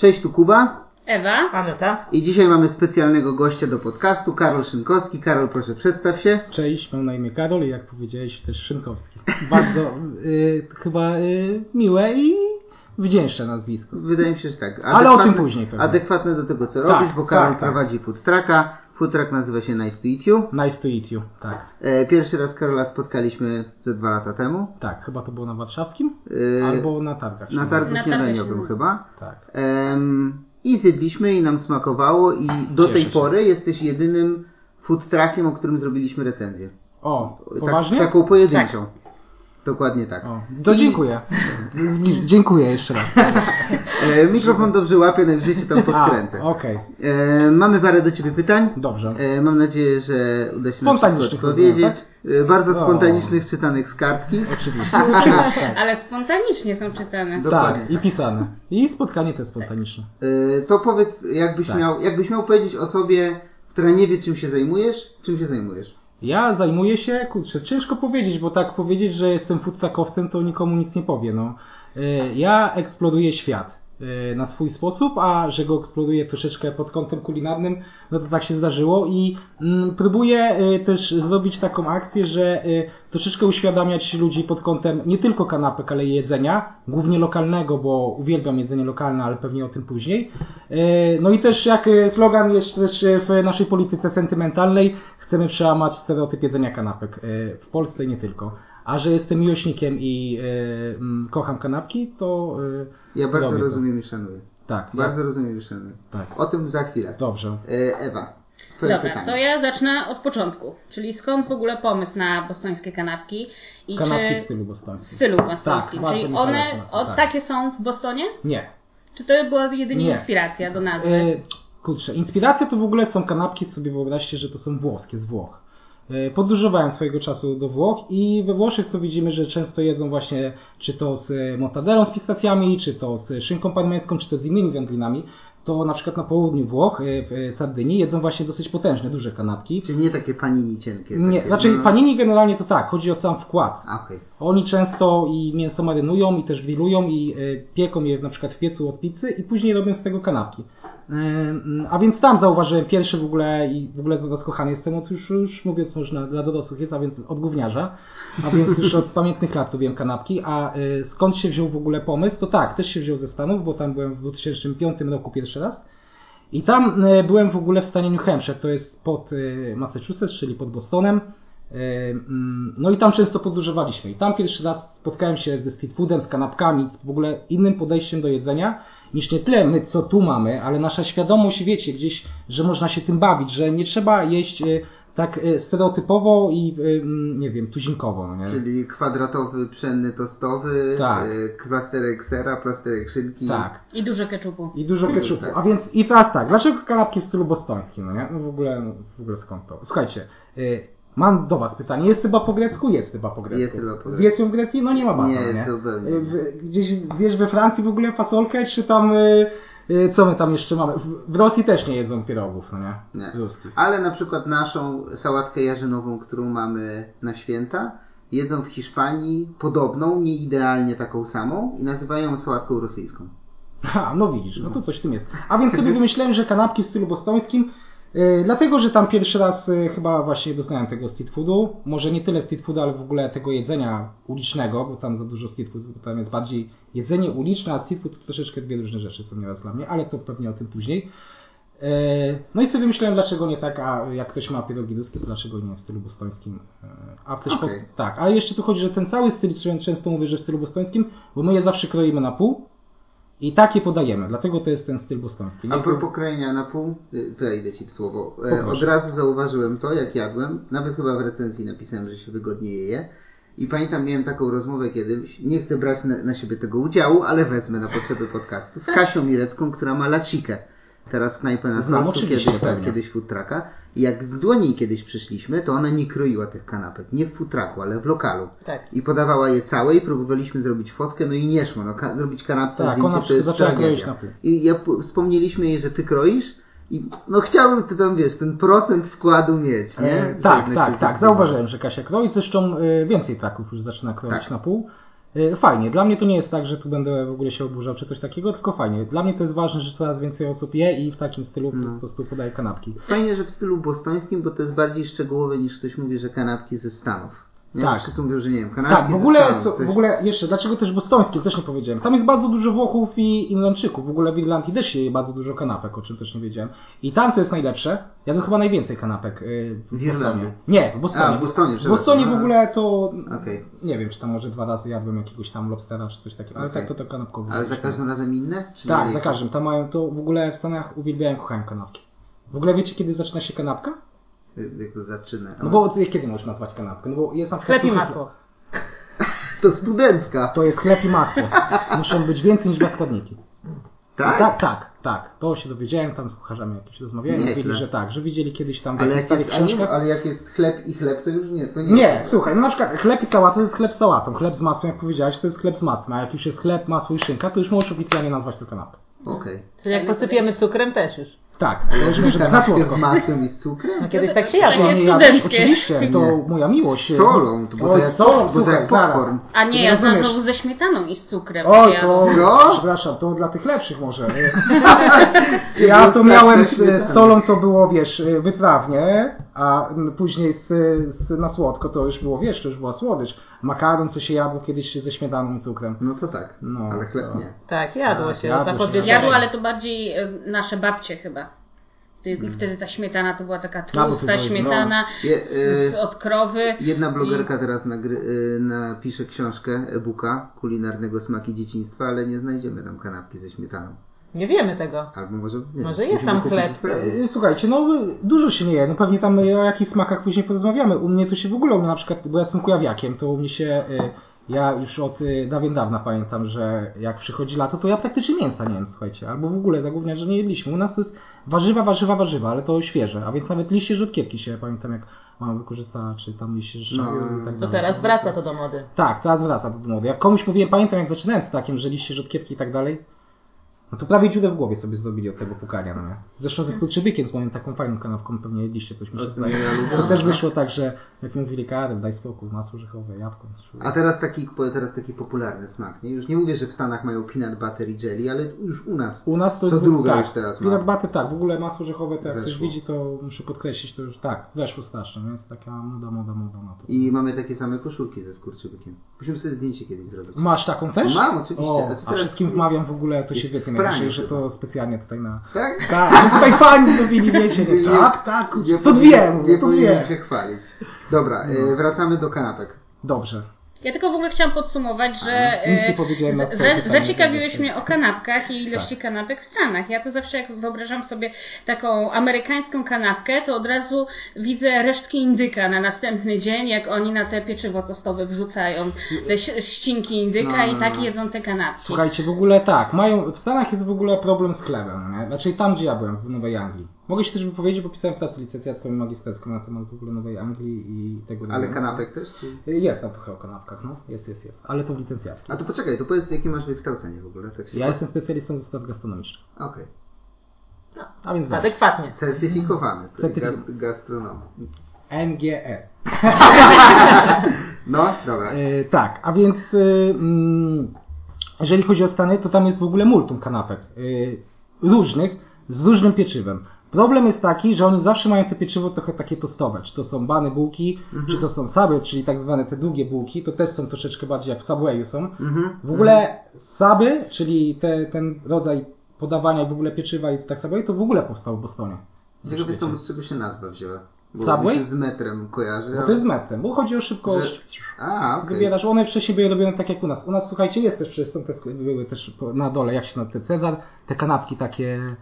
Cześć, tu Kuba. Ewa. Aneta. I dzisiaj mamy specjalnego gościa do podcastu, Karol Szynkowski. Karol, proszę przedstaw się. Cześć, mam na imię Karol i jak powiedziałeś też Szynkowski. Bardzo y, chyba y, miłe i wdzięczne nazwisko. Wydaje mi się, że tak. Ale o tym później pewnie. Adekwatne do tego, co Tak, robisz, bo Karol tak, tak. prowadzi food trucka. Food truck nazywa się Nice to Eat You. Nice to eat you. Tak, E, pierwszy raz Karola spotkaliśmy ze dwa lata temu. tak. Chyba to było na warszawskim E, albo na targach. na się targu Na śniadaniowym chyba. Tak. Em, I zjedliśmy i nam smakowało i do Cieszę tej się. pory jesteś jedynym food truckiem, o którym zrobiliśmy recenzję. O, Tak, poważnie? taką pojedynczą. Dokładnie tak. O, to dziękuję. Zbliż- dziękuję jeszcze raz. E, mikrofon dobrze łapie, najwyżej cię tam A, podkręcę. okej. E, mamy parę do Ciebie pytań. Dobrze. E, mam nadzieję, że uda się nam wszystko odpowiedzieć. rozumiem, E, bardzo O. spontanicznych, czytanych z kartki. Oczywiście. Tak. Ale spontanicznie są czytane. Dokładnie. Tak, i pisane. I spotkanie też spontaniczne. E, to powiedz, jakbyś, Tak. miał, jakbyś miał powiedzieć o sobie, która nie wie, czym się zajmujesz, czym się zajmujesz? Ja zajmuję się, kurczę, ciężko powiedzieć, bo tak powiedzieć, że jestem foodtruckowcem, to nikomu nic nie powie. No. Y, Ja eksploruję świat y, na swój sposób, a że go eksploruję troszeczkę pod kątem kulinarnym, no to tak się zdarzyło i mm, próbuję y, też zrobić taką akcję, że troszeczkę uświadamiać ludzi pod kątem nie tylko kanapek, ale i jedzenia, głównie lokalnego, bo uwielbiam jedzenie lokalne, ale pewnie o tym później. No i też jak slogan jest też w naszej polityce sentymentalnej, chcemy przełamać stereotyp jedzenia kanapek y, w Polsce i nie tylko. A że jestem miłośnikiem i y, mm, kocham kanapki, to y, Ja bardzo to. rozumiem i szanuję. Tak, Bardzo rozumiem i szanuję. tak. O tym za chwilę. Dobrze. E, Ewa, twoje Dobra, pytanie. to ja zacznę od początku. Czyli skąd w ogóle pomysł na bostońskie kanapki? I Kanapki czy... w stylu W bostońskim. stylu bostońskim. Tak, Czyli one o, tak. takie są w Bostonie? Nie. Czy to była jedynie Nie. inspiracja do nazwy? E, kurczę, inspiracja to w ogóle są kanapki, sobie wyobraźcie, że to są włoskie z Włoch. E, Podróżowałem swojego czasu do Włoch i we Włoszech co widzimy, że często jedzą właśnie czy to z e, mortadelą z pistacjami, czy to z szynką parmeńską, czy to z innymi wędlinami. To na przykład na południu Włoch, e, w Sardynii, jedzą właśnie dosyć potężne, duże kanapki. Czyli nie takie panini cienkie. Nie, takie, znaczy no. panini generalnie to tak, chodzi o sam wkład. Okej. Oni często i mięso marynują i też grillują i pieką je na przykład w piecu od pizzy i później robią z tego kanapki. A więc tam zauważyłem pierwszy w ogóle i w ogóle rozkochany jestem od już, już mówiąc można dla dorosłych jest, a więc od gówniarza, a więc już od pamiętnych lat lubiłem kanapki, a e, skąd się wziął w ogóle pomysł, to tak, też się wziął ze Stanów, bo tam byłem w 2005 roku pierwszy raz. I tam e, byłem w ogóle w stanie New Hampshire, to jest pod e, Massachusetts, czyli pod Bostonem. Mm, No i tam często podróżowaliśmy. I tam pierwszy raz spotkałem się ze street foodem, z kanapkami, z w ogóle innym podejściem do jedzenia, niż nie tyle my, co tu mamy, ale nasza świadomość, wiecie, gdzieś, że można się tym bawić, że nie trzeba jeść e, tak e, stereotypowo i, e, mm, nie wiem, tuzinkowo, no nie? Czyli kwadratowy, pszenny tostowy, Tak. plasterek sera, plasterek szynki. Tak. I dużo keczupu. I dużo ketchupu. Tak. A więc i teraz tak, dlaczego kanapki w stylu bostońskim, no nie? No w ogóle, no w ogóle skąd to? Słuchajcie, mam do was pytanie. Jest chyba po grecku? Jest chyba po grecku. Jest chyba po grecku. Zjesz ją w Grecji? No nie ma bata, Nie, nie? zupełnie. Gdzieś zjesz we Francji w ogóle fasolkę, czy tam, y, y, co my tam jeszcze mamy? W, Rosji też nie jedzą pierogów, no nie? Nie. Ruskich. Ale na przykład naszą sałatkę jarzynową, którą mamy na święta, jedzą w Hiszpanii podobną, nie idealnie taką samą i nazywają ją sałatką rosyjską. Ha, no widzisz, no to coś w tym jest. A więc sobie wymyślałem, że kanapki w stylu bostońskim, dlatego, że tam pierwszy raz yy, chyba właśnie doznałem tego street foodu. Może nie tyle street foodu, ale w ogóle tego jedzenia ulicznego, bo tam za dużo street foodu, bo tam jest bardziej jedzenie uliczne, a street food to troszeczkę dwie różne rzeczy są nieraz dla mnie, ale to pewnie o tym później. Yy, No i sobie myślałem, dlaczego nie tak, a jak ktoś ma pierogi ruskie, to dlaczego nie w stylu bostońskim. A też po, Okej. tak, ale jeszcze tu chodzi, że ten cały styl, czę- często mówię, że w stylu bostońskim, bo my je zawsze kroimy na pół, i takie podajemy, dlatego to jest ten styl bostoński. A Nie propos krojenia na pół, y, wejdę Ci w słowo. E, Poproszę. Od razu zauważyłem to, jak jadłem. Nawet chyba w recenzji napisałem, że się wygodnie je. I pamiętam, miałem taką rozmowę kiedyś, nie chcę brać na, na siebie tego udziału, ale wezmę na potrzeby podcastu, z Kasią Milecką, która ma lacikę. Teraz knajpę na Znam, Sławcu, kiedyś, tak, kiedyś food trucka. Jak z do niej kiedyś przyszliśmy, to ona nie kroiła tych kanapek. Nie w food trucku, ale w lokalu. Tak. I podawała je całe i próbowaliśmy zrobić fotkę, no i nie szło. No, ka- zrobić kanapkę Tak, zdjęcie ona to jest zaczęła kroić na pół. I ja p- wspomnieliśmy jej, że ty kroisz i no chciałbym ty tam, wiesz, ten procent wkładu mieć, nie? E, tak, tak, tak, tak zauważyłem, że Kasia kroi, zresztą e, więcej traków już zaczyna kroić Tak. na pół. Y, Fajnie. Dla mnie to nie jest tak, że tu będę w ogóle się oburzał czy coś takiego, tylko fajnie. Dla mnie to jest ważne, że coraz więcej osób je i w takim stylu No. po prostu podaje kanapki. Fajnie, że w stylu bostońskim, bo to jest bardziej szczegółowe niż ktoś mówi, że kanapki ze Stanów. Nie? Tak. Wszyscy mówią, że nie wiem, kanapki Tak, w ogóle, Stanów. w ogóle jeszcze, dlaczego też bostońskie, też nie powiedziałem. Tam jest bardzo dużo Włochów i Irlandczyków. W ogóle w Irlandii też je bardzo dużo kanapek, o czym też nie wiedziałem. I tam, co jest najlepsze, jadłem chyba najwięcej kanapek yy, w W Irlandii. Nie, w Bostonie. A, w Bostonie, W Bostonie w ogóle to, Okej. nie wiem, czy tam może dwa razy jadłem jakiegoś tam lobstera, czy coś takiego, ale Okej. tak to to kanapkowo. Ale za każdym razem inne? Czy Tak, za każdym. Tam mają to, w ogóle w Stanach uwielbiają, kochają kanapki. W ogóle wiecie, kiedy zaczyna się kanapka? Jak to zaczyna? No bo kiedy możesz nazwać kanapkę? No bo jest na przykład... Chleb i masło. To studencka. To jest chleb i masło. Muszą być więcej niż dwa składniki. Tak? Tak, tak, tak. To się dowiedziałem, tam z kucharzami jakieś rozmawiałem, Nieźle. mówili, że tak, że widzieli kiedyś tam Ale jak, jest, książkach. ale jak jest chleb i chleb, to już nie. To nie, Nie, jest- słuchaj, no na przykład chleb i sałata to jest chleb z sałatą, chleb z masłem, jak powiedziałeś, to jest chleb z masłem, a jak już jest chleb, masło i szynka, to już możesz oficjalnie nazwać to kanapkę. Okej. Czyli jak posypiemy cukrem też już. Tak, to już może być za słodko. z masłem i z cukrem? No kiedyś tak się jadło. takie ja- studenckie. Oczywiście, to Nie. moja miłość. Z solą, to bo to Oj, jak- solą, bo to słuchaj, zaraz. popcorn. A nie, ja znowu ze śmietaną i z cukrem. Oj, Ja- to, Co? przepraszam, to dla tych lepszych może. ja to miałem z, z solą, to było, wiesz, wytrawnie, a później z, z, na słodko to już było, wiesz, to już była słodycz. Makaron, co się jadło kiedyś ze śmietaną i cukrem. No to tak, No, ale chleb to- nie. Tak, jadło Tak, się. jadło tak się. odwiedzone. Jadło, ale to bardziej e, nasze babcie chyba. Mm. Wtedy ta śmietana to była taka tłusta było- śmietana Je- z, z, y- od krowy. Jedna blogerka teraz nagry, y, napisze książkę e-booka kulinarnego smaki dzieciństwa, ale nie znajdziemy tam kanapki ze śmietaną. Nie wiemy tego. Albo może nie, Może jest tam chleb. E, Słuchajcie, no dużo się nie je, no pewnie tam e, o jakichś smakach później porozmawiamy. U mnie to się w ogóle, u mnie na przykład, bo ja jestem kujawiakiem, to u mnie się, e, ja już od dawien dawna pamiętam, że jak przychodzi lato, to ja praktycznie mięsa nie jem, słuchajcie, albo w ogóle zagłównia, że nie jedliśmy. U nas to jest warzywa, warzywa, warzywa, ale to świeże, a więc nawet liście rzodkiewki się, pamiętam jak mama wykorzystała, czy tam liście rzeszowe No, i tak To dalej. teraz wraca to do mody. Tak, teraz wraca do mody. Jak komuś mówiłem, pamiętam jak zaczynałem z takim, że liście rzodkiewki i tak dalej, no to prawie dziurę w głowie sobie zrobili od tego pukania, no nie? Zresztą ze skurczybykiem z moją taką fajną kanapką pewnie jedliście coś mi się zdaje. To też wyszło tak, że jak mówili Karol, daj spokój, masło orzechowe, jabłko. A teraz taki, teraz taki popularny smak, nie? Już nie mówię, że w Stanach mają peanut butter i jelly, ale już u nas. U nas to Co jest druga tak, już teraz peanut ma. butter, tak, w ogóle masło orzechowe, to jak ktoś Weszło. widzi, to muszę podkreślić, to już tak, weszło strasznie, no jest taka moda, moda, moda na to. I mamy takie same koszulki ze skurczybykiem. Musimy sobie zdjęcie kiedyś zrobić. Masz taką też? Mam, oczywiście. O, a teraz- wszystkim wmawiam w ogóle, to się jest wytnie w najwyżej, że to specjalnie tutaj na... Tak? Tak, że tutaj fani zrobili, wiecie, nie? Tak, tak, Nie to dwie, mówię, Nie to dwie. się chwalić. Dobra, e, wracamy do kanapek. Dobrze. Ja tylko w ogóle chciałam podsumować, że nic nie e, powiedziałem zaciekawiłeś mnie o kanapkach i ilości Tak. kanapek w Stanach. Ja to zawsze jak wyobrażam sobie taką amerykańską kanapkę, to od razu widzę resztki indyka na następny dzień, jak oni na te pieczywo tostowe wrzucają te ścinki indyka No, i no, tak no. jedzą te kanapki. Słuchajcie, w ogóle tak, mają, w Stanach jest w ogóle problem z chlebem, nie? Znaczy tam, gdzie ja byłem, w Nowej Anglii. Mogę się też wypowiedzieć, bo pisałem pracę licencjacką i magisterską na temat w ogóle Nowej Anglii i tego Ale kanapek też? Czy... Jest tam trochę o kanapkach, no. Jest, jest, jest. Ale to w licencjackim. A to poczekaj, to powiedz jakie masz wykształcenie w ogóle. Tak się Ja jestem specjalistą ze spraw gastronomicznych. Okej. A więc dobrze. Adekwatnie. Certyfikowany. to Certyfik- gas- Gastronom. NGE. No, dobra. E, tak, a więc y, mm, jeżeli chodzi o Stany, to tam jest w ogóle multum kanapek. y, różnych, z różnym pieczywem. Problem jest taki, że oni zawsze mają te pieczywo trochę takie tostowe. Czy to są bany bułki, czy to są saby, czyli tak zwane te długie bułki, to też są troszeczkę bardziej jak w Subwayu są. Mhm. W ogóle saby, czyli te, ten rodzaj podawania w ogóle pieczywa i tak Subway, to w ogóle powstał w Bostonie. Ciekawe jestem, z czego się nazwa wzięła. Bo Subway? się z metrem kojarzy. Bo ale- to jest metem, bo chodzi o szybkość. A, okej. Wybierasz, one wcześniej były robione tak jak u nas. U nas, słuchajcie, jest też, przecież są te sklepy, były też na dole, jak się nazywa, te Cezar, te kanapki takie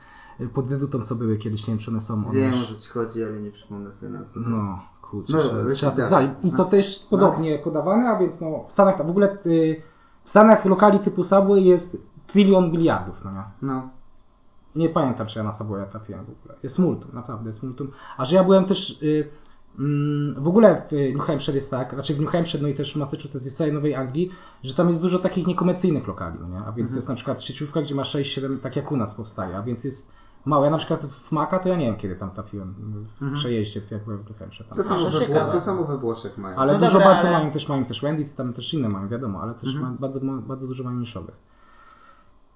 pod wiadutą, co były kiedyś, nie wiem, czy one są. One Wiem, o już- co ci chodzi, ale nie przypomnę sobie nazwy. No, kurczę, No, weź trzeba to dalej. znaleźć. I to No. też podobnie podawane, a więc no, w Stanach, w ogóle y, w Stanach lokali typu Subway jest trilion biliardów, no nie? No. Nie pamiętam, czy ja na Subwaya trafiłem w ogóle. Jest multum, naprawdę jest multum. A że ja byłem też... Y, mm, w ogóle w New Hampshire jest tak, znaczy w New Hampshire, no i też w Massachusetts jest w całej Nowej Anglii, że tam jest dużo takich niekomercyjnych lokali, no nie? A więc Mhm. jest na przykład sieciówka, gdzie ma 6-7, tak jak u nas powstaje, a więc jest mało. Ja na przykład w Maka to ja nie wiem kiedy tam trafiłem. W przejeździe, jak byłem w Defensie tam. To samo, we, to samo we Włoszech mają. Ale No dużo dobra, bardzo ale- mają też, mają też Wendy's, tam też inne mają, wiadomo, ale też Mhm. mają, bardzo, ma- bardzo dużo mają niszowych.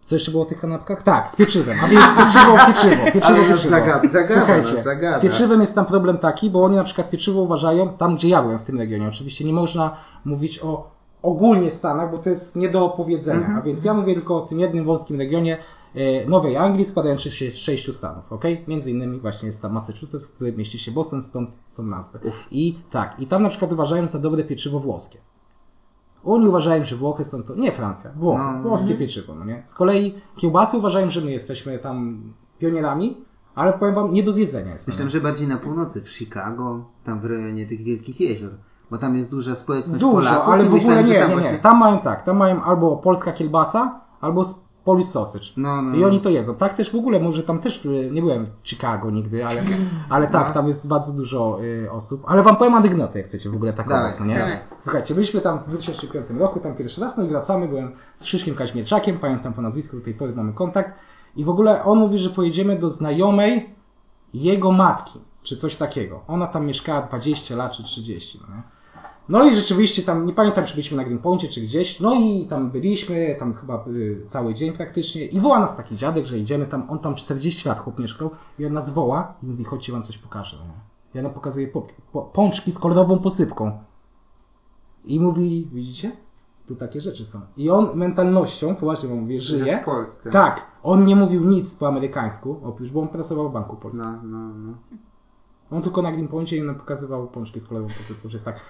Co jeszcze było o tych kanapkach? Tak, z pieczywem. A więc pieczywo, pieczywo, pieczywo, Ale pieczywo. zagada- zagada Słuchajcie, zagada. z pieczywem jest tam problem taki, bo oni na przykład pieczywo uważają, tam gdzie ja byłem w tym regionie, oczywiście nie można mówić o ogólnie Stanach, bo to jest nie do opowiedzenia, Mhm. a więc ja mówię tylko o tym jednym wąskim regionie Nowej Anglii składającym się z sześciu stanów, ok? Między innymi właśnie jest tam Massachusetts, w którym mieści się Boston, stąd są nazwy. I tak, i tam na przykład uważają za dobre pieczywo włoskie. Oni uważają, że Włochy są to, nie Francja, Włochy, No. włoskie pieczywo, no nie? Z kolei kiełbasy uważają, że my jesteśmy tam pionierami, ale powiem wam, nie do zjedzenia jest. Myślę, że bardziej na północy, w Chicago, tam w rejonie tych wielkich jezior. Bo tam jest duża społeczność Dużo, Polaków. ale w ogóle myślałem, nie, tam nie, nie. właśnie- Tam mają tak, tam mają albo polska kielbasa, albo Polish sausage. No, no. I oni to jedzą. Tak też w ogóle, może tam też, y, nie byłem w Chicago nigdy, ale, ale tak, No. tam jest bardzo dużo y, osób. Ale wam powiem anegdotę, jak chcecie w ogóle taką, Dawaj, no nie? dawaj. Słuchajcie, byliśmy tam w 2005 roku, tam pierwszy raz, no i wracamy, byłem z Krzyszkiem Kaźmierczakiem, pamiętam po nazwisku, do tej pory mamy kontakt. I w ogóle on mówi, że pojedziemy do znajomej jego matki, czy coś takiego. Ona tam mieszkała 20 lat, czy 30, no nie? No i rzeczywiście tam, nie pamiętam czy byliśmy na Greenpointie czy gdzieś, no i tam byliśmy, tam chyba y, cały dzień praktycznie i woła nas taki dziadek, że idziemy tam, on tam 40 lat chłop mieszkał i on nas woła i mówi chodźcie wam coś pokażę. No. Ja nam pokazuję po, po, pączki z kolorową posypką i mówi, widzicie? Tu takie rzeczy są. I on mentalnością, poważnie wam mówię, żyje. w Polsce. Tak, on nie mówił nic po amerykańsku, oprócz, bo on pracował w Banku Polskim. No, no, no. On tylko na Greenpointie i nam pokazywał pączki z kolorową posypką, że jest tak.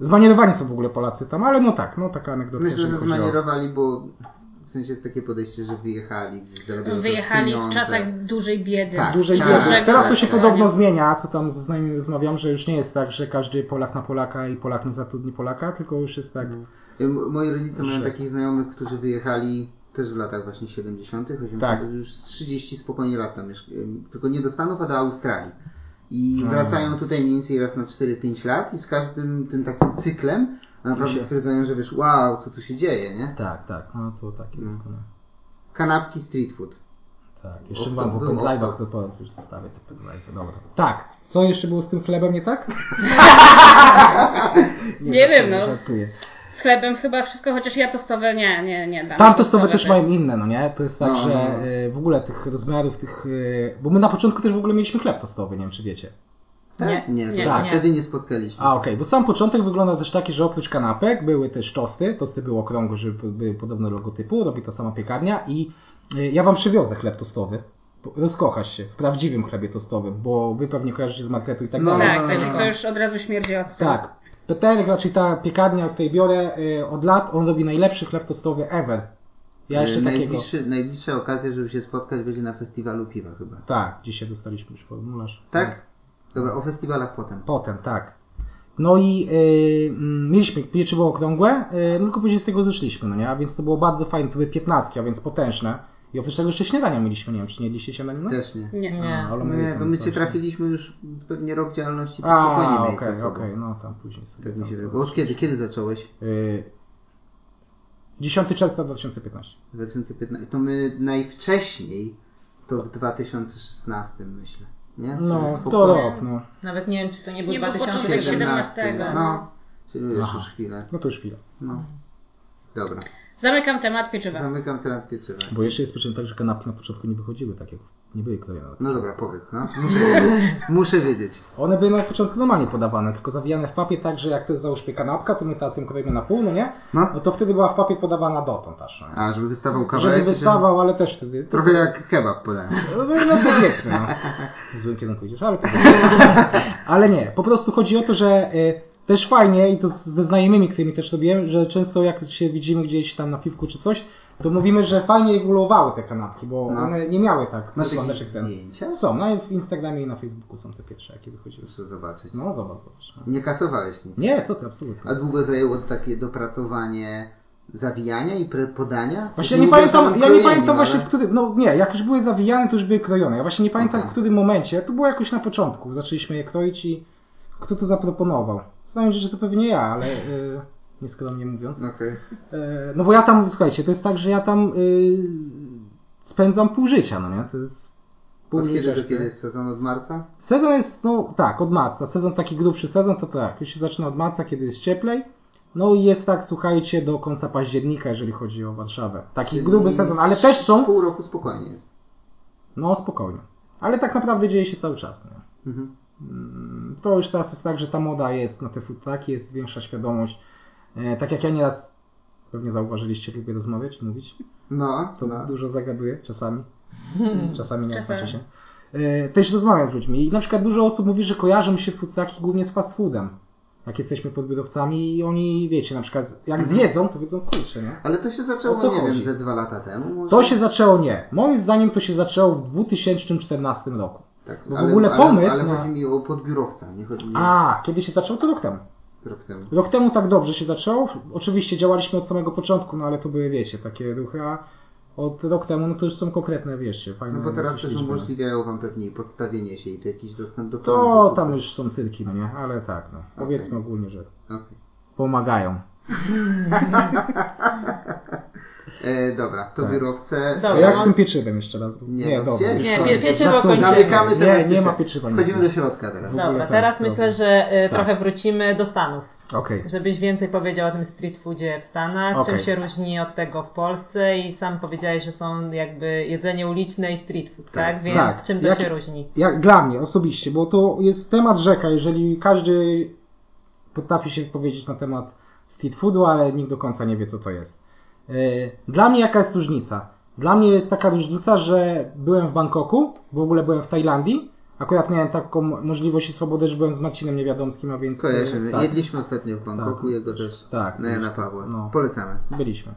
Zmanierowani są w ogóle Polacy tam, ale no tak, no taka anegdota. Myślę, że zmanierowali, bo w sensie jest takie podejście, że wyjechali, gdzieś zarabiają Wyjechali w czasach dużej biedy. Tak. Dużej Tak, biedy. tak, Teraz to się tak. podobno zmienia, co tam z znajomymi rozmawiam, że już nie jest tak, że każdy Polak na Polaka i Polak nie zatrudni Polaka, tylko już jest tak. M- Moi rodzice mają takich znajomych, którzy wyjechali też w latach właśnie 70., 80., Tak. już z 30 spokojnie lat tam mieszk- ym, tylko nie do Stanów, a do Australii. I wracają tutaj mniej więcej raz na 4-5 lat i z każdym tym takim cyklem naprawdę się- stwierdzają, że wiesz, wow, co tu się dzieje, nie? Tak, tak, no to takie jest. No. Kanapki street food. Tak, jeszcze mam, to bo było, pendrive'ach to- to powiem, już zostawię te pendrive'y, dobra. Tak, co jeszcze było z tym chlebem nie tak? Nie wiem, żartuję, no. Żartuję. Z chlebem chyba wszystko, chociaż ja tostowe nie, nie, nie dam. Tam tostowe też mają inne, no nie? To jest tak, No, że no, no. y, w ogóle tych rozmiarów, tych... y, Bo my na początku też w ogóle mieliśmy chleb tostowy, nie wiem czy wiecie. Nie, Nie, nie, to tak. nie. wtedy nie spotkaliśmy. A okej, bo sam początek wygląda też taki, że oprócz kanapek były też tosty. Tosty były okrągłe, żeby były podobne logotypu, robi to sama piekarnia i y, ja wam przywiozę chleb tostowy. Rozkochasz się w prawdziwym chlebie tostowym, bo wy pewnie kojarzycie z marketu i tak No, dalej. Tak, no, tak, no. to już od razu śmierdzi od tego. Tak. Peterek, raczej ta piekarnia, której biorę y, od lat, on robi najlepszy chleb tostowy ever. Ja jeszcze E, takiego... Najbliższy, najbliższa okazja, żeby się spotkać będzie na festiwalu piwa chyba. Tak, dzisiaj dostaliśmy już formularz. Tak? Dobra, o festiwalach potem. Potem, tak. No i y, mieliśmy pieczywo okrągłe, y, no tylko później z tego zeszliśmy, no nie? A więc to było bardzo fajne, to były piętnastki, a więc potężne. I oprócz tego jeszcze śniadania mieliśmy, nie wiem, czy nie jedliście śniadania? No? Też nie. Nie. Nie. A, ale Nie, to my cię trafiliśmy już pewnie rok działalności, to spokojnie miejsce okej, sobą. okej, no tam później sobie. Tak mi się wydaje. Bo od kiedy? Kiedy zacząłeś? Y, 10 czerwca 2015. 2015. To my najwcześniej to w 2016 myślę. Nie? Czyli No, to rok, no. Nawet nie wiem, czy to nie był Nie był 2017. początek 17. No. Czyli już, już chwilę. No to już chwilę. No. Dobra. Zamykam temat pieczywa. Zamykam temat pieczywa. Bo jeszcze jest przyczyn tak, że kanapki na początku nie wychodziły tak jak nie były krojone. No dobra, powiedz, no. Muszę wiedzieć. Muszę wiedzieć. One były na początku normalnie podawane, tylko zawijane w papier tak, że jak to jest załóżmy kanapka, to my teraz ją kroimy na pół, no nie? No. No to wtedy była w papier podawana dotąd aż. No. A, żeby wystawał kawałek. Żeby żeby- wystawał, ale też wtedy. Trochę jak kebab podałem. No, no powiedzmy, no. W złym kierunku idziesz, ale powiedzmy. Ale nie, po prostu chodzi o to, że y, też fajnie i to ze znajomymi, którymi też robiłem, że często jak się widzimy gdzieś tam na piwku czy coś, to mówimy, że fajnie ewoluowały te kanapki, bo No. one nie miały tak Masz jakieś zdjęcia? Są, no w Instagramie i na Facebooku są te pierwsze, jakie wychodziły. Muszę zobaczyć. No zobacz, zobacz. No. Nie kasowałeś nic. Nie, co ty, absolutnie. A długo zajęło takie dopracowanie zawijania i podania? Właśnie nie pamiętam, ja nie pamiętam właśnie w którym, no nie, jak już były zawijane, to już były krojone. Ja właśnie nie pamiętam Okej. w którym momencie, to było jakoś na początku, zaczęliśmy je kroić i kto to zaproponował. Znając, że to pewnie ja, ale yy, nieskromnie mówiąc. Okej. Yy, no bo ja tam, słuchajcie, to jest tak, że ja tam yy, spędzam pół życia, no nie? To jest Od później kiedy do kiedy jest sezon? Od marca? Sezon jest, no tak, od marca. Sezon taki grubszy sezon, to tak, już się zaczyna od marca, kiedy jest cieplej. No i jest tak, słuchajcie, do końca października, jeżeli chodzi o Warszawę. Taki Czyli gruby sezon, ale też są, Pół roku spokojnie jest. no spokojnie. Ale tak naprawdę dzieje się cały czas. Nie? Mhm. Mm, To już teraz jest tak, że ta moda jest na te food trucki, jest większa świadomość. E, tak jak ja nieraz, pewnie zauważyliście, lubię rozmawiać, mówić. No, To no. dużo zagaduję, czasami. Czasami nie znaczy się. E, Też rozmawiam z ludźmi i na przykład dużo osób mówi, że kojarzą się food trucki głównie z fast foodem. Jak jesteśmy podbiorowcami i oni, wiecie, na przykład jak zjedzą, to wiedzą, kurczę, nie? Ale to się zaczęło, O co nie wiem, chodzi? ze dwa lata temu. Może? To się zaczęło nie. Moim zdaniem to się zaczęło w 2014 roku. Tak, bo w ogóle pomysł Ale, ale na- chodzi mi o podbiurowca, nie chodzi mi A, kiedy się zaczęło? To rok temu. rok temu. Rok temu tak dobrze się zaczęło. Oczywiście działaliśmy od samego początku, no ale to były, wiecie, takie ruchy, a od rok temu, no to już są konkretne, wiecie, fajne No bo teraz też umożliwiają wam pewnie podstawienie się i to jakiś dostęp do To produktów. tam już są cyrki, no nie? Ale tak, no. Powiedzmy Okej. ogólnie, że Okej. pomagają. E, dobra, to Tak. biurowce. Dobra. Jak z tym pieczywem jeszcze raz? Nie, no dobra. gdzie? już Nie, pie- pieczywo Żartuję. kończymy. Zamykamy Nie, nie ma pieczy- pieczywa. Wchodzimy do środka teraz. Dobra, tak, teraz dobra. myślę, że y, Tak. trochę wrócimy do Stanów. Okej. Żebyś więcej powiedział o tym street foodzie w Stanach, Okej. czym się różni od tego w Polsce i sam powiedziałeś, że są jakby jedzenie uliczne i street food, tak? Tak. Więc Tak. czym to Jak- się różni? Jak dla mnie osobiście, bo to jest temat rzeka, jeżeli każdy potrafi się powiedzieć na temat street foodu, ale nikt do końca nie wie, co to jest. E, Dla mnie jaka jest różnica? Dla mnie jest taka różnica, że byłem w Bangkoku, w ogóle byłem w Tajlandii, akurat miałem taką możliwość i swobodę, że byłem z Marcinem Niewiadomskim, a więc... e, Kojarzymy. tak. Jedliśmy ostatnio w Bangkoku, Tak. jego też. Tak, Na Jana. Pawła. No. Polecamy. Byliśmy.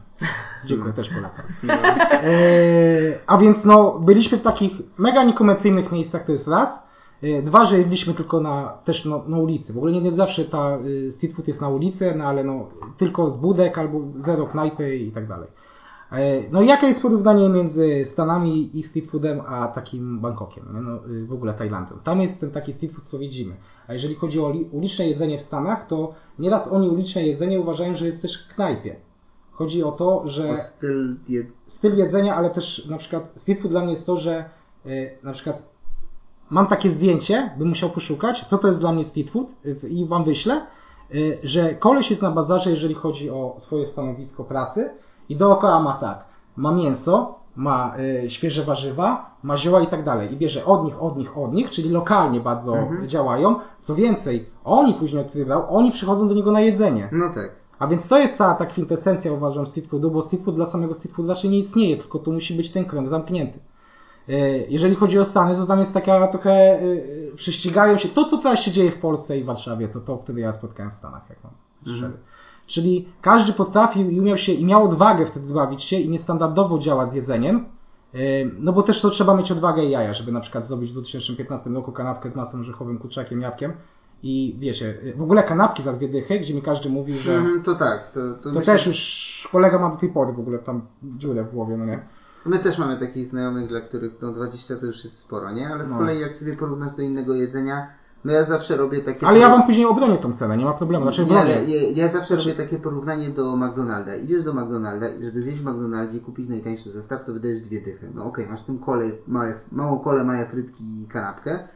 Dziękuję, też polecam. No. Eee, a więc no, byliśmy w takich mega niekomercyjnych miejscach, to jest raz. Eee, Dwa, że jedliśmy tylko na, też no, na ulicy. W ogóle nie, nie zawsze ta y, street food jest na ulicy, no ale no, tylko z budek albo zero knajpy i tak dalej. Eee, No i jakie jest porównanie między Stanami i street foodem, a takim Bangkokiem, no, y, w ogóle Tajlandią? Tam jest ten taki street food, co widzimy. A jeżeli chodzi o li- uliczne jedzenie w Stanach, to nieraz oni uliczne jedzenie uważają, że jest też w knajpie. Chodzi o to, że O styl jed... styl jedzenia, ale też na przykład street food dla mnie jest to, że y, na przykład mam takie zdjęcie, bym musiał poszukać, co to jest dla mnie street food y, i wam wyślę, y, że koleś jest na bazarze, jeżeli chodzi o swoje stanowisko pracy i dookoła ma tak, ma mięso, ma y, świeże warzywa, ma zioła i tak dalej i bierze od nich, od nich, od nich, czyli lokalnie bardzo działają. Co więcej, oni później odkrywał, oni przychodzą do niego na jedzenie. No tak. A więc to jest cała ta kwintesencja, uważam, street foodu, bo street food dla samego street foodu raczej nie istnieje, tylko tu musi być ten krąg zamknięty. E, Jeżeli chodzi o Stany, to tam jest taka trochę, e, prześcigają się, to co teraz się dzieje w Polsce i w Warszawie, to to, wtedy ja spotkałem w Stanach, jak mam szczery. Czyli każdy potrafił i umiał się, i miał odwagę wtedy bawić się i niestandardowo działać z jedzeniem, e, no bo też to trzeba mieć odwagę i jaja, żeby na przykład zrobić w 2015 roku kanapkę z masłem orzechowym, kurczakiem, jabłkiem i wiecie, w ogóle kanapki za dwie dychy, gdzie mi każdy mówi, że... Mhm, to tak. To, to, To myślę, też już kolega ma do tej pory w ogóle tam dziurę w głowie, no nie? My też mamy takich znajomych, dla których no 20 to już jest sporo, nie? Ale z No. kolei jak sobie porównasz do innego jedzenia, no ja zawsze robię takie... Ale ja wam później obronię tą cenę, nie ma problemu. Znaczy nie, ale ja, ja zawsze robię takie porównanie do McDonalda. Idziesz do McDonalda i żeby zjeść w McDonaldzie i kupić najtańszy zestaw, to wydajesz dwie dychy. No okej, masz w tym kole, małe, małą kolę, małe frytki i kanapkę,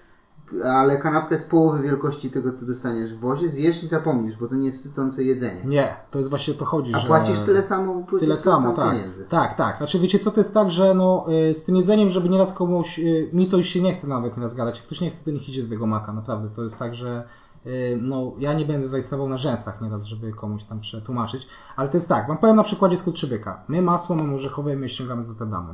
ale kanapkę z połowy wielkości tego, co dostaniesz w wozie, zjesz i zapomnisz, bo to nie jest sycące jedzenie. Nie, to jest właśnie o to chodzi, A że... płacisz tyle samo, płacisz Tyle samo, tak. pieniędzy. Tak, tak. Znaczy wiecie co to jest tak, że no y, z tym jedzeniem, żeby nieraz komuś, y, mi to już się nie chce nawet nieraz gadać. Jak ktoś nie chce, to niech idzie do tego maka, naprawdę. To jest tak, że y, no ja nie będę zaistował na rzęsach nieraz, żeby komuś tam przetłumaczyć. Ale to jest tak, wam powiem na przykładzie skurczybyka. My masło mamy orzechowe, my ściągamy z Rotterdamu.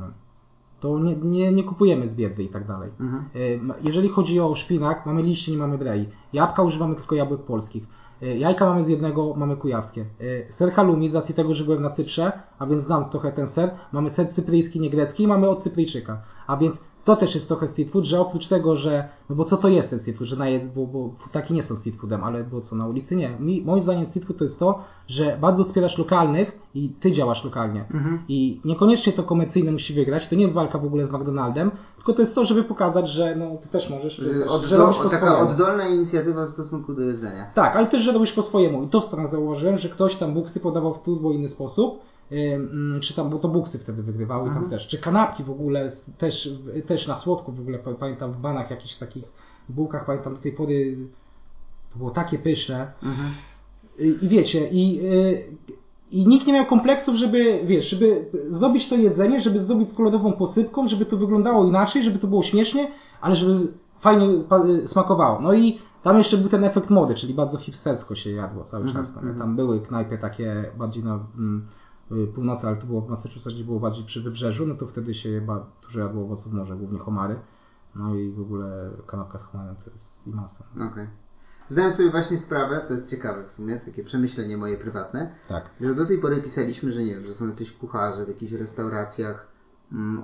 To nie, nie, nie kupujemy z biedy i tak dalej. Mhm. Y, Jeżeli chodzi o szpinak, mamy liście, nie mamy brei. Jabłka używamy tylko jabłek polskich. Y, Jajka mamy z jednego, mamy kujawskie. Y, Ser halloumi, z racji tego, że byłem na Cyprze, a więc znam trochę ten ser, mamy ser cypryjski, nie grecki i mamy od Cypryjczyka. A więc to też jest trochę street food, że oprócz tego, że, no bo co to jest ten street food, że na jest, bo, bo taki nie są street foodem, ale bo co, na ulicy nie. Mi, moim zdaniem street food to jest to, że bardzo wspierasz lokalnych i ty działasz lokalnie. I niekoniecznie to komercyjne musi wygrać, to nie jest walka w ogóle z McDonaldem, tylko to jest to, żeby pokazać, że no ty też możesz, że, Że że robisz po taka swojemu. oddolna inicjatywa w stosunku do jedzenia. Tak, ale też, że robisz po swojemu. I to w Stanach zauważyłem, że ktoś tam buksy podawał w turbo inny sposób. Ym, czy tam, bo to buksy wtedy wygrywały tam też, czy kanapki w ogóle, też, też na słodko w ogóle, pa- pamiętam w banach jakichś takich bułkach, pamiętam do tej pory, to było takie pyszne. Mhm. I, i wiecie, i, y, i nikt nie miał kompleksów, żeby, wiesz, żeby zdobyć to jedzenie, żeby zdobyć z kolorową posypką, żeby to wyglądało inaczej, żeby to było śmiesznie, ale żeby fajnie y, smakowało. No i tam jeszcze był ten efekt mody, czyli bardzo hipstersko się jadło cały Mhm, czas. Tam, tam były knajpy takie bardziej na mm, y, północy, ale to było w Massachusetts, było bardziej przy wybrzeżu, no to wtedy się chyba dużo jadło owoców morza, głównie homary. No i w ogóle kanapka z homarem to jest i masa. Okej. Zdałem sobie właśnie sprawę, to jest ciekawe w sumie, takie przemyślenie moje prywatne, Tak. że do tej pory pisaliśmy, że nie wiem, że są jacyś kucharze w jakichś restauracjach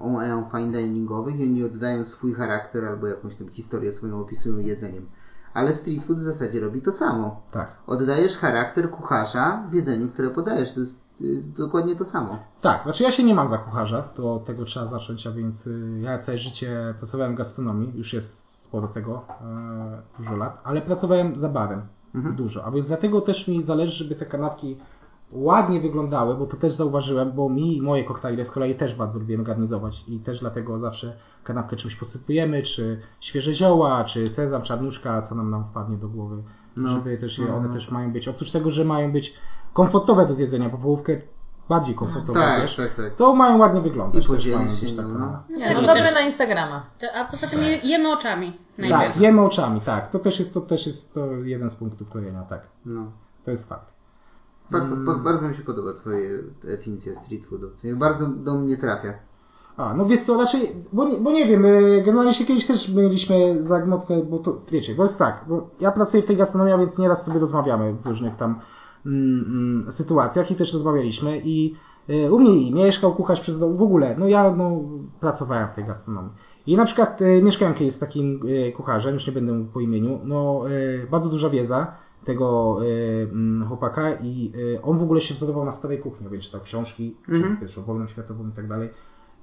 OE fine diningowych i oni oddają swój charakter albo jakąś tam historię swoją opisują jedzeniem. Ale street food w zasadzie robi to samo. Tak. Oddajesz charakter kucharza w jedzeniu, które podajesz. To jest, jest dokładnie to samo. Tak, znaczy ja się nie mam za kucharza, to od tego trzeba zacząć, a więc y, ja całe życie pracowałem w gastronomii, już jest sporo tego, e, dużo lat, ale pracowałem za barem, dużo, a więc dlatego też mi zależy, żeby te kanapki ładnie wyglądały, bo to też zauważyłem, bo mi moje koktajle z kolei też bardzo lubiłem garnizować i też dlatego zawsze kanapkę czymś posypujemy, czy świeże zioła, czy sezam, czarnuszka, co nam nam wpadnie do głowy, No. żeby też je, No, one no. też mają być, oprócz tego, że mają być komfortowe do zjedzenia, bo połówkę bardziej komfortowe, tak, wiesz, tak, tak. to mają ładnie wyglądać. I podzielić się tak, no. Nie, No i dobre też- na Instagrama. To, a poza tym je, jemy oczami najpierw. Tak, jemy oczami, tak. To też jest, to też jest to jeden z punktów krojenia, tak. No. To jest fakt. Bardzo, Mm. po, bardzo mi się podoba Twoja definicja street foodu. Bardzo do mnie trafia. A, no wiesz co, raczej, bo, nie- bo nie wiem, y, generalnie się kiedyś też mieliśmy zagmotkę, bo to, wiecie, bo jest tak, bo ja pracuję w tej gastronomii, a więc nieraz sobie rozmawiamy w różnych tam mm, mm, sytuacjach i też rozmawialiśmy i y, u mnie i mieszkał kucharz przez dom, w ogóle, no ja no, pracowałem w tej gastronomii. I na przykład y, mieszkałem kiedyś z takim y, kucharzem, już nie będę mówił po imieniu, no bardzo duża wiedza tego mm, chłopaka i on w ogóle się wzorował na starej kuchni, więc czytał książki, Mhm. pierwszą wojną światową i tak dalej.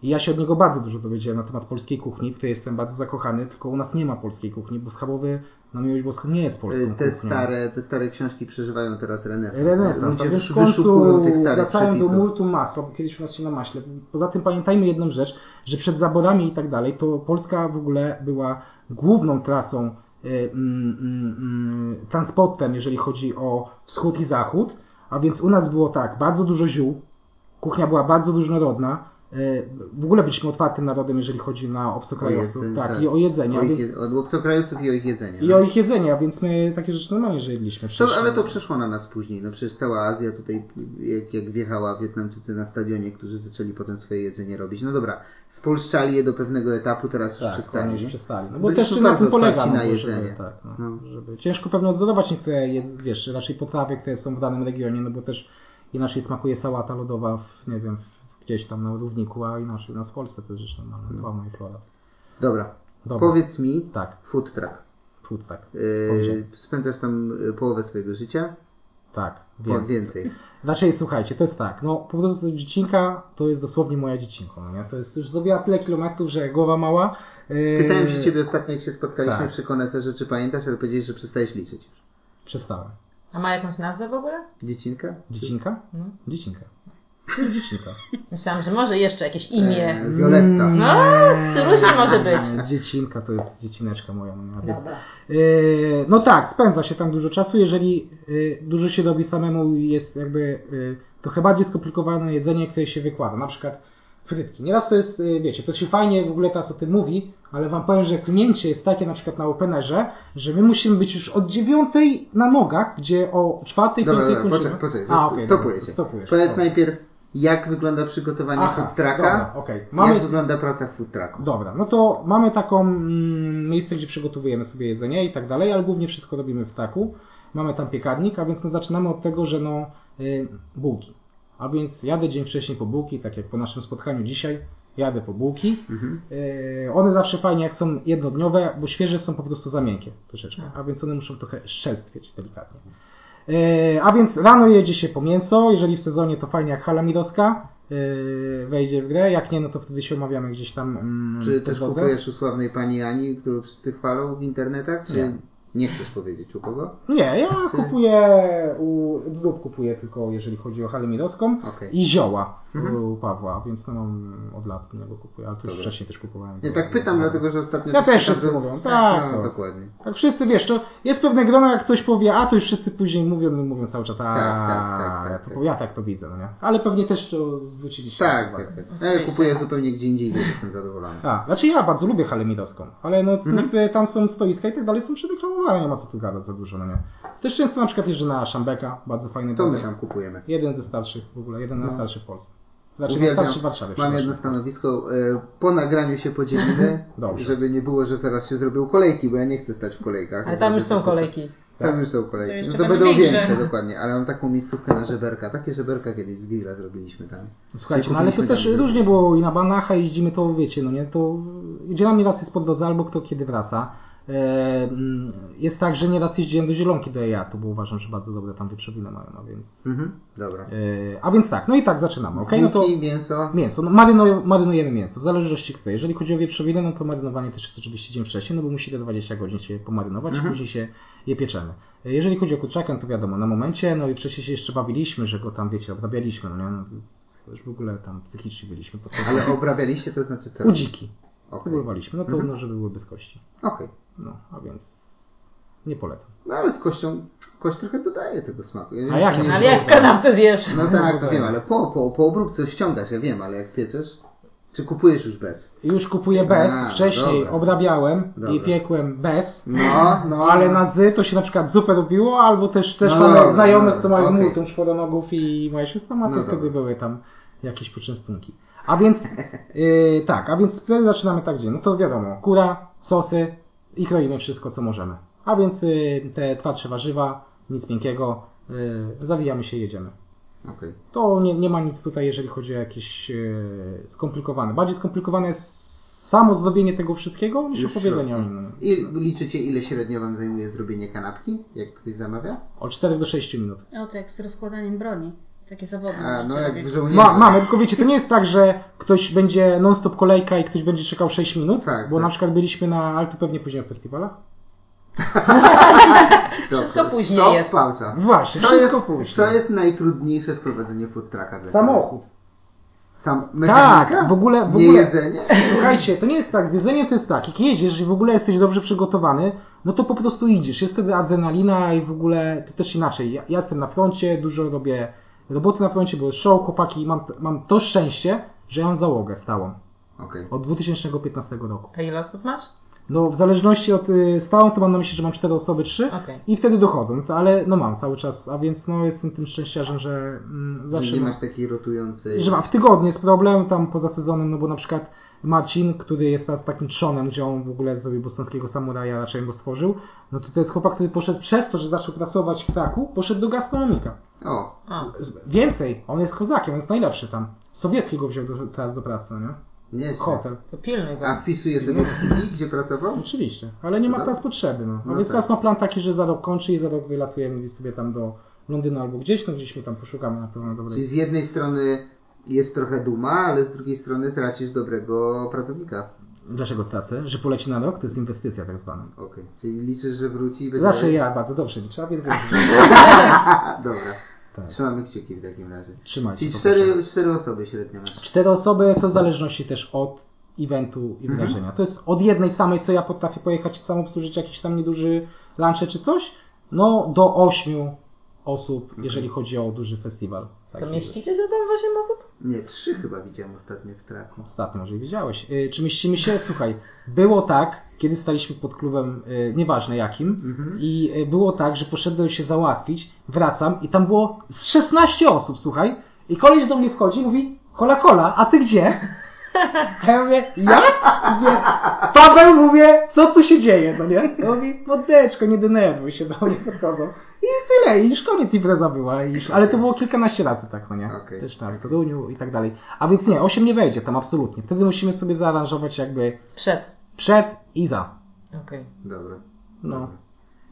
I ja się od niego bardzo dużo dowiedziałem na temat polskiej kuchni, w której jestem bardzo zakochany, tylko u nas nie ma polskiej kuchni, bo schabowy, na miłość boską, nie jest polską Y, Te kuchnią. stare, te stare książki przeżywają teraz renesans. Renesans, Ludzie więc w końcu wracają do multum masła, bo kiedyś u nas się na maśle. Poza tym pamiętajmy jedną rzecz, że przed zaborami i tak dalej, to Polska w ogóle była główną trasą, y, mm, mm, mm, transportem, jeżeli chodzi o wschód i zachód, a więc u nas było tak, bardzo dużo ziół, kuchnia była bardzo różnorodna, w ogóle byliśmy otwartym narodem, jeżeli chodzi na obcokrajowców, jedzenie, tak, tak. i o jedzenie, O ich, więc, od obcokrajowców i o ich jedzeniu. i no. o ich jedzenie, a więc my takie rzeczy normalnie, że jedliśmy. To, Przecież- ale to przeszło na nas później. No przecież cała Azja tutaj, jak, jak wjechała Wietnamczycy na stadionie, którzy zaczęli potem swoje jedzenie robić. No dobra, spolszczali je do pewnego etapu, teraz już Tak, oni przestali. już przestali. No bo też na tym polega, no, na bo jedzenie. Żeby, tak, no, No. żeby ciężko pewnie odzorować niektóre, jedz- wiesz, raczej potrawy, które są w danym regionie, no bo też inaczej smakuje sałata lodowa w, nie wiem, w, gdzieś tam na równiku, a inaczej u nas w Polsce to jest rzecz normalna, fauna i flora. Dobra. Dobra. Powiedz mi, Tak, food truck. food, tak. Yy, spędzasz tam y, połowę swojego życia? Tak, Po wiem. więcej. Znaczy, słuchajcie, to jest tak, no po prostu dziecinka to jest dosłownie moja dziecinka, no nie? To jest już zrobiła tyle kilometrów, że głowa mała. Yy, Pytałem się ciebie ostatnio, jak się spotkaliśmy tak. przy koneserze, czy pamiętasz, ale powiedziałeś, że przestajesz liczyć już. Przestałem. A ma jakąś nazwę w ogóle? Dziecinka? Dziecinka? No. Dziecinka. To jest dziecinka. Myślałam, że może jeszcze jakieś imię. E, Violetta. No, różnie może być. Eee, Dziecinka to jest dziecineczka moja. No? Więc, Dobra. Yy, no tak, spędza się tam dużo czasu. Jeżeli yy, dużo się robi samemu i jest jakby yy, trochę bardziej skomplikowane jedzenie, które się wykłada. Na przykład frytki. Nieraz to jest, wiecie, to się fajnie w ogóle teraz o tym mówi, ale wam powiem, że klnięcie jest takie na przykład na Openerze, że my musimy być już od dziewiątej na nogach, gdzie o czwartej, piątej dobra, kończymy. poczekaj, poczekaj, A, dobra, cię. stopujesz. Powiedz najpierw, jak wygląda przygotowanie Aha, food trucka, dobra, okej. jak Mamy wygląda praca food trucku. Dobra, no to mamy taką mm, miejsce, gdzie przygotowujemy sobie jedzenie i tak dalej, ale głównie wszystko robimy w taku. Mamy tam piekarnik, a więc no zaczynamy od tego, że no y, bułki. A więc jadę dzień wcześniej po bułki, tak jak po naszym spotkaniu dzisiaj, jadę po bułki. Mhm. Y, one zawsze fajnie jak są jednodniowe, bo świeże są po prostu za miękkie troszeczkę, a więc one muszą trochę szczelstwieć delikatnie. Y, a więc rano jedzie się po mięso, jeżeli w sezonie to fajnie jak halamirowska y, wejdzie w grę, jak nie, no to wtedy się umawiamy gdzieś tam mm, Czy też drodze. kupujesz u sławnej pani Ani, którą wszyscy chwalą w internetach? Czy... Nie. Nie chcesz powiedzieć u kogo? Nie, ja kupuję u Dudów kupuję tylko jeżeli chodzi o halę mirowską Okej. i zioła Mhm. u Pawła, więc no mam od lat u niego kupuję, ale to już wcześniej też kupowałem. Nie, tak pytam, dlatego że ostatnio... Ja też wszyscy mówią, tak, No, to. dokładnie. Tak wszyscy wiesz, to jest pewne grono, jak ktoś powie, a to już wszyscy później mówią i mówią cały czas, a Tak, tak, tak, tak, ja, to, tak. ja tak to widzę, no nie? Ale pewnie też to zwróciliście Tak, uwagę. tak, tak. Ja kupuję zupełnie gdzie indziej i jestem zadowolony. A, znaczy ja bardzo lubię halę mirowską, ale no Mhm. tam są stoiska i tak dalej, są przedeklamowane, nie ma co tu gadać za dużo, no nie? Też często na przykład jeżdżę na Szambeka, bardzo fajny To my tam kupujemy. Jeden ze starszych w ogóle, jeden No. z starszych w Polsce. Znaczy Uwielbiam. najstarszy w Warszawie. Mam jedno stanowisko. e, Po nagraniu się podzielimy, żeby nie było, że zaraz się zrobią kolejki, bo ja nie chcę stać w kolejkach. Ale tam już są kolejki. Tam już są To kolejki. jeszcze No to będą większe. większe, dokładnie. Ale mam taką miejscówkę na żeberka. Takie żeberka kiedyś z grilla zrobiliśmy tam. Słuchajcie, no ale to też tam różnie było i na Banacha jeździmy, to wiecie, no nie, to gdzie nam nieraz jest po drodze, albo kto kiedy wraca. Jest tak, że nieraz jeździłem do Zielonki do Ejatu, bo uważam, że bardzo dobre tam wieprzowiny mają, no więc... Mhm. Dobra. E, a więc tak, no i tak zaczynamy, okej? No to mięso. mięso, no marynu, marynujemy mięso, w zależności kto. Jeżeli chodzi o wieprzowinę, no to marynowanie też jest oczywiście dzień wcześniej, no bo musi te 20 godzin się pomarynować, Mhm. później się je pieczemy. E, Jeżeli chodzi o kurczaka, no to wiadomo, na momencie, no i wcześniej się jeszcze bawiliśmy, że go tam, wiecie, obrabialiśmy, no nie? No, to już w ogóle tam psychicznie byliśmy. Ale obrabialiście to znaczy co? U dziki. Okej. Próbowaliśmy, no to Mhm. no, żeby były bez kości. Okej. No, a więc nie polecam. No ale z kością, kość trochę dodaje tego smaku. Ja A jak nie? Ale jak w kanapce zjesz? No tak, to dodaje. wiem, ale po, po, po obróbce ściągasz, ja wiem, ale jak pieczesz, czy kupujesz już bez? Już kupuję bez, A, wcześniej dobra. obrabiałem i Dobra. piekłem bez. No, no. Ale na z to się na przykład zupę robiło, albo też, też No mamy dobra, znajomych, no, co mają okej. multum czworonogów i moja siostra ma, to No wtedy były tam jakieś poczęstunki. A więc, yy, tak, a więc wtedy zaczynamy tak dzień. No to wiadomo, kura, sosy i kroimy wszystko, co możemy. A więc yy, te twardsze warzywa, nic miękkiego, yy, zawijamy się i jedziemy. Okej. To nie, nie ma nic tutaj, jeżeli chodzi o jakieś yy, skomplikowane. Bardziej skomplikowane jest samo zrobienie tego wszystkiego niż Już opowiedzenie o nim. I liczycie, ile średnio Wam zajmuje zrobienie kanapki, jak ktoś zamawia? Od 4 do 6 minut. O, to jak z rozkładaniem broni. Takie zawody. A, no jak żołnierze. Ma, mamy, tylko wiecie, to nie jest tak, że ktoś będzie non-stop kolejka i ktoś będzie czekał 6 minut, Tak, bo tak. na przykład byliśmy na, ale to pewnie później w festiwalach. Wszystko później stop, jest. pauza. Właśnie, Co wszystko jest, później. co jest najtrudniejsze w prowadzeniu food trucka dla Samochód. Sam mechanika? Tak, w ogóle- w Nie ogóle- jedzenie? Słuchajcie, to nie jest tak, zjedzenie to jest tak, jak jedziesz i w ogóle jesteś dobrze przygotowany, no to po prostu idziesz, jest wtedy adrenalina i w ogóle to też inaczej. Ja, ja jestem na froncie, dużo robię roboty na froncie, jest show, chłopaki, mam, mam to szczęście, że ja mam załogę stałą Okej. od 2015 roku. A ile osób masz? No w zależności od y, stałą to mam na myśli, że mam 4 osoby, 3 Okej. i wtedy dochodzą, to, ale no mam cały czas, a więc no jestem tym szczęściarzem, że mm, zawsze Nie masz takiej rotującej... że mam w tygodniu jest problem tam poza sezonem, no bo na przykład Marcin, który jest teraz takim trzonem, gdzie on w ogóle zrobił bostońskiego samuraja, raczej go stworzył, no to to jest chłopak, który poszedł przez to, że zaczął pracować w traku, poszedł do gastronomika. O, A, Więcej, on jest kozakiem, on jest najlepszy tam. Sowieckiego wziął do, teraz do pracy, no nie? nieźle. Hotel. to pilnuj go. A wpisuje sobie w CV, gdzie pracował? Oczywiście, ale nie ma No. teraz potrzeby. No. A No więc tak. teraz ma plan taki, że za rok kończy i za rok wylatujemy sobie tam do Londynu albo gdzieś, no gdzieś my tam poszukamy na pewno dobrej. Czyli z jednej strony jest trochę duma, ale z drugiej strony tracisz dobrego pracownika. Dlaczego tracę? Że poleci na rok? To jest inwestycja tak zwana. Okej. Czyli liczysz, że wróci i będzie... Znaczy ja bardzo dobrze liczę, a więc Dobra. Tak. Trzymamy kciuki w takim razie. trzymajcie. Czyli cztery, cztery osoby średnio masz. Cztery osoby to w zależności też od eventu i wydarzenia. To jest od jednej samej, co ja potrafię pojechać sam obsłużyć jakiś tam nieduży lunch czy coś, no do ośmiu osób, jeżeli chodzi o duży festiwal. To Taki- mieścicie się tam w 8 osób? Nie, trzy chyba widziałem ostatnio w traku. Ostatnio może i wiedziałeś. Y, Czy mieścimy się? Słuchaj, było tak, kiedy staliśmy pod klubem, y, nieważne jakim, Mhm. i y, było tak, że poszedłem się załatwić, wracam i tam było z 16 osób, słuchaj, i koleś do mnie wchodzi i mówi, hola hola, a ty gdzie? A ja mówię, ja? Mówię, Paweł, mówię, co tu się dzieje, no nie? No mówi, podeczko, nie denerwuj się, do mnie podchodzą. I tyle, i już koniec impreza była, i już, ale to było kilkanaście razy tak, no nie? Okej. Też tak, to Duniu i tak dalej. A więc nie, 8 nie wejdzie tam absolutnie. Wtedy musimy sobie zaaranżować jakby Przed. przed i za. Okej. Dobra. No. Dobra.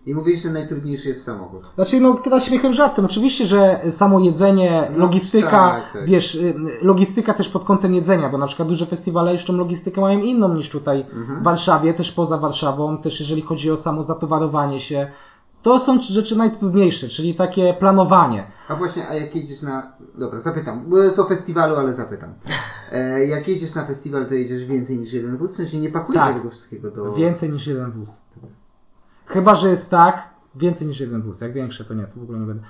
I mówisz, że najtrudniejszy jest samochód. Znaczy, no teraz śmiechem żartem. Oczywiście, że samo jedzenie, No, logistyka, tak, tak. wiesz, y, logistyka też pod kątem jedzenia, bo na przykład duże festiwale jeszcze logistykę mają inną niż tutaj Mhm. w Warszawie, też poza Warszawą, też jeżeli chodzi o samo zatowarowanie się. To są rzeczy najtrudniejsze, czyli takie planowanie. A właśnie, a jak jedziesz na... Dobra, zapytam. Jest o festiwalu, ale zapytam. E, jak jedziesz na festiwal, to jedziesz więcej niż jeden wóz? W sensie nie pakujecie Tak. tego wszystkiego do... Więcej niż jeden wóz. Chyba, że jest tak, więcej niż jeden wóz. Jak większe, to nie, to w ogóle nie będę.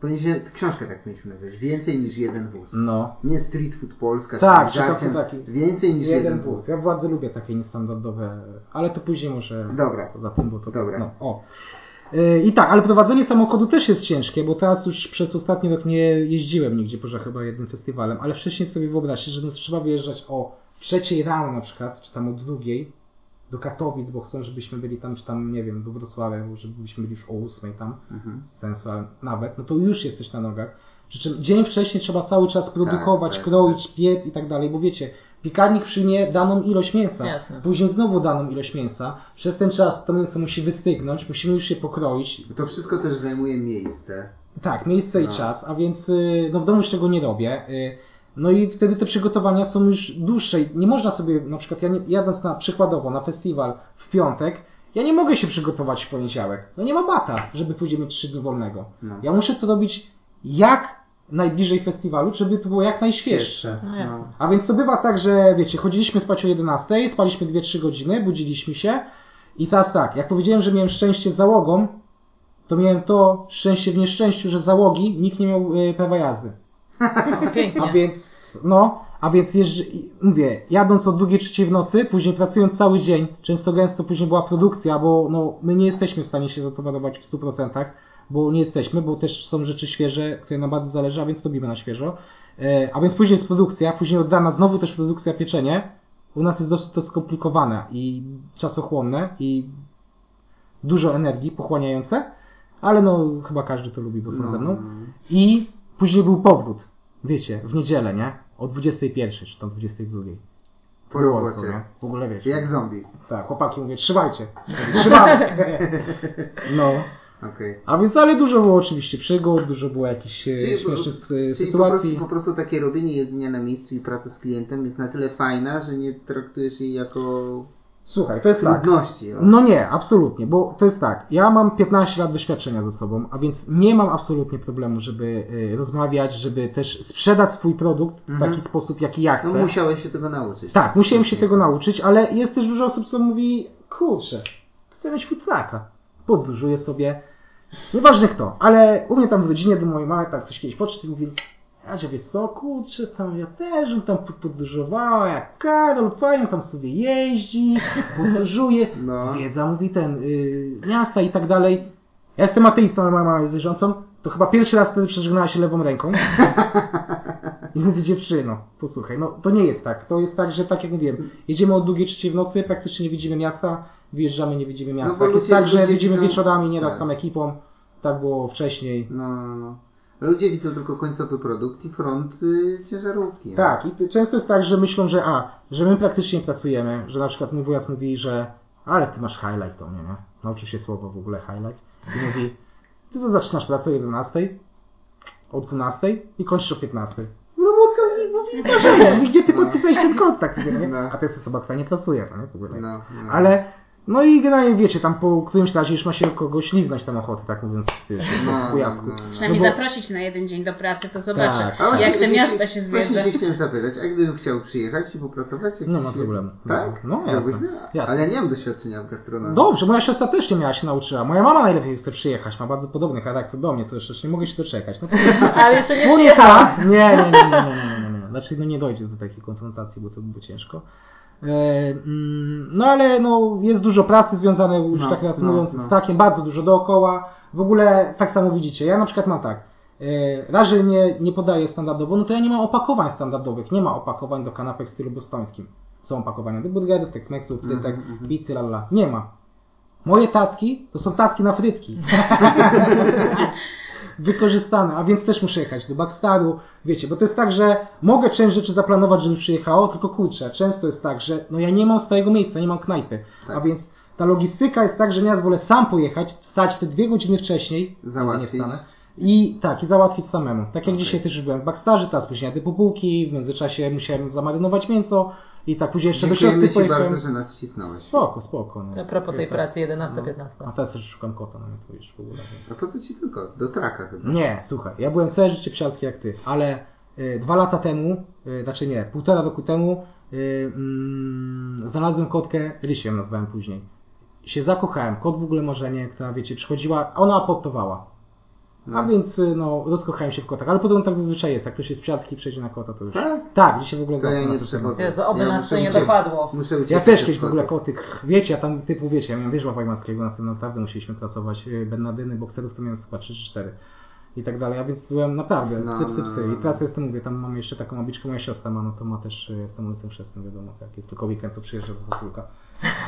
Powinien książkę tak mieliśmy nazwać. Więcej niż jeden wóz. No. Nie Street Food Polska, Tak, czy to taki Więcej niż jeden wóz. Ja bardzo lubię takie niestandardowe, ale to później może Dobra. poza tym, bo to Dobra. No, o. Yy, I tak, ale prowadzenie samochodu też jest ciężkie, bo teraz już przez ostatni rok nie jeździłem nigdzie poza chyba jednym festiwalem, ale wcześniej sobie wyobraźcie, że no, trzeba wyjeżdżać o trzeciej rano na przykład, czy tam o drugiej do Katowic, bo chcą, żebyśmy byli tam, czy tam, nie wiem, do Wrocławia, żebyśmy byli już o ósmej tam, Mhm. sensu, ale nawet, no to już jesteś na nogach. Przy czym dzień wcześniej trzeba cały czas produkować, tak, kroić, piec i tak dalej, bo wiecie, piekarnik przyjmie daną ilość mięsa, Jasne. później znowu daną ilość mięsa. Przez ten czas to mięso musi wystygnąć, musimy już je pokroić. To wszystko też zajmuje miejsce. Tak, miejsce i No. czas, a więc y, no w domu już tego nie robię. No i wtedy te przygotowania są już dłuższe. Nie można sobie, na przykład ja nie, jadąc na przykładowo na festiwal w piątek, ja nie mogę się przygotować w poniedziałek. No nie ma bata, żeby później mieć trzy dni wolnego. No. Ja muszę to robić jak najbliżej festiwalu, żeby to było jak najświeższe. No. No. A więc to bywa tak, że wiecie, chodziliśmy spać o 11, spaliśmy 2-3 godziny, budziliśmy się i teraz tak, jak powiedziałem, że miałem szczęście z załogą, to miałem to szczęście w nieszczęściu, że załogi nikt nie miał y, prawa jazdy. Pięknie. A więc, no, a więc jeżdż, mówię, jadąc o drugiej, trzeciej w nocy, później pracując cały dzień, często gęsto później była produkcja, bo no, my nie jesteśmy w stanie się zatowarować w 100%, bo nie jesteśmy, bo też są rzeczy świeże, które nam bardzo zależy, a więc robimy na świeżo. E, a więc później jest produkcja, później od rana znowu też produkcja, pieczenie. U nas jest dosyć to skomplikowane i czasochłonne i dużo energii pochłaniające, ale no chyba każdy to lubi, bo są No. ze mną. I później był powrót, wiecie, w niedzielę, nie? O 21 czy tam 22. Po Było robocie. to, nie? W ogóle wiesz. Jak zombie. Tak, chłopaki mówię, trzymajcie. Trzymamy. No. Okej. A więc, ale dużo było oczywiście przygód, dużo było jakichś e, Czyli- śmiesznych Czyli po sytuacji. prostu, po prostu takie robienie jedzenia na miejscu i praca z klientem jest na tyle fajna, że nie traktujesz jej jako Słuchaj, to jest tak. trudności. o. No nie, absolutnie, bo to jest tak. Ja mam 15 lat doświadczenia ze sobą, a więc nie mam absolutnie problemu, żeby y, rozmawiać, żeby też sprzedać swój produkt w Mhm. taki sposób, jaki ja No chcę. musiałeś się tego nauczyć. Tak, musiałem się tego nauczyć, ale jest też dużo osób, co mówi, kurczę, chcę mieć food trucka. Podróżuję sobie, nieważne kto, ale u mnie tam w rodzinie do mojej mamy tak ktoś kiedyś podszedł i mówi, a że wiesz co, kurczę, tam ja też bym tam podróżowała, jak Karol, fajnie tam sobie jeździ, podróżuje, No. zwiedza, mówi ten, y, miasta i tak dalej. Ja jestem ateistą, ale moja mama jest wierzącą, to chyba pierwszy raz wtedy przeżegnała się lewą ręką. I mówi dziewczyno, posłuchaj, no to nie jest tak. To jest tak, że tak jak mówiłem, jedziemy o drugiej, trzeciej w nocy, praktycznie nie widzimy miasta, wyjeżdżamy, nie widzimy miasta. No tak jest tak, że widzimy wieczorami, nieraz tak. tam ekipą. Tak było wcześniej. No, no, no. Ludzie widzą tylko końcowy produkt i front y, ciężarówki. no. Tak, i często jest tak, że myślą, że a, że my praktycznie pracujemy, że na przykład mój wujas mówi, że ale ty masz highlight do mnie, nie? Nauczył się słowa w ogóle highlight. I mówi, ty to zaczynasz pracę o 11, o 12 i kończysz o 15. No bo to mówi, gdzie ty podpisałeś ten kontrakt? Nie? No. A to jest osoba, która nie pracuje, no nie? W ogóle. No, no. Ale, no i generalnie wiecie, tam po którymś razie już ma się kogoś liznąć tam ochotę, tak mówiąc, wiesz, No, po jasku. no, no, no. Przynajmniej No bo- zaprosić na jeden dzień do pracy, to zobaczę, Tak. A właśnie- jak te właśnie- miasta się Właśnie zwiedza. się chciałem zapytać, a gdybym chciał przyjechać i popracować? Nie ma problemu. Tak? No, jasne. Mnie? Jasne. Ale ja nie mam doświadczenia w gastronomii. Dobrze, moja siostra też nie miała się nauczyła. Moja mama najlepiej chce przyjechać, ma bardzo podobny charakter do mnie, to jeszcze nie mogę się doczekać. No, Ale jeszcze nie nie, przyjechała. tak. nie, nie, nie, nie, nie, nie, nie, nie. Znaczy, no nie dojdzie do takiej konfrontacji, bo to by było ciężko. E, mm, no ale no, jest dużo pracy związane, już No, tak raz no, mówiąc, no. z takiem, bardzo dużo dookoła. W ogóle tak samo widzicie, ja na przykład mam tak, e, raz, że nie, nie podaję standardowo, no to ja nie mam opakowań standardowych, nie ma opakowań do kanapek w stylu bostońskim. Są opakowania do burgerów, Tex-Mexów, frytek, Mhm, pizzy, lala. Nie ma. Moje tacki to są tacki na frytki. Wykorzystane, a więc też muszę jechać do Backstaru, wiecie, bo to jest tak, że mogę część rzeczy zaplanować, żeby przyjechało, tylko kurczę, często jest tak, że no ja nie mam stałego miejsca, nie mam knajpy, Tak. a więc ta logistyka jest tak, że nieraz wolę sam pojechać, wstać te dwie godziny wcześniej, Załatwić. nie wstanę, i tak, i załatwić samemu. Tak jak Okej. dzisiaj też byłem w backstarze, teraz później jadę po bułki, w międzyczasie musiałem zamarynować mięso i tak później jeszcze do Dziękujemy siostry Ci pojechałem. bardzo, że nas wcisnąłeś. Spoko, spoko. No. A propos tej pracy 11-15. A teraz szukam kota, no to już w ogóle. A po co Ci tylko? Do traka chyba. Nie, słuchaj, ja byłem całe życie psiarski jak ty, ale y, dwa lata temu, y, znaczy nie, półtora roku temu y, mm, znalazłem kotkę, ją nazwałem później. Się zakochałem, kot w ogóle marzenie, która wiecie, przychodziła, ona apotowała. A No. więc y, no, rozkochałem się w kotach, ale potem tak zazwyczaj jest, jak ktoś jest psiarski i przejdzie na kota, to już... Tak? Tak, dzisiaj w ogóle To ja nie przechodzę. Jezu, oby Ja nas to nie dopadło. Muszę Ja też kiedyś w ogóle kotyk, wiecie, ja tam typu wiecie, ja miałem wieżła Wajmackiego, na tym naprawdę musieliśmy pracować, y, Bernadyny, bokserów to miałem chyba 3 czy 4 i tak dalej, a więc byłem naprawdę No, psy, psy, no, psy no. i teraz jestem, mówię, tam mam jeszcze taką obliczkę, moja siostra ma, no to ma też, y, jestem ulicą chrzestną, wiadomo, tak, jest tylko weekend, to przyjeżdża do Populka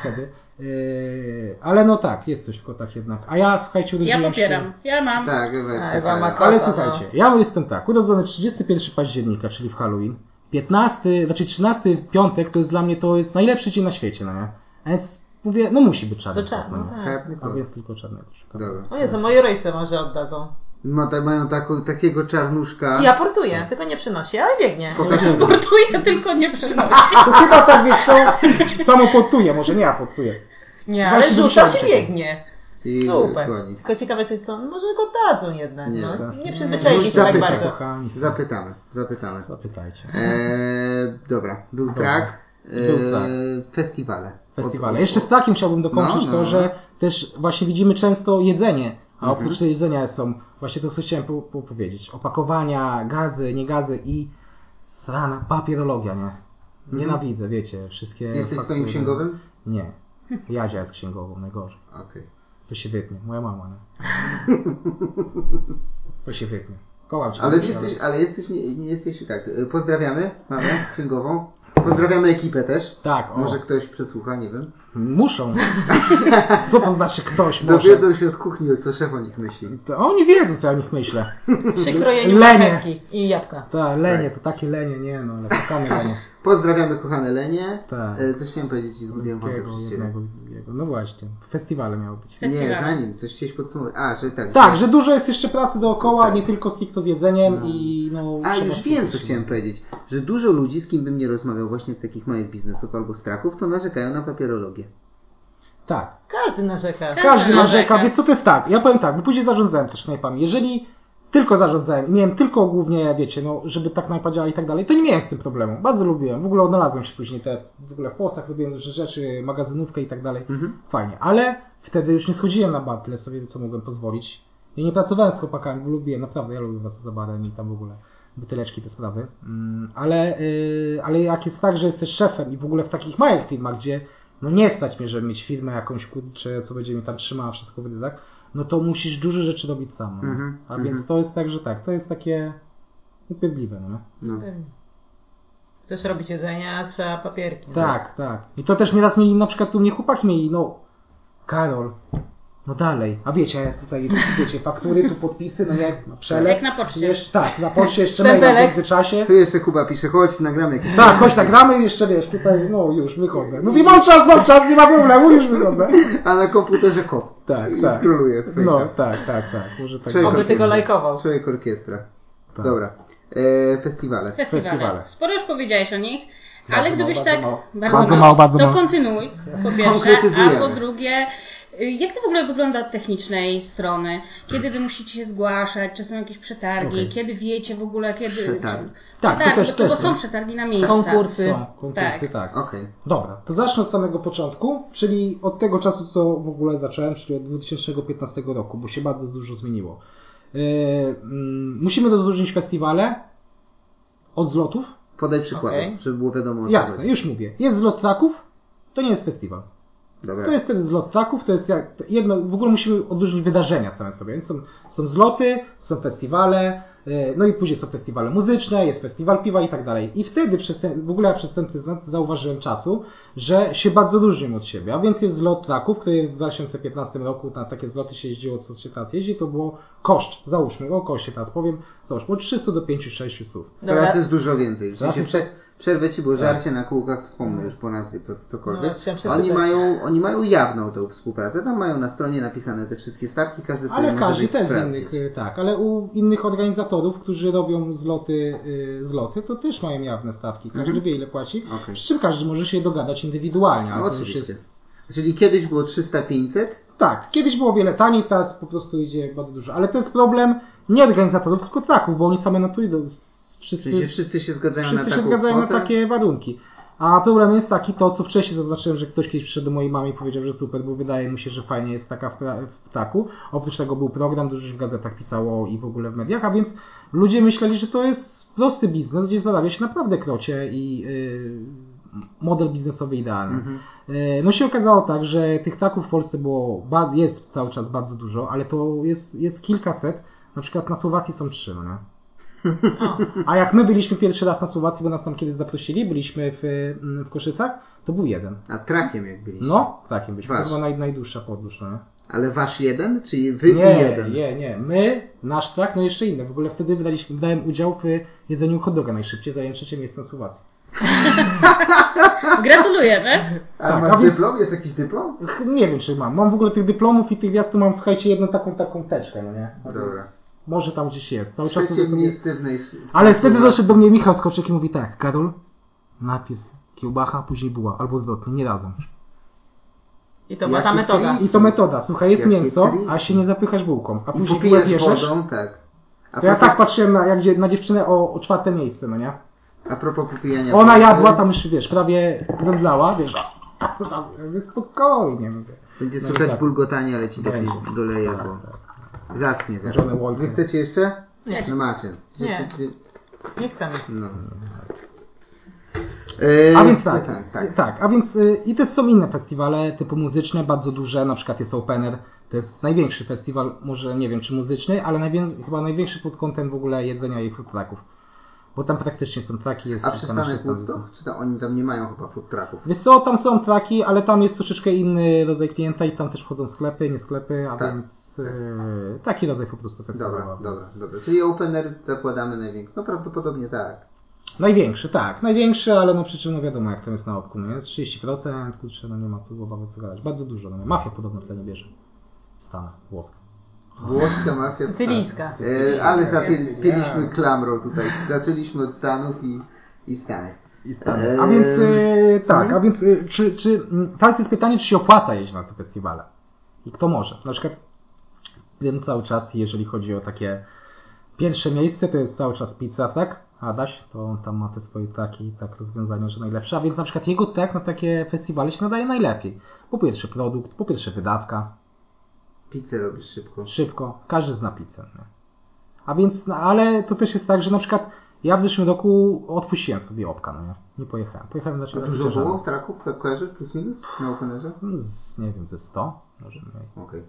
wtedy, Yy, ale no tak, jest coś w kotach jednak, a ja słuchajcie, Ja urodziłem popieram. się... Ja mam. Tak, Ewa ma Ale Kota, słuchajcie, ja jestem tak, urodzony 31 października, czyli w Halloween. 15, znaczy 13 piątek to jest dla mnie to jest najlepszy dzień na świecie, no nie? A więc mówię, no musi być czarny To czarny, no nie? tak. Czarny A więc tylko czarnego. Dobra. O Jezu, moi rodzice może oddadzą. Ma, tak, mają taką, takiego czarnuszka. Ja portuję, tylko nie przynosi, ale biegnie. Pokażemy. Portuję, tylko nie przynosi. To chyba tak wiesz co, samo podtuję, może nie ja podtuję. Nie, ale Właśnie żółta myślałem się biegnie. I Super. koniec. Tylko ciekawe, czy są, może go dadzą jednak. Nie, no. tak. nie przyzwyczaili się tak bardzo. Kochani, Zapytamy, zapytamy. zapytajcie. Eee, dobra, był Dobra. trak. Był trak. Eee, festiwale. Festiwale. Od- Jeszcze z takim chciałbym dokończyć No, to, no. że też właśnie widzimy często jedzenie, a Mhm. oprócz jedzenia są właśnie to, co chciałem po, po powiedzieć. Opakowania, gazy, nie gazy i srana papierologia, nie? Nienawidzę, wiecie, wszystkie... Mhm. Jesteś faktury. swoim księgowym? Nie. Jadzia jest księgową, najgorzej. Okej. To się wytnie. Moja mama, nie? To się wytnie. Kołam cię. Ale jesteś, ale jesteś, nie, nie jesteś, tak, pozdrawiamy mamę księgową. Pozdrawiamy ekipę też. Tak, o. Może ktoś przesłucha, nie wiem. Muszą. Co to znaczy ktoś może? Dowiedzą się od kuchni, co szef o nich myśli. To oni wiedzą, co ja o nich myślę. Przy krojeniu Lenie. i jabłka. Tak, lenie, to takie lenie, nie no, ale kochamy lenie. Pozdrawiamy kochane Lenie. Tak. E, coś chciałem powiedzieć i zgubiłem wątek. No właśnie, festiwale miało być. Nie, Festiwale. zanim, coś chciałeś podsumować. A, że tak. Tak, że dużo jest jeszcze pracy dookoła, Tak. nie tylko stricte z jedzeniem No. i no... A już wiem, co chciałem powiedzieć. Że dużo ludzi, z kim bym nie rozmawiał właśnie z takich małych biznesów albo straków, to narzekają na papierologię. Tak, Każdy narzeka. Każdy każdy narzeka, narzeka. wiesz co to jest tak, ja powiem tak, bo później zarządzałem też snajpami, jeżeli tylko zarządzałem. Miałem tylko głównie, wiecie, no, żeby tak najpa działa i tak dalej, to nie miałem z tym problemu, bardzo lubiłem, w ogóle odnalazłem się później te, w ogóle w postach robiłem różne rzeczy, magazynówkę i tak dalej, Mhm. fajnie, ale wtedy już nie schodziłem na bar, tyle sobie co mogłem pozwolić, ja nie pracowałem z chłopakami, bo lubiłem, naprawdę, ja lubię was za barem i tam w ogóle buteleczki, te sprawy, mm, ale, yy, ale jak jest tak, że jesteś szefem i w ogóle w takich małych firmach, gdzie no nie stać mnie, żeby mieć firmę jakąś, kurczę, co będzie mi tam trzymała wszystko w ryzach, no to musisz dużo rzeczy robić sam. No. Mhm, A mhm. więc to jest tak, że tak, to jest takie upierdliwe, no. No. Chcesz robić jedzenie, a trzeba papierki. Tak, tak. I to też nieraz mieli, na przykład tu mnie chłopaki mieli, no, Karol, no dalej. A wiecie, tutaj, wiecie, faktury, tu podpisy, no jak, no przelew. Jak na poczcie. Jeszcze, tak, na poczcie jeszcze maila w międzyczasie. Tu jeszcze Kuba pisze, chodź, nagramy jakieś... Tak, chodź nagramy i jeszcze wiesz, tutaj, no już wychodzę. Mówi, mam czas, mam czas, nie ma problemu, już wychodzę. A na komputerze kot. Tak, I tak. scrolluje. No, tak, tak, tak. Może tak. Człowiek Oby ty go lajkował. Człowiek orkiestra. Tak. Dobra. E, festiwale. Festiwale. Festiwale. Sporo już powiedziałeś o nich, Bardzo ale mało, gdybyś bardzo tak mało. bardzo, Bardzo mało, mało, bardzo to mało. kontynuuj po pierwsze, a po drugie, jak to w ogóle wygląda od technicznej strony? Kiedy wy musicie się zgłaszać? Czy są jakieś przetargi? Okej. Kiedy wiecie w ogóle, kiedy... Przetargi. Tak, to tak też- bo, też bo są. przetargi na miejsca. Konkursy. Są konkursy, tak. Okej. Dobra, to zacznę od samego początku, czyli od tego czasu, co w ogóle zacząłem, czyli od 2015 roku, bo się bardzo dużo zmieniło. Yy, musimy rozróżnić festiwale od zlotów. Podaj przykłady, Okej. żeby było wiadomo Jasne, już mówię. Jest zlot traków, to nie jest festiwal. Dobra. To jest ten zlot traków, to jest jak jedno, w ogóle musimy odróżnić wydarzenia same sobie. Więc są, są zloty, są festiwale, yy, no i później są festiwale muzyczne, jest festiwal piwa i tak dalej. I wtedy przez ten, w ogóle ja przez ten tydzień zauważyłem czasu, że się bardzo różnią od siebie. A więc jest zlot traków, który w 2015 roku na takie zloty się jeździło, co się teraz jeździ, to było koszt, załóżmy, o koszcie teraz powiem, załóżmy od 300 do 5-6 słów. Teraz jest dużo więcej. W sensie Przerwę ci, bo żarcie na kółkach wspomnę już po nazwie co, cokolwiek. No, oni, mają, oni mają jawną tą współpracę. Tam mają na stronie napisane te wszystkie stawki, każdy sobie Ale każdy też z sprawdzić. innych, y, tak, ale u innych organizatorów, którzy robią zloty, y, zloty, to też mają jawne stawki. Każdy Mhm. wie ile płaci. Okej. Przy czym każdy może się dogadać indywidualnie, No, oczywiście. jest... Czyli kiedyś było 300-500, Tak, kiedyś było wiele taniej, teraz po prostu idzie bardzo dużo. Ale to jest problem nie organizatorów, tylko traków, bo oni same na to idą. Wszyscy, wszyscy się zgadzają wszyscy na się zgadzają na takie warunki. A problem jest taki, to co wcześniej zaznaczyłem, że ktoś kiedyś przyszedł do mojej mamy i powiedział, że super, bo wydaje mu się, że fajnie jest taka w, w ptaku. Oprócz tego był program, dużo się w gazetach pisało i w ogóle w mediach, a więc ludzie myśleli, że to jest prosty biznes, gdzie zarabia się naprawdę krocie i yy, model biznesowy idealny. Mhm. Yy, No się okazało tak, że tych taków w Polsce było, jest cały czas bardzo dużo, ale to jest, jest kilkaset. Na przykład na Słowacji są trzy, no nie? A jak my byliśmy pierwszy raz na Słowacji, bo nas tam kiedyś zaprosili, byliśmy w, mm, w Koszycach, to był jeden. A trakiem jak byliście. No, takim byliśmy. To Wasz. była naj, najdłuższa podróż, no nie? Ale wasz jeden, czy wy i Nie, jeden? nie, nie. My, nasz trak, no jeszcze inne. W ogóle wtedy wydaliśmy, wydałem udział w jedzeniu hot doga najszybciej, zająłem trzecie miejsce na Słowacji. Gratulujemy. A Tak, masz a więc- dyplom? Jest jakiś dyplom? Ch- Nie wiem, czy mam. Mam w ogóle tych dyplomów i tych gwiazd, to mam, słuchajcie, jedną taką, taką teczkę, no nie? A Dobra. więc Może tam gdzieś jest. Cały czas Trzecie sobie... miejsce w naj... Ale wtedy doszedł do mnie Michał Skoczek i mówi tak, Karol, najpierw kiełbacha, później buła, albo odwrotnie, nie razem. I to była ta metoda. I to metoda, słuchaj, jest Jakie mięso, triki? a się nie zapychasz bułką, a później bułę bierzesz. wodą, tak. A To ja tak patrzyłem na, jak, na dziewczynę o, o czwarte miejsce, no nie? a propos popijania Ona jadła tam już, wiesz, prawie zemdlała, wiesz, spokojnie, mówię. Będzie No słychać tak. bulgotanie, ale ci Będzie. taki doleje, Tak, bo zaraz. Żonę. Wy chcecie jeszcze? Nie. No macie. Nie. Nie chcemy. No. E, A więc tak, tak, tak. tak, a więc y, i też są inne festiwale typu muzyczne, bardzo duże, na przykład jest Opener, to jest największy festiwal, może nie wiem czy muzyczny, ale najwię- chyba największy pod kątem w ogóle jedzenia i food trucków. Bo tam praktycznie są traki, jest A nasze stanowisko. Woodstock? Czy to oni tam nie mają chyba food trucków? Wiesz co, tam są traki, ale tam jest troszeczkę inny rodzaj klienta i tam też wchodzą sklepy, nie sklepy, a Tak, więc y, taki rodzaj po prostu festiwalu. Dobra, dobra, dobra. Czyli opener zakładamy największy. No prawdopodobnie tak. Największy, tak, największy, ale no przy czym no wiadomo jak to jest na opku, nie? 30%, kurczę, no nie ma tu obawy co gadać. Bardzo dużo, no nie? Mafia podobno w nie bierze. W Stanach, włoska. Włoska mafia. Sycylijska. E, ale zapieli, spieliśmy klamrą tutaj. Zaczęliśmy od Stanów i, i Stany. Eee, A więc y, tak, mhm. a więc y, czy, czy teraz jest pytanie, czy się opłaca jeździć na te festiwale? I kto może? Na przykład wiem cały czas, jeżeli chodzi o takie pierwsze miejsce, to jest cały czas pizza, tak? Adaś, to on tam ma te swoje takie tak rozwiązania, że najlepsze. A więc na przykład jego tak na takie festiwale się nadaje najlepiej. Po pierwsze produkt, po pierwsze wydawka, Pizzę robisz szybko. szybko, każdy zna pizzę. Nie? A więc, no, ale to też jest tak, że na przykład ja w zeszłym roku odpuściłem sobie opka, no nie? Nie pojechałem. Pojechałem znaczy A na dużo było w traku? Kojarzysz plus minus na openerze? Z, nie wiem, ze 100 może mniej. Okej.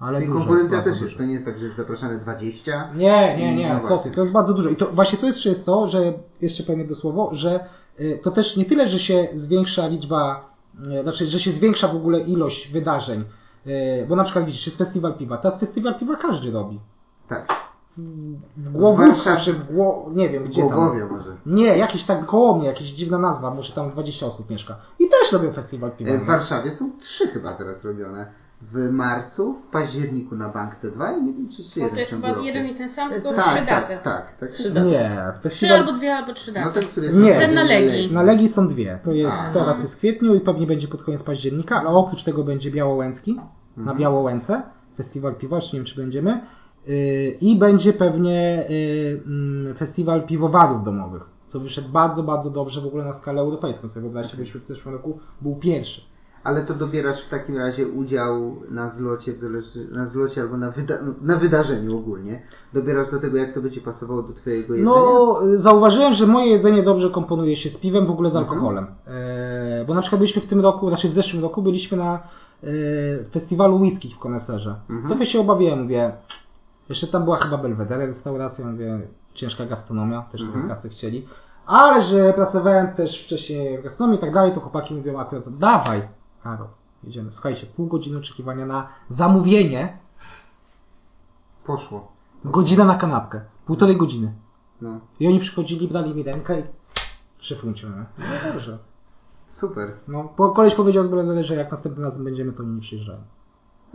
Ale I dużo, konkurencja też jest. To nie jest tak, że jest zapraszane 20. Nie, nie, nie, no to jest bardzo dużo. I to właśnie to jeszcze jest to, że jeszcze powiem jedno słowo, że y, to też nie tyle, że się zwiększa liczba, y, znaczy, że się zwiększa w ogóle ilość wydarzeń, y, bo na przykład widzisz, jest festiwal piwa, teraz festiwal piwa każdy robi. Tak. W Głowówce, czy w Gło... nie wiem gdzie tam. Głogowie może. Nie, jakiś tak koło mnie, jakaś dziwna nazwa, może tam 20 osób mieszka. I też robią festiwal piwa. E, W? Warszawie są trzy chyba teraz robione. W marcu, w październiku na Bank T2 i nie wiem czy jeszcze jeden to jest chyba roku. jeden i ten sam, tylko trzy Tak, daty. tak, tak. tak. Trzy daty. Nie, Trzy festiwal... albo dwie, albo trzy No daty. ten, który jest Nie. Ten na Legii. Na Legii są dwie. To jest A. teraz jest w kwietniu i pewnie będzie pod koniec października, ale oprócz tego będzie Białołęcki na Mhm. Białołęce, festiwal piwa, jeszcze nie wiem czy będziemy. Yy, I będzie pewnie yy, festiwal piwowarów domowych, co wyszedł bardzo, bardzo dobrze w ogóle na skalę europejską. Sobie wyobraźcie, byliśmy w zeszłym roku, był pierwszy. Ale to dobierasz w takim razie udział na zlocie, w zależy, na zlocie albo na, wyda no, na wydarzeniu ogólnie. Dobierasz do tego, jak to będzie pasowało do Twojego jedzenia? No, zauważyłem, że moje jedzenie dobrze komponuje się z piwem, w ogóle z Mhm. alkoholem. E, bo na przykład byliśmy w tym roku, znaczy w zeszłym roku byliśmy na e, festiwalu whisky w Koneserze. Mhm. Trochę się obawiłem, mówię, jeszcze tam była chyba Belvedere restauracja, mówię, ciężka gastronomia, też Mhm. kasy chcieli. Ale że pracowałem też wcześniej w gastronomii i tak dalej, to chłopaki mówią akurat, dawaj, Karol, jedziemy. Słuchajcie, pół godziny oczekiwania na zamówienie, Poszło. godzina na kanapkę, półtorej godziny. No. I oni przychodzili, brali mi rękę i przy funcie, no. No dobrze. Super. No, bo koleś powiedział z Brazylii, że jak następnym razem będziemy, to nie przyjeżdżają.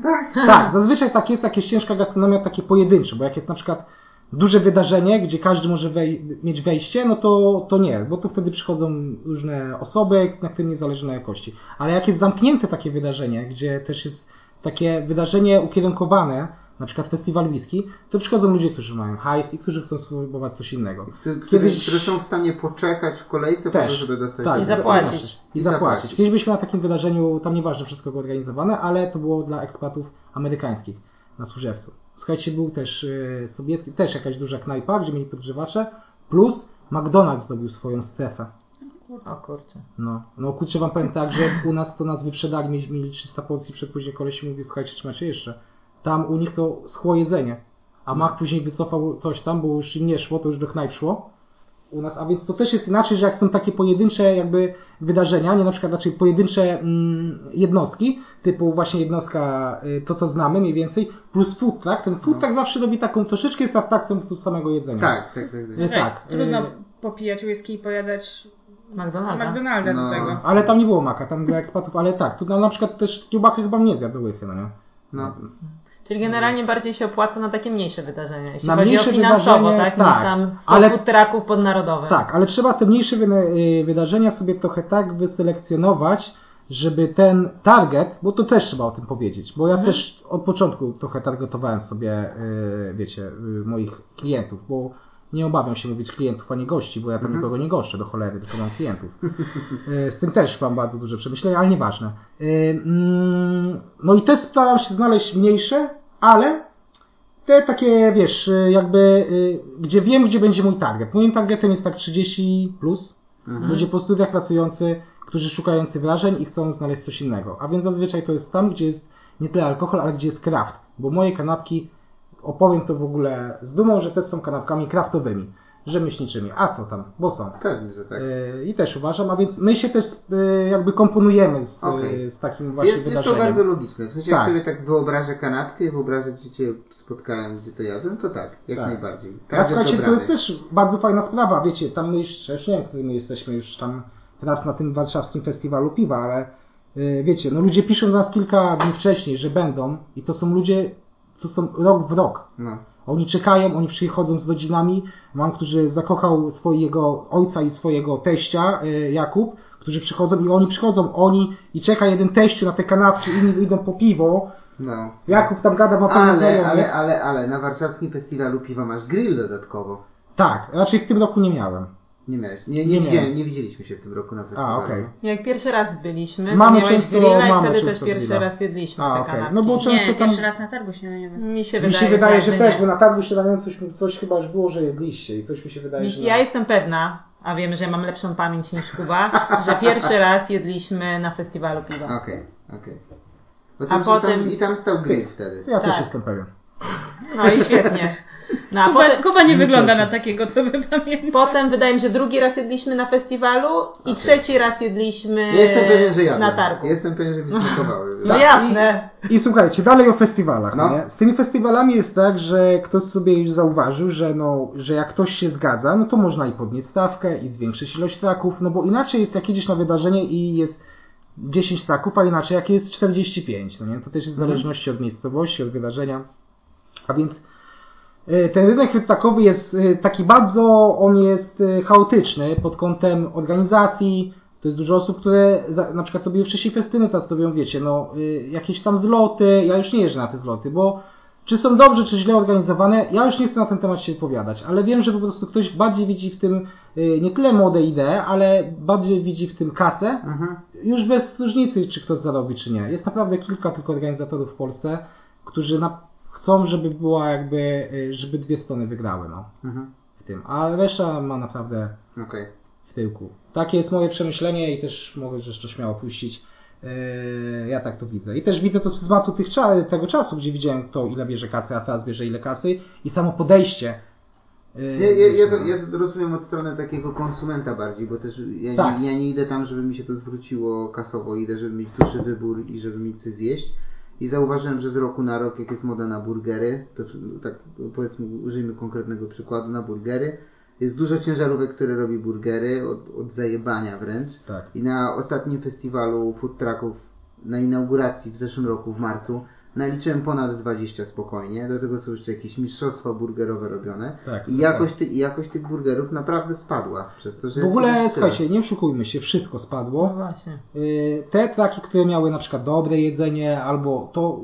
Tak. Tak, zazwyczaj tak jest, jak jest ciężka gastronomia, takie pojedyncze, bo jak jest na przykład duże wydarzenie, gdzie każdy może wej- mieć wejście, no to, to nie, bo to wtedy przychodzą różne osoby, na którym nie zależy na jakości. Ale jak jest zamknięte takie wydarzenie, gdzie też jest takie wydarzenie ukierunkowane, na przykład festiwal whisky, to przychodzą ludzie, którzy mają hajs i którzy chcą spróbować coś innego. Kiedyś- które są w stanie poczekać w kolejce po to, Też. żeby dostać Tak, I zapłacić. I I zapłacić. zapłacić. Kiedyś byliśmy na takim wydarzeniu, tam nieważne wszystko było organizowane, ale to było dla ekspatów amerykańskich na Służewcu. Słuchajcie, był też yy, Sobieski, też jakaś duża knajpa, gdzie mieli podgrzewacze, plus McDonald's zdobił swoją strefę. O kurczę. No, no kurczę wam powiem tak, że u nas to nas wyprzedali, mieli, mieli 300 porcji, przed później koleś mówi, słuchajcie, czy macie jeszcze? Tam u nich to schło jedzenie, a Mac później wycofał coś tam, bo już im nie szło, to już do knajp szło. U nas, a więc to też jest inaczej, że jak są takie pojedyncze jakby wydarzenia, nie na przykład znaczy pojedyncze mm, jednostki, typu właśnie jednostka, y, to co znamy mniej więcej, plus food truck, ten food truck zawsze robi taką troszeczkę jest abstrakcją samego jedzenia. Tak, tak, tak. Y, tak. tak. Trudno y, popijać whisky i pojadać McDonalda. McDonalda No. do tego. Ale tam nie było maka, tam dla ekspatów, ale tak, tu na przykład też kiełbachy chyba nie zjadł łychy, no nie? No. Czyli generalnie bardziej się opłaca na takie mniejsze wydarzenia, jeśli Na chodzi mniejsze o finansowo, tak? tak. Niż tam 100 Ale- trucków podnarodowych. Tak, ale trzeba te mniejsze y, wydarzenia sobie trochę tak wyselekcjonować, żeby ten target, bo to też trzeba o tym powiedzieć, bo ja też od początku trochę targetowałem sobie, y, wiecie, y, moich klientów, bo nie obawiam się mówić klientów, a nie gości, bo ja tam nikogo nie goszczę do cholery, tylko mam klientów. Y, Z tym też mam bardzo duże przemyślenia, ale nieważne. Y, mm, No i też staram się znaleźć mniejsze, ale te takie, wiesz, y, jakby, gdzie wiem, gdzie będzie mój target. Moim targetem jest tak 30 plus, ludzie po studiach pracujący, którzy szukający wrażeń i chcą znaleźć coś innego. A więc zazwyczaj to jest tam, gdzie jest nie tyle alkohol, ale gdzie jest kraft. Bo moje kanapki, opowiem to w ogóle z dumą, że też są kanapkami kraftowymi, rzemieślniczymi. A co tam? Bo są. Pewnie, że tak. Y, I też uważam, a więc my się też y, jakby komponujemy z, y, z takim właśnie Jest, jest to wydarzeniem. bardzo logiczne. W sensie, Tak. jak sobie tak wyobrażę kanapkę i wyobrażę, gdzie cię spotkałem, gdzie to jadłem, to tak, jak Tak. najbardziej. A Każdy słuchajcie, to dobrany. jest też bardzo fajna sprawa, wiecie, tam my jeszcze, już nie wiem, który my jesteśmy już tam raz na tym warszawskim festiwalu piwa, ale y, wiecie, no ludzie piszą do nas kilka dni wcześniej, że będą i to są ludzie, co są rok w rok. No. Oni czekają, oni przychodzą z rodzinami. Mam, który zakochał swojego ojca i swojego teścia, y, Jakub, którzy przychodzą i oni przychodzą, oni i czeka jeden teściu na te kanapki, inni idą po piwo. no. Jakub tam gada, ma Ale, znajomych. ale, ale, ale, na warszawskim festiwalu piwa masz grill dodatkowo. Tak, raczej w tym roku nie miałem. Nie miałeś. Nie, Nie nie, nie, widzieliśmy się w tym roku na festiwalu. A, okej. Jak pierwszy raz byliśmy, Mamy to miałeś często- grilla i mamy wtedy też pierwszy grilla. raz jedliśmy A, te okej. kanapki. No bo często Nie, tam... pierwszy raz na targu śniadaniowym. Mi się Mi wydaje, się wydaje, że, że też, bo na targu śniadaniowym coś, coś chyba już było, że jedliście i coś mi się wydaje, Mi- że... Ja jestem pewna, a wiemy, że mam lepszą pamięć niż Kuba, że pierwszy raz jedliśmy na festiwalu piwa. Okej, okej. Bo A tam, potem- tam, I tam stał grill wtedy. Ja też Tak. jestem pewien. No i świetnie. No, Kuba, potem, Kuba nie wygląda też. na takiego, co by pamiętał. potem wydaje mi się, że drugi raz jedliśmy na festiwalu i trzeci raz jedliśmy Ja jestem pewien, że jadłem. na targu. Jestem pewien, że mi smakowały. No jasne. I słuchajcie, dalej o festiwalach. No. Nie? Z tymi festiwalami jest tak, że ktoś sobie już zauważył, że, no, że jak ktoś się zgadza, no to można i podnieść stawkę i zwiększyć ilość traków, no bo inaczej jest jak jedziesz na wydarzenie i jest 10 traków, a inaczej jak jest 45, no nie? To też jest w zależności od miejscowości, od wydarzenia. A więc ten rynek wytakowy jest y, taki bardzo, on jest y, chaotyczny pod kątem organizacji. To jest dużo osób, które na przykład robiły wcześniej festyny, teraz robią, wiecie, no, jakieś tam zloty. Ja już nie jeżdżę na te zloty, bo czy są dobrze, czy źle organizowane, ja już nie chcę na ten temat się wypowiadać, ale wiem, że po prostu ktoś bardziej widzi w tym nie tyle młode idee, ale bardziej widzi w tym kasę, Mhm. już bez różnicy, czy ktoś zarobi, czy nie. Jest naprawdę kilka tylko organizatorów w Polsce, którzy na, chcą, żeby była jakby, y, żeby dwie strony wygrały, no, Mhm. w tym. A reszta ma naprawdę Okej. w tyłku. Takie jest moje przemyślenie i też mogę jeszcze śmiało puścić. Yy, Ja tak to widzę. I też widzę to z tych, cza- tego czasu, gdzie widziałem kto ile bierze kasy, a teraz bierze ile kasy i samo podejście. Yy, Ja, ja, ja, to, ja to rozumiem od strony takiego konsumenta bardziej, bo też ja, Tak. nie, ja nie idę tam, żeby mi się to zwróciło kasowo, idę, żeby mieć duży wybór i żeby mieć coś zjeść. I zauważyłem, że z roku na rok, jak jest moda na burgery, to tak powiedzmy, użyjmy konkretnego przykładu na burgery, Jest dużo ciężarówek, które robi burgery, od, od zajebania wręcz. Tak. I na ostatnim festiwalu food trucków, na inauguracji w zeszłym roku, w marcu, naliczyłem ponad 20 spokojnie. Do tego są jeszcze jakieś mistrzostwa burgerowe robione. Tak, I tak. jakość, ty, i jakość tych burgerów naprawdę spadła. Przez to, że W ogóle, słuchajcie, nie oszukujmy się, wszystko No spadło. właśnie. Y, Te traki, które miały na przykład dobre jedzenie, albo to,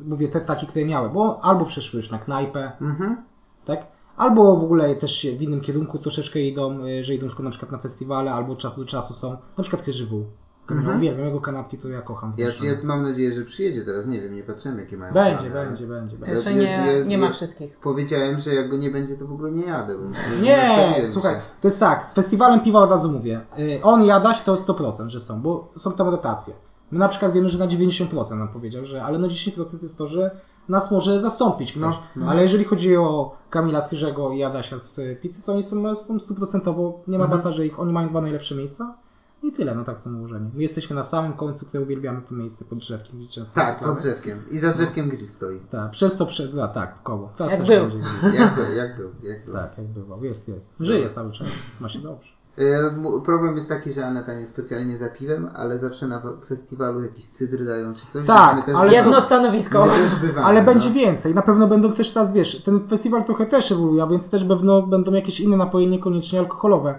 y, mówię, te traki, które miały, bo albo przeszły już na knajpę, Mhm. tak? Albo w ogóle też w innym kierunku troszeczkę idą, y, że idą tylko na przykład na festiwale, albo od czasu do czasu są, na przykład Kyżywół. Mhm. Mhm. Uwielbiam jego kanapki, to ja kocham. Ja, ja mam nadzieję, że przyjedzie teraz. Nie wiem, nie patrzyłem jakie mają Będzie, plany, ale- będzie, będzie, będzie. Jeszcze Ja- nie, ja- nie ma ja- wszystkich. Powiedziałem, że jak go nie będzie, to w ogóle nie jadę. bo- Nie, słuchaj, to jest tak, z festiwalem piwa od razu mówię. Y, On jadać to 100%, że są, bo są tam rotacje. My na przykład wiemy, że na 90% nam powiedział, że ale na 10% jest to, że nas może zastąpić ktoś. No, no. Ale jeżeli chodzi o Kamila Skrzyżego i Adasia z pizzy, to oni są, są stuprocentowo, nie ma Mhm. bata, że ich, oni mają dwa najlepsze miejsca. I tyle, no tak są ułożeni. My jesteśmy na samym końcu, które uwielbiamy to miejsce pod drzewkiem. gdzie Często Tak, reklamy. pod drzewkiem. I za drzewkiem grill stoi. Tak, przez to, przed, a, tak, w koło. Teraz Jak też był. będzie. Jak był, jak był, jak był. Tak, jak bywał. Jest, jest. Żyje cały czas. Ma się dobrze. E, Problem jest taki, że Aneta nie specjalnie za piwem, ale zawsze na festiwalu jakiś cydr dają czy coś. Tak, ale-. Jedno stanowisko. Bywamy, Ale no. będzie więcej. Na pewno będą też teraz, wiesz, ten festiwal trochę też ewoluuje, a więc też będą, będą jakieś inne napoje, niekoniecznie alkoholowe.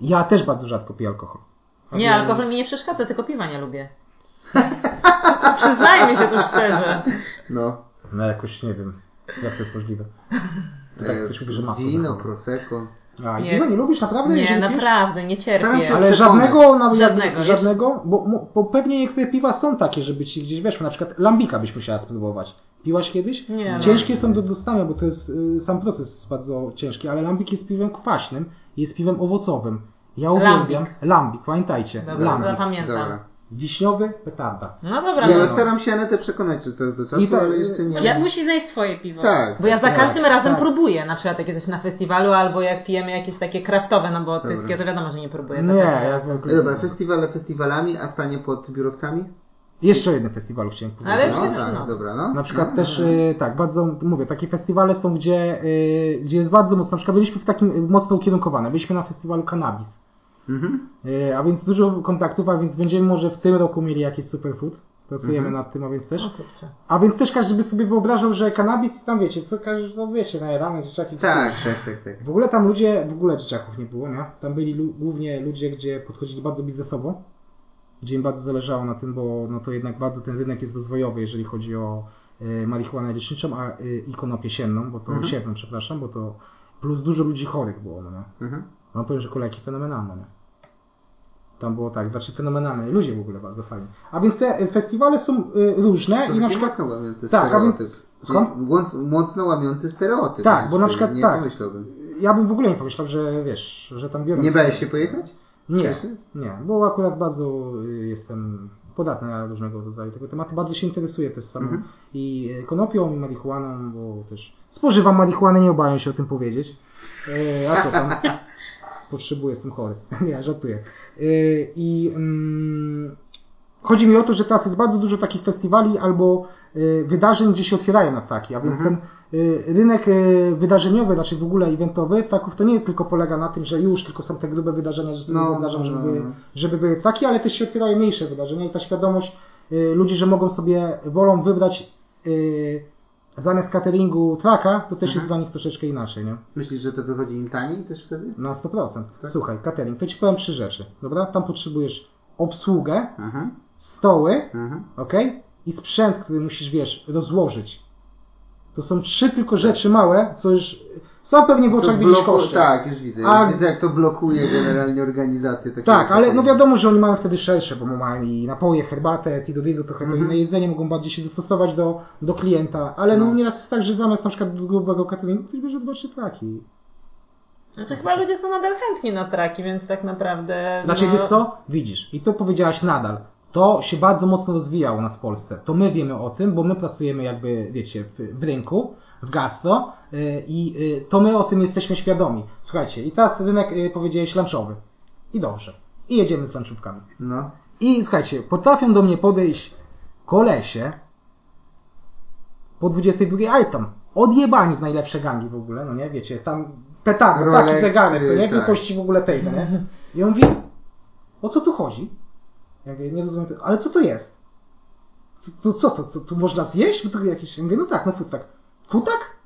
Ja też bardzo rzadko piję alkohol. A Nie, więc- alkohol mi nie przeszkadza, tylko piwa nie lubię. Przyznajmy się tu szczerze. No. No jakoś nie wiem, jak to jest możliwe. To tak ktoś mówi, że masło Wino, prosecco. A, Nie. nie. nie lubisz naprawdę? Nie, naprawdę, nie cierpię. Ale żadnego, nawet Żadnego, żadnego, bo, bo, bo pewnie niektóre piwa są takie, żeby ci gdzieś weszły. Na przykład lambika byś musiała spróbować. Piłaś kiedyś? Nie, no. Ciężkie są do dostania, bo to jest y, sam proces jest bardzo ciężki, ale lambik jest piwem kwaśnym, jest piwem owocowym. Ja uwielbiam Lambik. lambik, pamiętajcie. Dobra, lambik. zapamiętam. Dobra. Wiśniowy, petarda. No dobra, Ja no. staram się Anetę przekonać od czasu do czasu, I to- ale jeszcze nie. Ja, musi znaleźć swoje piwo. Tak. Bo ja za tak. każdym razem tak. próbuję, na przykład jak jesteśmy na festiwalu, albo jak pijemy jakieś takie kraftowe, no bo tyskie to wiadomo, że nie próbuję. Nie, każdym ja razem. w ogóle... Dobra, festiwale festiwalami, a stanie pod biurowcami? Jeszcze jeden festiwal chciałem powiedzieć. Ale No, tak, no. dobra, no. Na przykład no, też, no. tak, bardzo, mówię, takie festiwale są, gdzie, y, gdzie jest bardzo mocno, na przykład byliśmy w takim y, mocno ukierunkowane, byliśmy na festiwalu Cannabis. Mhm. Y, A więc dużo kontaktów, a więc będziemy może w tym roku mieli jakiś superfood. Pracujemy Mhm. nad tym, a więc też. A więc też każdy by sobie wyobrażał, że kanabis tam wiecie, co każdy, no wiecie, najarane dzieciaki. Tak, tak, tak, tak. W ogóle tam ludzie, w ogóle dzieciaków nie było, nie? Tam byli lu- głównie ludzie, gdzie podchodzili bardzo biznesowo, gdzie im bardzo zależało na tym, bo no to jednak bardzo ten rynek jest rozwojowy, jeżeli chodzi o y, marihuanę leczniczą a, y, i konopię sienną, bo to Mhm. siewną, przepraszam, bo to plus dużo ludzi chorych było, no nie? Mhm. Mam powiem, że kolejki fenomenalne, nie? Tam było tak, znaczy fenomenalne. Ludzie w ogóle bardzo fajni. A więc te y, festiwale są y, różne To i na przykład... mocno łamiący Tak, stereotyp. więc- skąd? Moc- Mocno łamiący stereotyp. Tak, bo na przykład Nie tak. pomyślałbym. Ja bym w ogóle nie pomyślał, że wiesz, że tam biorą... Nie bałeś się pojechać? Nie, nie, bo akurat bardzo y, jestem podatny na różnego rodzaju tego tematy. Bardzo się interesuję też samą Mhm. i y, konopią, i marihuaną, bo też spożywam marihuanę, nie obawiam się o tym powiedzieć. Y, a co tam? Potrzebuję, jestem chory. nie, żartuję. Y, I mm, chodzi mi o to, że teraz jest bardzo dużo takich festiwali albo y, wydarzeń, gdzie się otwierają na ptaki, a więc Mhm. ten y, rynek wydarzeniowy, znaczy w ogóle eventowy, taków to nie tylko polega na tym, że już tylko są te grube wydarzenia, że sobie No, wydarzą, żeby, no, były, no. żeby były ptaki, ale też się otwierają mniejsze wydarzenia i ta świadomość ludzi, że mogą sobie wolą wybrać zamiast cateringu traka, to też Mhm. jest dla nich troszeczkę inaczej, nie? Myślisz, że to wychodzi im taniej też wtedy? Na 100%. Tak? Słuchaj, catering, to ci powiem trzy rzeczy, dobra? Tam potrzebujesz obsługę, stoły, aha. ok? I sprzęt, który musisz, wiesz, rozłożyć. To są trzy tylko rzeczy małe, co już sam pewnie w oczach widzisz koszty. Tak, już widzę. A- Widzę, jak to blokuje generalnie organizację. Tak, ale no wiadomo, że oni mają wtedy szersze, bo mają i napoje, herbatę, tido dido, trochę to Mhm. inne jedzenie, mogą bardziej się dostosować do, do klienta, ale no, No. nieraz jest tak, że zamiast na przykład grubego cateringu ktoś bierze dwa, trzy traki. Znaczy chyba ludzie są nadal chętni na traki, więc tak naprawdę... Znaczy, no, wiesz co? Widzisz. I to powiedziałaś nadal. To się bardzo mocno rozwijało u nas w Polsce. To my wiemy o tym, bo my pracujemy jakby, wiecie, w, w rynku, w gastro yy, i yy, to my o tym jesteśmy świadomi. Słuchajcie, i teraz rynek, yy, powiedziałeś, lunchowy. I dobrze. I jedziemy z lunchówkami. No. I słuchajcie, potrafią do mnie podejść kolesie po 22, ale tam odjebani w najlepsze gangi w ogóle, no nie, wiecie, tam petarda, Rolex, taki zegarek, to nie? tak. Wielkości w ogóle tej, no nie? I on mówi, o co tu chodzi? Ja mówię, nie rozumiem, ale co to jest? Co, co, co to? Co, tu można zjeść? Tu jakieś... Ja mówię, no tak, no futak. Futak?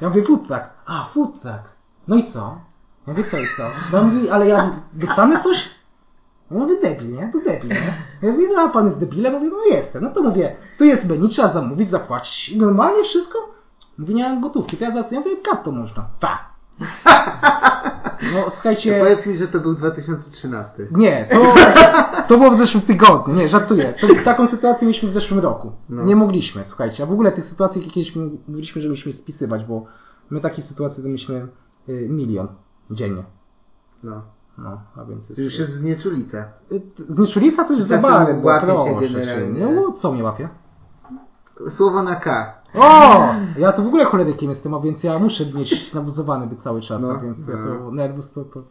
Ja mówię, futak. A, futak. No i co? Ja mówię, co i co? No mówi, ale ja dostanę coś? Ja mówię, debil, nie? To debil, nie? Ja mówię, no a pan jest debilem? Mówię, no jestem. No to mówię, tu jest menu, trzeba zamówić, zapłacić. I normalnie wszystko? Mówi, nie mam gotówki. To ja zaraz, ja mówię, kartą można. Tak. No To słuchajcie... powiedz mi, że to był 2013. Nie, to, to było w zeszłym tygodniu, nie, żartuję. To, taką sytuację mieliśmy w zeszłym roku. No. Nie mogliśmy, słuchajcie. A w ogóle tych sytuacji kiedyś mówiliśmy, że musimy spisywać, bo my takich sytuacji to mieliśmy y, milion dziennie. No. No, a więc To już jest znieczulica. Y, Znieczulica to jest zabawne, łapie generalnie. No co mnie łapie? Słowo na K. O! Ja to w ogóle cholerykiem jestem, a więc ja muszę mieć nabuzowany być cały czas, No, a więc ja to no. nerwus to, to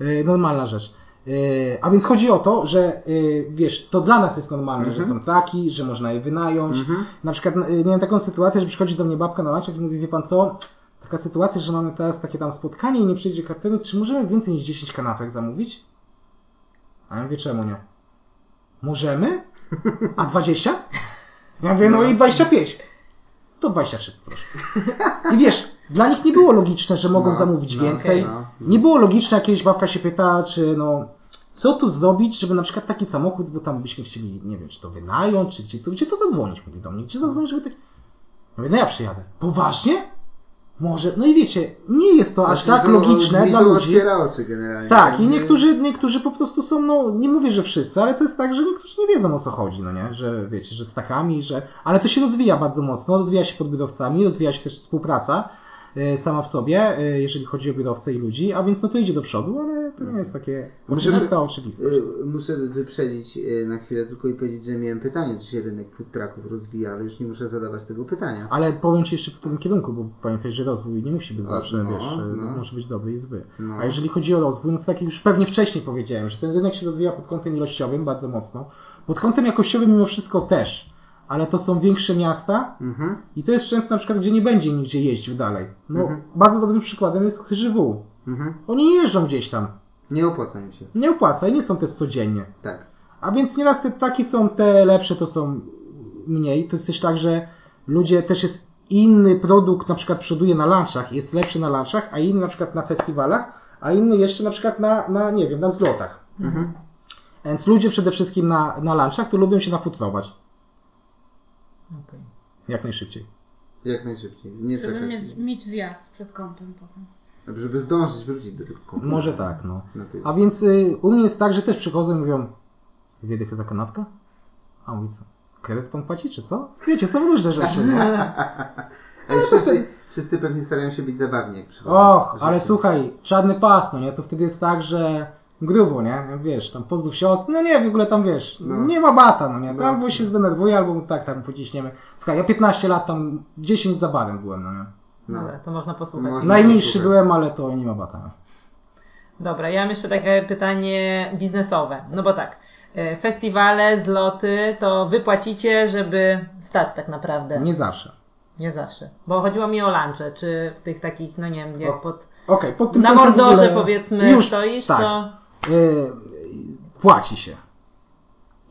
yy, normalna rzecz. Yy, a więc chodzi o to, że yy, wiesz, to dla nas jest normalne, Mhm. że są taki, że można je wynająć. Mhm. Na przykład miałem taką sytuację, że przychodzi do mnie babka na lunch i mówi, wie pan co, taka sytuacja, że mamy teraz takie tam spotkanie i nie przyjdzie kartelu, czy możemy więcej niż 10 kanapek zamówić? A ja mówię, czemu nie? Możemy? A 20? Ja mówię, no i 25. To 23 proszę. I wiesz, dla nich nie było logiczne, że mogą No, zamówić no, więcej. okej, no. Nie było logiczne, jak kiedyś babka się pyta, czy no, co tu zrobić, żeby na przykład taki samochód, bo tam byśmy chcieli, nie wiem, czy to wynająć, czy gdzie to, gdzie to zadzwonić, mówi do mnie, gdzie zadzwonić, żeby tak... Mówię, no ja przyjadę. Poważnie? Może, no i wiecie, nie jest to aż Znaczy, tak logiczne dla ludzi. generalnie. Tak, i Nie- niektórzy, niektórzy po prostu są, no nie mówię, że wszyscy, ale to jest tak, że niektórzy nie wiedzą o co chodzi, no nie, że wiecie, że z takami, że, ale to się rozwija bardzo mocno, rozwija się pod biurowcami, rozwija się też współpraca sama w sobie, e, jeżeli chodzi o biurowce i ludzi, a więc no to idzie do przodu, ale to nie jest takie Muszę- oczywiste, oczywiste. Muszę wyprzedzić y, na chwilę tylko i powiedzieć, że miałem pytanie, czy się rynek food trucków rozwija, ale już nie muszę zadawać tego pytania. Ale powiem Ci jeszcze w tym kierunku, bo pamiętaj, że rozwój nie musi być zawsze, no, wiesz, e, no. może być dobry i zły. No. A jeżeli chodzi o rozwój, no to tak jak już pewnie wcześniej powiedziałem, że ten rynek się rozwija pod kątem ilościowym bardzo mocno, pod kątem jakościowym mimo wszystko też, ale to są większe miasta Mhm. i to jest często na przykład, gdzie nie będzie nigdzie jeździł dalej. No, Mhm. bardzo dobrym przykładem jest Chyżywu. Mhm. Oni nie jeżdżą gdzieś tam. Nie opłaca mi się. Nie opłaca i nie są też codziennie. Tak. A więc nieraz te takie są, te lepsze to są mniej. To jest też tak, że ludzie też jest inny produkt na przykład przoduje na lunchach, jest lepszy na lunchach, a inny na przykład na festiwalach, a inny jeszcze na przykład na, na nie wiem, na zlotach. Mhm. Więc ludzie przede wszystkim na, na lunchach to lubią się nafutrować. Okej. Jak najszybciej. Jak najszybciej. Nie Żeby czekać. mieć, mieć zjazd przed kąpem potem. Żeby zdążyć wrócić do tego komputeru. Może tak, no. A więc y, u mnie jest tak, że też przychodzą i mówią, dwie dychy za kanapkę? A mówi co? Kredyt pan płaci, czy co? Wiecie, są różne rzeczy, nie? Ale wszyscy, wszyscy pewnie starają się być zabawni, jak przychodzą. Och, ale słuchaj, czarny pas, no nie? To wtedy jest tak, że grubo, nie? Wiesz, tam pozdrów siostr, no nie, w ogóle tam wiesz, No. nie ma bata, no nie? Tam No. albo się zdenerwuje, albo tak, tam pociśniemy. Słuchaj, ja 15 lat tam, 10 za barem byłem, no nie? No. Dobra, to można posłuchać. Można. Najmniejszy super. byłem, ale to nie ma bata. no. Dobra, ja mam jeszcze takie pytanie biznesowe. No bo tak, e, festiwale, zloty, to wy płacicie, żeby stać tak naprawdę. Nie zawsze. Nie zawsze. Bo chodziło mi o lunche, czy w tych takich, no nie wiem, jak O, pod... Okej, pod tym Na mordorze ogóle- powiedzmy Już, stoisz, tak. to... Y, płaci się.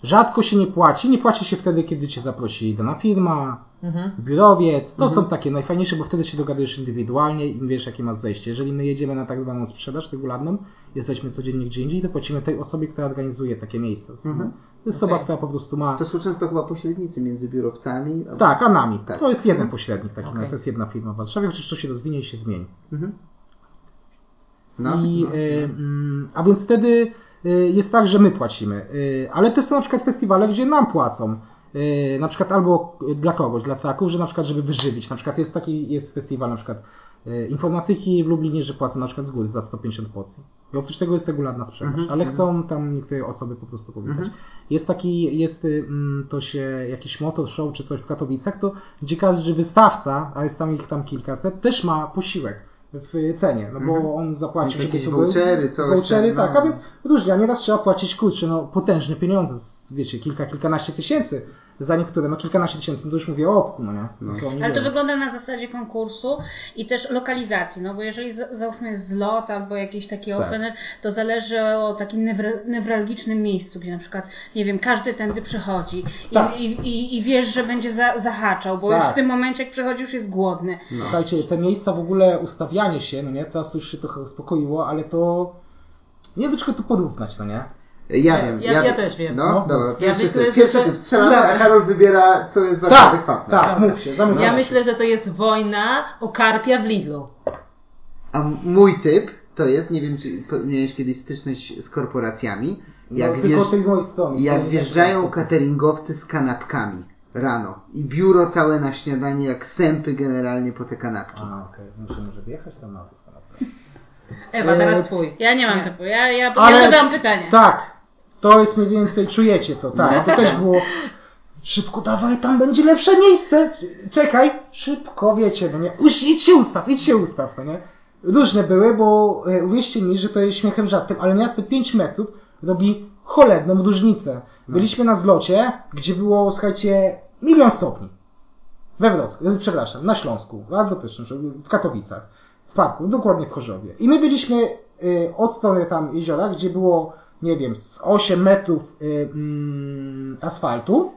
Rzadko się nie płaci. Nie płaci się wtedy, kiedy cię zaprosi dana firma, Mhm. biurowiec. To Mhm. są takie najfajniejsze, bo wtedy się dogadujesz indywidualnie i wiesz, jakie masz zejście. Jeżeli my jedziemy na tak zwaną sprzedaż regularną, jesteśmy codziennie gdzie indziej, to płacimy tej osobie, która organizuje takie miejsce. Mhm. To jest Okej. osoba, która po prostu ma... To są często chyba pośrednicy między biurowcami. a- Tak, a nami. Tak. To jest jeden pośrednik taki, no, to jest jedna firma w Warszawie, chociaż to się rozwinie i się zmieni. Mhm. No, I, no, y, mm, a więc wtedy y, jest tak, że my płacimy. Y, ale też są na przykład festiwale, gdzie nam płacą. Na przykład albo dla kogoś, dla taków, że na przykład, żeby wyżywić. Na przykład jest taki, jest festiwal na przykład informatyki w Lublinie, że płacą na przykład z góry za 150 porcji. I oprócz tego jest regularna sprzedaż, Mhm, ale mhm. chcą tam niektóre osoby po prostu powitać. Mhm. Jest taki, jest y, mm, to się jakiś motor show czy coś w Katowicach, to gdzie każdy wystawca, a jest tam ich tam kilkaset, też ma posiłek w cenie, no bo Mhm. on zapłaci, Jakieś żeby to vouchery, coś Vouchery, tam, no. tak, a więc różnie, a nieraz trzeba płacić, kurczę, no potężne pieniądze, wiecie, kilka, kilkanaście tysięcy za niektóre, no kilkanaście tysięcy, no to już mówię o opku, no nie? No. To Ale to wygląda na zasadzie konkursu i też lokalizacji, no bo jeżeli za- załóżmy jest zlot albo jakiś taki Tak. opener, to zależy o takim newra- newralgicznym miejscu, gdzie na przykład, nie wiem, każdy tędy przechodzi i, Tak. i, i, i wiesz, że będzie za, zahaczał, bo Tak. już w tym momencie jak przechodzi już jest głodny. Słuchajcie, te miejsca w ogóle, ustawianie się, no nie, teraz to już się trochę uspokoiło, ale to nie wiem, to porównać, no nie? Ja Ja- wiem. ja- ja też wiem. No, No. dobra. Ja Pierwszy myślę, typ. że Pierwszy typ. Strzelamy, a Karol wybiera, co jest bardziej Tak, adekwatne. tak, Dobra. mówcie, zamykam. Ja myślę, że to jest wojna o karpia w Lidlu. A mój typ to jest, nie wiem, czy miałeś kiedyś styczność z korporacjami, jak, no, tylko wjeżdż- od tej mojej strony. jak wjeżdżają cateringowcy z kanapkami rano i biuro całe na śniadanie, jak sępy generalnie po te kanapki. A, okej, muszę może wjechać tam na to. Ewa, E, teraz twój. Ja nie mam typu, ja, ja, Ale- ja zadam pytanie. Tak, to jest mniej więcej, czujecie to, tak. No. To też było, szybko dawaj, tam będzie lepsze miejsce. Czekaj, szybko, wiecie, no nie. Uś, idź się ustaw, idź się ustaw, no nie. Różne były, bo e, uwierzcie mi, że to jest śmiechem żartem, ale miasto 5 metrów robi cholerną różnicę. Byliśmy na zlocie, gdzie było, słuchajcie, milion stopni. We Wrocławiu, e, przepraszam, na Śląsku, bardzo pysznym, w Katowicach, w parku, dokładnie w Chorzowie. I my byliśmy y, od strony tam jeziora, gdzie było, nie wiem, z 8 metrów y, mm, asfaltu,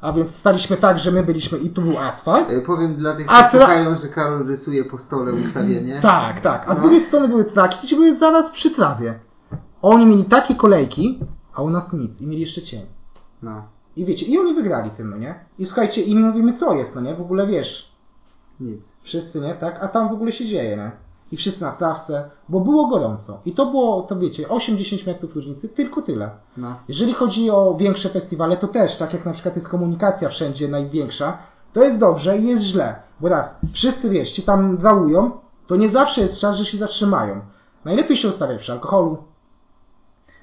a więc staliśmy tak, że my byliśmy i tu był asfalt. E, Powiem dla tych, którzy słuchają, że Karol rysuje po stole ustawienie. Tak, tak. A z No. drugiej strony były takie, gdzie były zaraz przy trawie. Oni mieli takie kolejki, a u nas nic. I mieli jeszcze cień. No, I wiecie, i oni wygrali tym, no nie? I słuchajcie, i my mówimy, co jest, no nie? W ogóle wiesz, nic. Wszyscy, nie? Tak? A tam w ogóle się dzieje, nie? I wszyscy na trawce, bo było gorąco. I to było, to wiecie, 8-10 metrów różnicy, tylko tyle. No. Jeżeli chodzi o większe festiwale, to też, tak jak na przykład jest komunikacja wszędzie największa, to jest dobrze i jest źle. Bo raz, wszyscy wiesz, tam drałują, to nie zawsze jest czas, że się zatrzymają. Najlepiej się ustawiać przy alkoholu.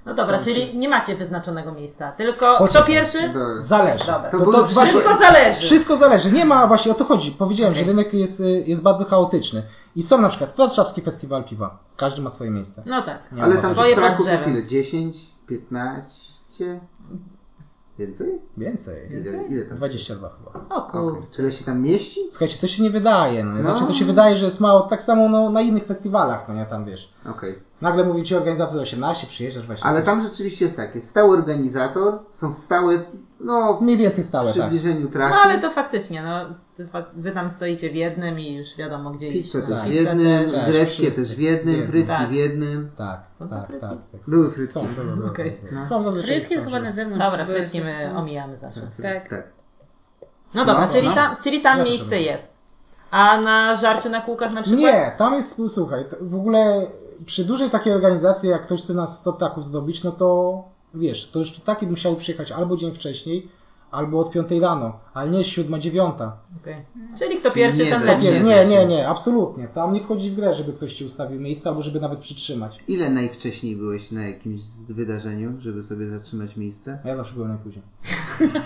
No dobra, czyli nie macie wyznaczonego miejsca. Tylko Poczekaj. kto pierwszy? Zależy. Dobra. To To, to wszystko właśnie, Wszystko zależy. Wszystko zależy. Nie ma, właśnie o to chodzi. Powiedziałem, że rynek jest, y, jest bardzo chaotyczny. I są na przykład Warszawski Festiwal Piwa. Każdy ma swoje miejsce. No tak. Nie Ale tam tych pod traków jest ile? 10? 15? Więcej? Więcej. Ile, ile tam? 22 chyba. O Okej. kurczę. Tyle się tam mieści? Słuchajcie, to się nie wydaje, no? No. Znaczy to się wydaje, że jest mało, tak samo no, na innych festiwalach, no nie, tam wiesz. Okej. Nagle mówi ci organizator 18, przyjeżdżasz właśnie. Ale tam rzeczywiście jest tak, jest stały organizator, są stałe, no, w Mniej więcej stałe, tak. przybliżeniu traki. No ale to faktycznie, no wy tam stoicie w jednym i już wiadomo gdzie iść. Pizzę no. też w Pizzę jednym, też. tak. greckie też w jednym, frytki Tak. w jednym. Tak, Są tak, frytki? tak, tak. Były frytki. Są, były, były. No. Są zazwyczaj. Frytki są, chyba na zewnątrz. Dobra, frytki my omijamy zawsze. Tak. Tak. No dobra, No, czyli, no. Tam, czyli tam miejsce jest. A na żarciu na kółkach na przykład? Nie, tam jest, słuchaj, to w ogóle przy dużej takiej organizacji, jak ktoś chce nas 100 ptaków zdobyć, no to wiesz, to już taki musiał przyjechać albo dzień wcześniej, albo od 5 rano, ale nie 7, 9. Okej. Czyli kto pierwszy, Nie, ten lepszy. Nie, Nie, nie, absolutnie. Tam nie wchodzi w grę, żeby ktoś ci ustawił miejsce, albo żeby nawet przytrzymać. Ile najwcześniej byłeś na jakimś wydarzeniu, żeby sobie zatrzymać miejsce? Ja zawsze byłem najpóźniej.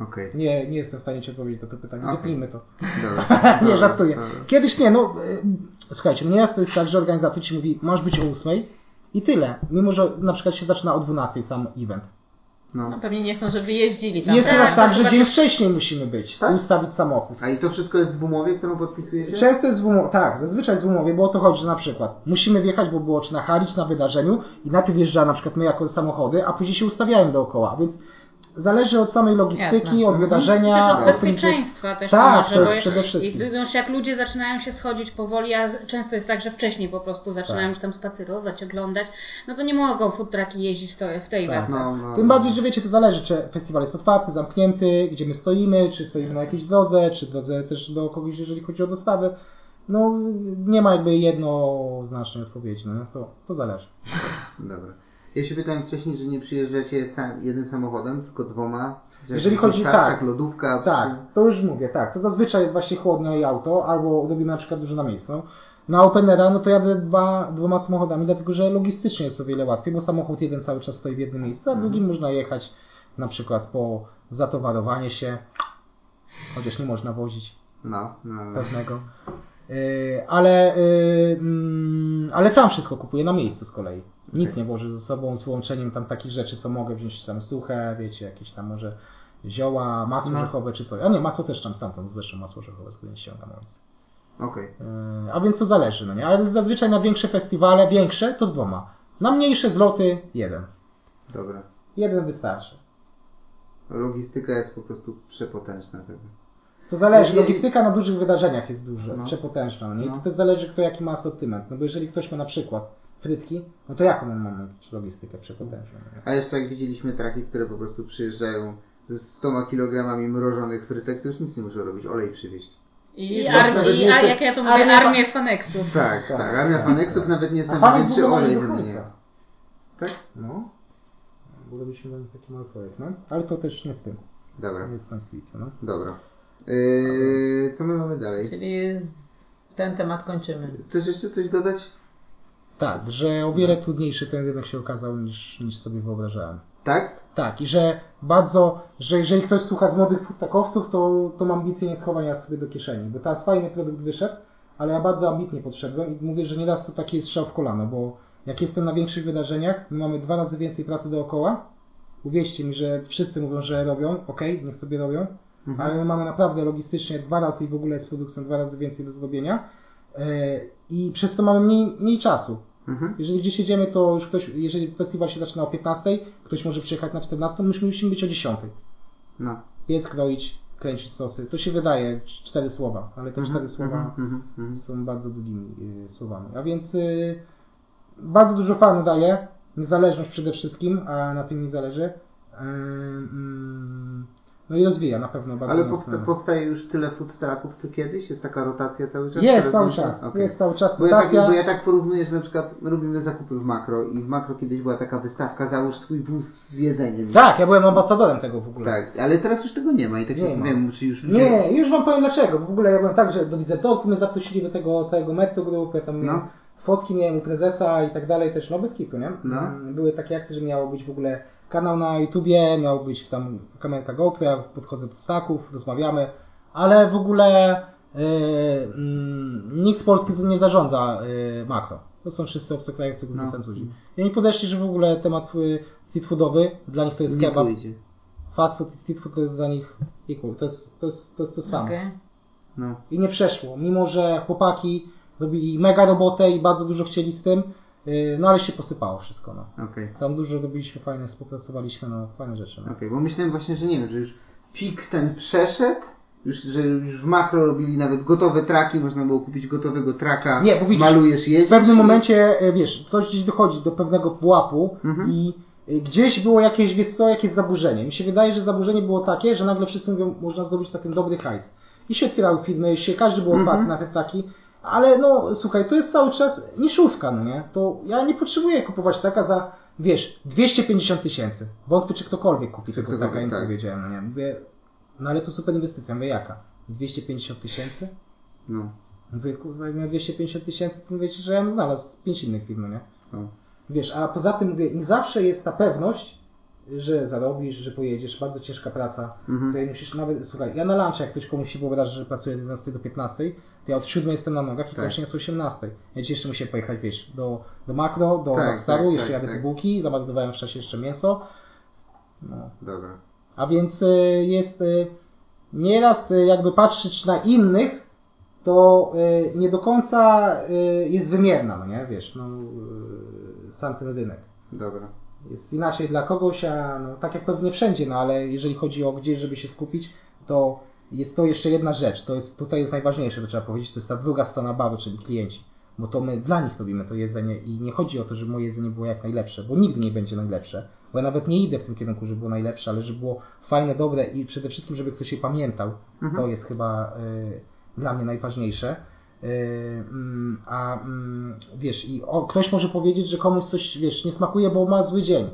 Okej, Nie, nie jestem w stanie ci odpowiedzieć na to pytanie. Okej. Wypnijmy to. dobra. nie, żartuję. dobra. Kiedyś nie, no y, słuchajcie, no nieraz to jest tak, że organizator ci mówi, masz być o 8 i tyle. Mimo, że na przykład się zaczyna o 12 sam event. No No. pewnie nie chcą, żeby jeździli tam. Jest tak, teraz to tak, że dzień też- wcześniej musimy być Tak? i ustawić samochód. A i to wszystko jest w umowie, którą podpisujecie? Często jest w umowie, tak, zazwyczaj jest w umowie, bo o to chodzi, że na przykład musimy wjechać, bo było czy na Halicz, na wydarzeniu i najpierw wjeżdża na przykład my jako samochody, a później się ustawiają dookoła, więc zależy od samej logistyki, Jasne. od wydarzenia. Też od od bezpieczeństwa też Tak, może, to jest bo przede wszystkim. i- Już jak ludzie zaczynają się schodzić powoli, a często jest tak, że wcześniej po prostu zaczynają Tak. się tam spacerować, oglądać, no to nie mogą food trucki jeździć w, to, tej Tak. wersji. No, no. Tym bardziej, że wiecie, to zależy, czy festiwal jest otwarty, zamknięty, gdzie my stoimy, czy stoimy na jakiejś drodze, czy drodze też do kogoś, jeżeli chodzi o dostawę. No, nie ma jakby jednoznacznej odpowiedzi, no to, to zależy. Dobra. Ja się pytałem wcześniej, że nie przyjeżdżacie sam, jednym samochodem, tylko dwoma. Że Jeżeli chodzi- dostawczak, tak. lodówka. Tak, to już mówię, tak. To zazwyczaj jest właśnie chłodnia i auto, albo robimy na przykład dużo na miejscu. Na Openera, no to jadę dwa, dwoma samochodami, dlatego że logistycznie jest o wiele łatwiej, bo samochód jeden cały czas stoi w jednym miejscu, a drugim można jechać na przykład po zatowarowanie się, chociaż nie można wozić No, no, no. pewnego. Yy, ale, yy, mm, ale tam wszystko kupuję na miejscu z kolei. Nic nie włożę ze sobą z wyłączeniem tam takich rzeczy, co mogę wziąć tam suche, wiecie, jakieś tam może zioła, masło No. orzechowe czy coś. A nie, masło też tam stamtąd zresztą masło orzechowe skądś ściągam. Więc. Okej. Yy, A więc to zależy, no nie? Ale zazwyczaj na większe festiwale, większe, to dwoma. Na mniejsze zloty jeden. Dobra. Jeden wystarczy. Logistyka jest po prostu przepotężna tego. To zależy. Logistyka na dużych wydarzeniach jest duża, No. przepotężna. No nie? I No. to też zależy, kto jaki ma asortyment. No bo jeżeli ktoś ma na przykład frytki, no to jaką on ma logistykę przepotężną? no nie? A jeszcze jak widzieliśmy traki, które po prostu przyjeżdżają z 100 kilogramami mrożonych frytek, to już nic nie muszą robić, olej przywieźć. I, I ar- i nie a jak ja to mówię, armia- armię faneksów. Tak, Tak, tak. Armia tak, Faneksów tak. nawet nie jest A tam Fanek w większy ogóle olej wymienia. Tak? No. W ogóle byśmy mieli taki mały projekt, no. Ale to też nie z tym. Dobra, Nie z Constitution, no. dobra. Yy, co my mamy dalej? Czyli ten temat kończymy. Chcesz jeszcze coś dodać? Tak, że o wiele trudniejszy ten rynek się okazał niż, niż sobie wyobrażałem. Tak? Tak, i że bardzo, że jeżeli ktoś słucha z młodych futakowców, to, to mam ambicje nie schowania sobie do kieszeni. Bo teraz fajny produkt wyszedł, ale ja bardzo ambitnie podszedłem i mówię, że nieraz to taki jest strzał w kolano, bo jak jestem na większych wydarzeniach, my mamy dwa razy więcej pracy dookoła. Uwierzcie mi, że wszyscy mówią, że robią, okej, niech sobie robią, Mhm. ale my mamy naprawdę logistycznie dwa razy i w ogóle z produkcją dwa razy więcej do zrobienia e, i przez to mamy mniej, mniej czasu. Mhm. Jeżeli gdzieś jedziemy, to już ktoś, jeżeli festiwal się zaczyna o 15, ktoś może przyjechać na 14, my musimy być o 10. No. Piec, kroić, kręcić sosy. To się wydaje cztery słowa, ale te Mhm, cztery słowa mhm, mhm, są bardzo długimi y, słowami. A więc y, bardzo dużo fanu daje, niezależność przede wszystkim, a na tym mi zależy. Y, no i rozwija na pewno bardzo Ale mocno. powsta- powstaje już tyle food trucków co kiedyś? Jest taka rotacja cały czas? Jest cały czas, Okej. jest cały czas Bo ja, tak, rotacja. bo ja tak porównuję, że na przykład robimy zakupy w makro i w makro kiedyś była taka wystawka załóż swój wóz z jedzeniem. Tak, ja byłem ambasadorem tego w ogóle. Tak, ale teraz już tego nie ma i tak się zastanawiam, czy już ludzie... Nie, już wam powiem dlaczego. W ogóle ja byłem tak, że do wizytówki mnie zaprosili do tego całego Metro Group, ja tam No. fotki miałem u prezesa i tak dalej też, no bez kitu, nie? No. Mm, Były takie akcje, że miało być w ogóle kanał na YouTubie, miał być tam kamerka GoPro, ja podchodzę do ptaków, rozmawiamy, ale w ogóle yy, mm, nikt z Polski nie zarządza yy, makro. To są wszyscy obcokrajowcy, głównie No. Francuzi. I oni podeszli, że w ogóle temat y, street foodowy, dla nich to jest nie kebab, pójdzie. fast food i street food to jest dla nich equal, to jest to, jest, to, jest to samo. Okej. No. I nie przeszło, mimo że chłopaki robili mega robotę i bardzo dużo chcieli z tym, no ale się posypało wszystko. No. Okej. Tam dużo robiliśmy fajne, współpracowaliśmy, no fajne rzeczy. No. Okej, bo myślałem właśnie, że nie wiem, że już pik ten przeszedł, już, że już w makro robili nawet gotowe traki, można było kupić gotowego traka, Nie, bo widzisz, malujesz, jedziesz. W pewnym momencie, e, wiesz, coś gdzieś dochodzi do pewnego pułapu Mhm. i e, gdzieś było jakieś, wiesz co, jakieś zaburzenie. Mi się wydaje, że zaburzenie było takie, że nagle wszyscy mówią, można zdobyć na tym dobry hajs. I się otwierały firmy, się, każdy był otwarty Mhm. na te taki, ale no słuchaj, to jest cały czas niszówka, no nie? To ja nie potrzebuję kupować taka za, wiesz, 250 tysięcy. Wątpię, czy ktokolwiek kupi tego taka, tak. powiedziałem, no nie? Mówię, no ale to super inwestycja, mówię, jaka? 250 tysięcy? No, Mówię, kurwa, jak miał 250 tysięcy, to mówię ci, że ja bym znalazł pięć innych firm, no nie? no. Wiesz, a poza tym mówię, nie zawsze jest ta pewność, że zarobisz, że pojedziesz, bardzo ciężka praca. Mhm. Musisz nawet, słuchaj, ja na lunch, jak ktoś komuś się wyobraża, że pracuję od 11 do 15, to ja od 7 jestem na nogach i Tak. kończę jest o 18. Ja dziś jeszcze musiałem pojechać, wiesz, do, do makro, do Tak, Rockstaru, tak, jeszcze tak, jadę tak. po bułki, załadowałem w czasie jeszcze mięso. No. Dobra. A więc y, jest y, nieraz y, jakby patrzeć na innych, to y, nie do końca y, jest wymierna, no nie, wiesz, no sam ten rynek. Dobra. Jest inaczej dla kogoś, a no, tak jak pewnie wszędzie, no ale jeżeli chodzi o gdzieś, żeby się skupić, to jest to jeszcze jedna rzecz, to jest, tutaj jest najważniejsze, to trzeba powiedzieć, to jest ta druga strona baru, czyli klienci. Bo to my dla nich robimy to jedzenie i nie chodzi o to, żeby moje jedzenie było jak najlepsze, bo nigdy nie będzie najlepsze. Bo ja nawet nie idę w tym kierunku, żeby było najlepsze, ale żeby było fajne, dobre i przede wszystkim, żeby ktoś się pamiętał. Mhm. To jest chyba y, dla mnie najważniejsze. Y, mm, a mm, wiesz, i o, ktoś może powiedzieć, że komuś coś, wiesz, nie smakuje, bo ma zły dzień.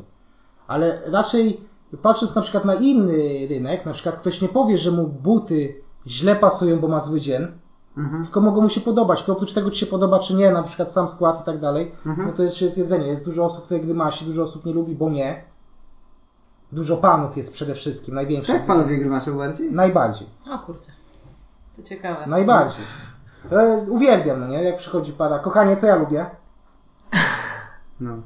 Ale raczej patrząc na przykład na inny rynek, na przykład ktoś nie powie, że mu buty źle pasują, bo ma zły dzień, Mhm. tylko mogą mu się podobać. To oprócz tego, czy się podoba, czy nie, na przykład sam skład i tak dalej, Mhm. no to jest, jest jedzenie. Jest dużo osób, które grymasi, dużo osób nie lubi, bo nie. Dużo panów jest przede wszystkim, największych. Tak panowie grymaczą bardziej? Najbardziej. O kurczę. To ciekawe. Najbardziej. E, uwielbiam, no nie? Jak przychodzi para. Kochanie, co ja lubię? No.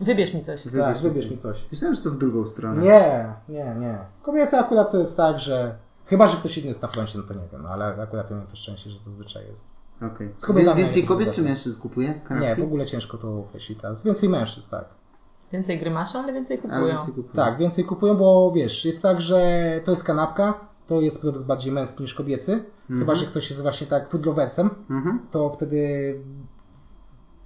Wybierz mi coś. tak, wybierz mi coś. Myślałem, że to w drugą stronę. Nie, nie, nie. Kobiety akurat to jest tak, że... Chyba, że ktoś inny jest na froncie, no to nie wiem, ale akurat ja mam to szczęście, że to zwyczaj jest. Okej. Kobietami Więcej kobiet czy mężczyzn kupuje? kanapki? Nie, w ogóle ciężko to określić teraz. Więcej mężczyzn, tak. Więcej grymaszy, ale więcej kupują. więcej kupują. Tak, więcej kupują, bo wiesz, jest tak, że to jest kanapka, to jest produkt bardziej męski niż kobiecy. Chyba, że ktoś jest właśnie tak foodloversem, Mhm. to wtedy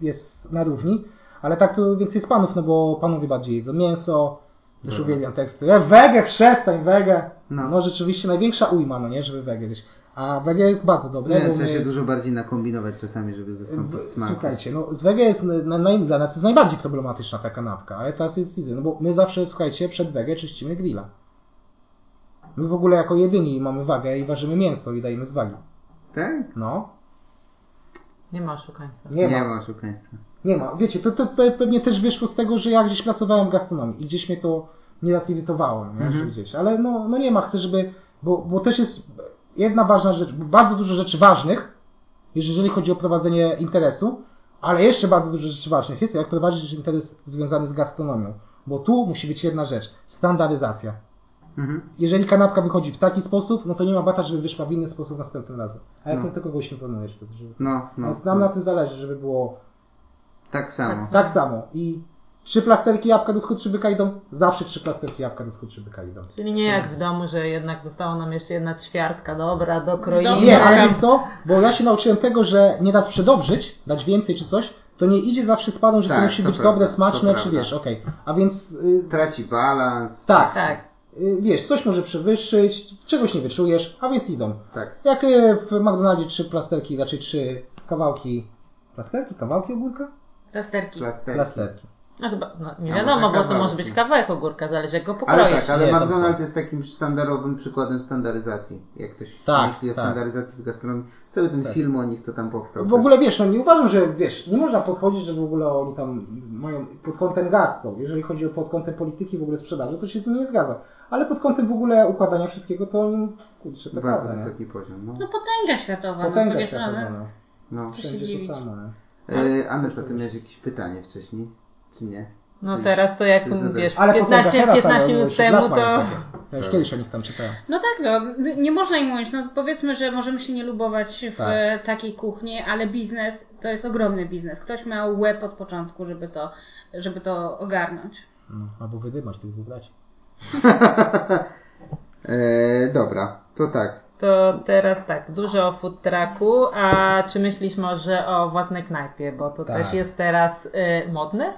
jest na równi. Ale tak to więcej jest panów, no bo panowie bardziej jedzą mięso, też Dobra. uwielbiam teksty. E, wege, przestań, wege. No. No. rzeczywiście największa ujma, no nie, żeby wege gdzieś. A wege jest bardzo dobre. Nie, trzeba my- się dużo bardziej nakombinować czasami, żeby zastąpić smak. Słuchajcie, no z wege jest na, na, dla nas jest najbardziej problematyczna ta kanapka, ale teraz jest easy, no bo my zawsze, słuchajcie, przed wege czyścimy grilla. My w ogóle jako jedyni mamy wagę i ważymy mięso i dajemy z wagi. Tak? No, Nie ma oszukaństwa. nie, Nie ma. ma oszukaństwa. Nie ma. Wiecie, to, to pe- pewnie też wyszło z tego, że ja gdzieś pracowałem w gastronomii i gdzieś mnie to nieraz irytowało, nie? Mhm. że gdzieś. Ale no, no nie ma, chcę, żeby, bo, bo też jest jedna ważna rzecz, bardzo dużo rzeczy ważnych, jeżeli chodzi o prowadzenie interesu, ale jeszcze bardzo dużo rzeczy ważnych jest, jak prowadzić interes związany z gastronomią. Bo tu musi być jedna rzecz, standaryzacja. Mhm. Jeżeli kanapka wychodzi w taki sposób, no to nie ma bata, żeby wyszła w inny sposób następnym razem. A jak No. no. to kogoś imponujesz wtedy, żeby... No, no. Więc nam na tym zależy, żeby było Tak samo. tak samo. I trzy plasterki jabłka do skurczybyka idą, zawsze trzy plasterki jabłka do skurczybyka idą. Czyli nie jak w domu, że jednak została nam jeszcze jedna ćwiartka, dobra, dokroimy. Nie, ale wiesz co? Bo ja się nauczyłem tego, że nie da przedobrzyć, dać więcej czy coś, to nie idzie zawsze z padą, że to Tak, musi to być prawda, dobre, to smaczne, czy prawda. wiesz, okej. A więc y, Traci balans. tak, Tak. Wiesz, coś może przewyższyć, czegoś nie wyczujesz, a więc idą. Tak. Jak y, w McDonaldzie trzy plasterki, raczej trzy kawałki, plasterki, kawałki ogórka? Plasterki. Plasterki. Plasterki. No chyba, no, nie A wiadomo, może bo to może być kawałek ogórka, zależy jak go Ale pokroisz. tak, ale Nie, tam McDonald's jest takim sztandarowym przykładem standaryzacji. Jak ktoś Tak, myśli o tak. standaryzacji w gastronomii, cały ten Tak. film o nich, co tam powstał. W ogóle wiesz, no nie uważam, że wiesz, nie można podchodzić, że w ogóle oni tam mają pod kątem gastro. Jeżeli chodzi o pod kątem polityki w ogóle sprzedaży, to się z tym nie zgadza. Ale pod kątem w ogóle układania wszystkiego, to kurczę, to Bardzo prawda, nie? wysoki poziom. No. No potęga światowa, no z Potęga drugiej strony. no. No. Co się dziwić. to samo? E, Aneta, ty miałeś jakieś pytanie wcześniej? Czy nie? No teraz to jak wiesz, Ale potęga 15, teraz, 15 ale minut już temu to... Ja już kiedyś o nich tam czytałem. No tak, no, nie można im mówić, no powiedzmy, że możemy się nie lubować w Tak. takiej kuchni, ale biznes to jest ogromny biznes. Ktoś miał łeb od początku, żeby to, żeby to ogarnąć. No, albo wydymać tych dwóch braci. E, dobra, to tak. To teraz tak, dużo o food trucku, a czy myślisz może o własnej knajpie, bo to Tak. też jest teraz y, modne?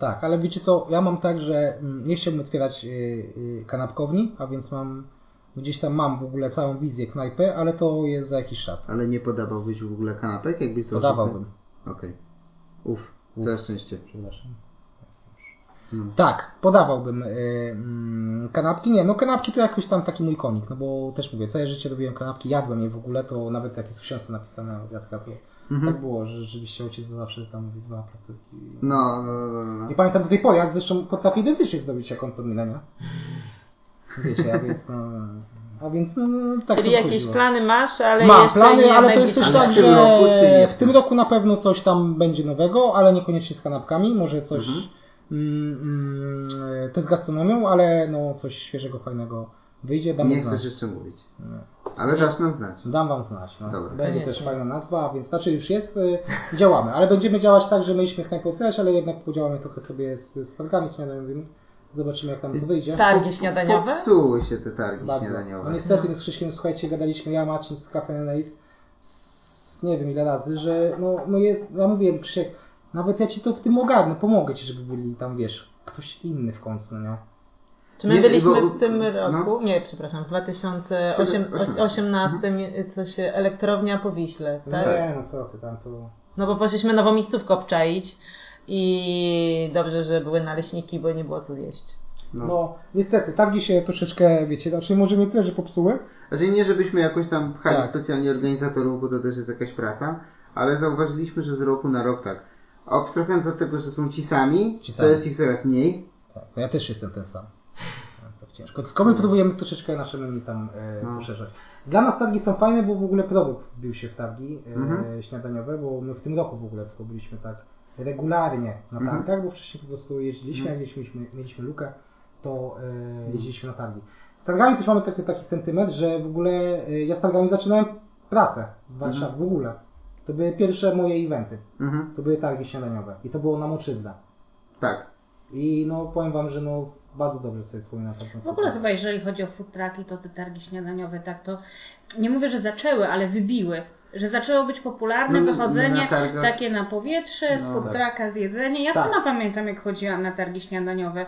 Tak, ale wiecie co, ja mam tak, że mm, nie chciałbym otwierać y, y, kanapkowni, a więc mam, gdzieś tam mam w ogóle całą wizję knajpy, ale to jest za jakiś czas. Ale nie podawałbyś w ogóle kanapek, jakbyś założył- Podawałbym. Okej. Uf, całe szczęście. Przepraszam. Tak, podawałbym y, mm, kanapki. Nie, no kanapki to jakoś tam taki mój konik, no bo też mówię, całe życie robiłem kanapki, jadłem je w ogóle, to nawet jak jest w książce napisane obiadka, to Mhm. tak było, że rzeczywiście ojciec zawsze tam mówi dwa plasterki. No, no, no, no, no. I pamiętam do tej pory, ja zresztą potrafię identycznie zrobić jak on to mi nie? Wiecie, a więc no... A więc no, no tak Czyli jakieś wychodziło. plany masz, ale Mam jeszcze plany, nie ale to jest też tak, w że roku, w tym roku na pewno coś tam będzie nowego, ale niekoniecznie z kanapkami, może coś Mhm. Mm, mm, też z gastronomią, ale no coś świeżego, fajnego wyjdzie, dam Nie chcesz znać. jeszcze mówić. Ale dasz nam znać. Dam wam znać. No. Dobra. Będzie też fajna nazwa, więc znaczy już jest, y, działamy, ale będziemy działać tak, że mieliśmy knajpę otwierać, ale jednak podziałamy trochę sobie z, z targami śniadaniowymi. Zobaczymy jak tam to wyjdzie. Targi śniadaniowe? Popsuły się te targi Bardzo. śniadaniowe. No niestety, z Krzyśkiem, słuchajcie, gadaliśmy ja, Marcin z Cafe Nace, z nie wiem ile razy, że no, no jest, ja mówię Krzysiek, nawet ja ci to w tym ogarnę, pomogę ci, żeby byli tam, wiesz, ktoś inny w końcu, no nie? Czy my Nie, byliśmy bo- w tym no. roku, nie, przepraszam, w 2018 coś elektrownia po Wiśle, tak? Nie, no co ty tam, to... No bo poszliśmy nową miejscówkę obczaić i dobrze, że były naleśniki, bo nie było co jeść. No. No, niestety, targi się troszeczkę, wiecie, znaczy może nie tyle, że popsuły, Znaczy nie, żebyśmy jakoś tam pchali Tak. specjalnie organizatorów, bo to też jest jakaś praca, ale zauważyliśmy, że z roku na rok tak. Abstrahując od tego, że są ci sami, Ci to sami. jest ich coraz mniej. tak, no ja też jestem ten sam. tak ciężko. Tylko my próbujemy troszeczkę nasze menu tam e, No. poszerzać. Dla nas targi są fajne, bo w ogóle produkt wbił się w targi e, Mhm. śniadaniowe, bo my w tym roku w ogóle tylko byliśmy tak regularnie na Mhm. targach, bo wcześniej po prostu jeździliśmy, jak mieliśmy, mieliśmy lukę, to e, jeździliśmy na targi. Z targami też mamy taki, taki sentyment, że w ogóle e, ja z targami zaczynałem pracę w Warszawie Mhm. w ogóle. To były pierwsze moje eventy. Mhm. To były targi śniadaniowe i to było na Moczydle. Tak. I no powiem wam, że no bardzo dobrze sobie wspominam tamtą W ogóle chyba jeżeli chodzi o food trucki, to te targi śniadaniowe, tak to nie mówię, że zaczęły, ale wybiły. Że zaczęło być popularne No, wychodzenie na takie na powietrze, z No, food tak. trucka, z jedzenia. Ja Tak. sama pamiętam, jak chodziłam na targi śniadaniowe.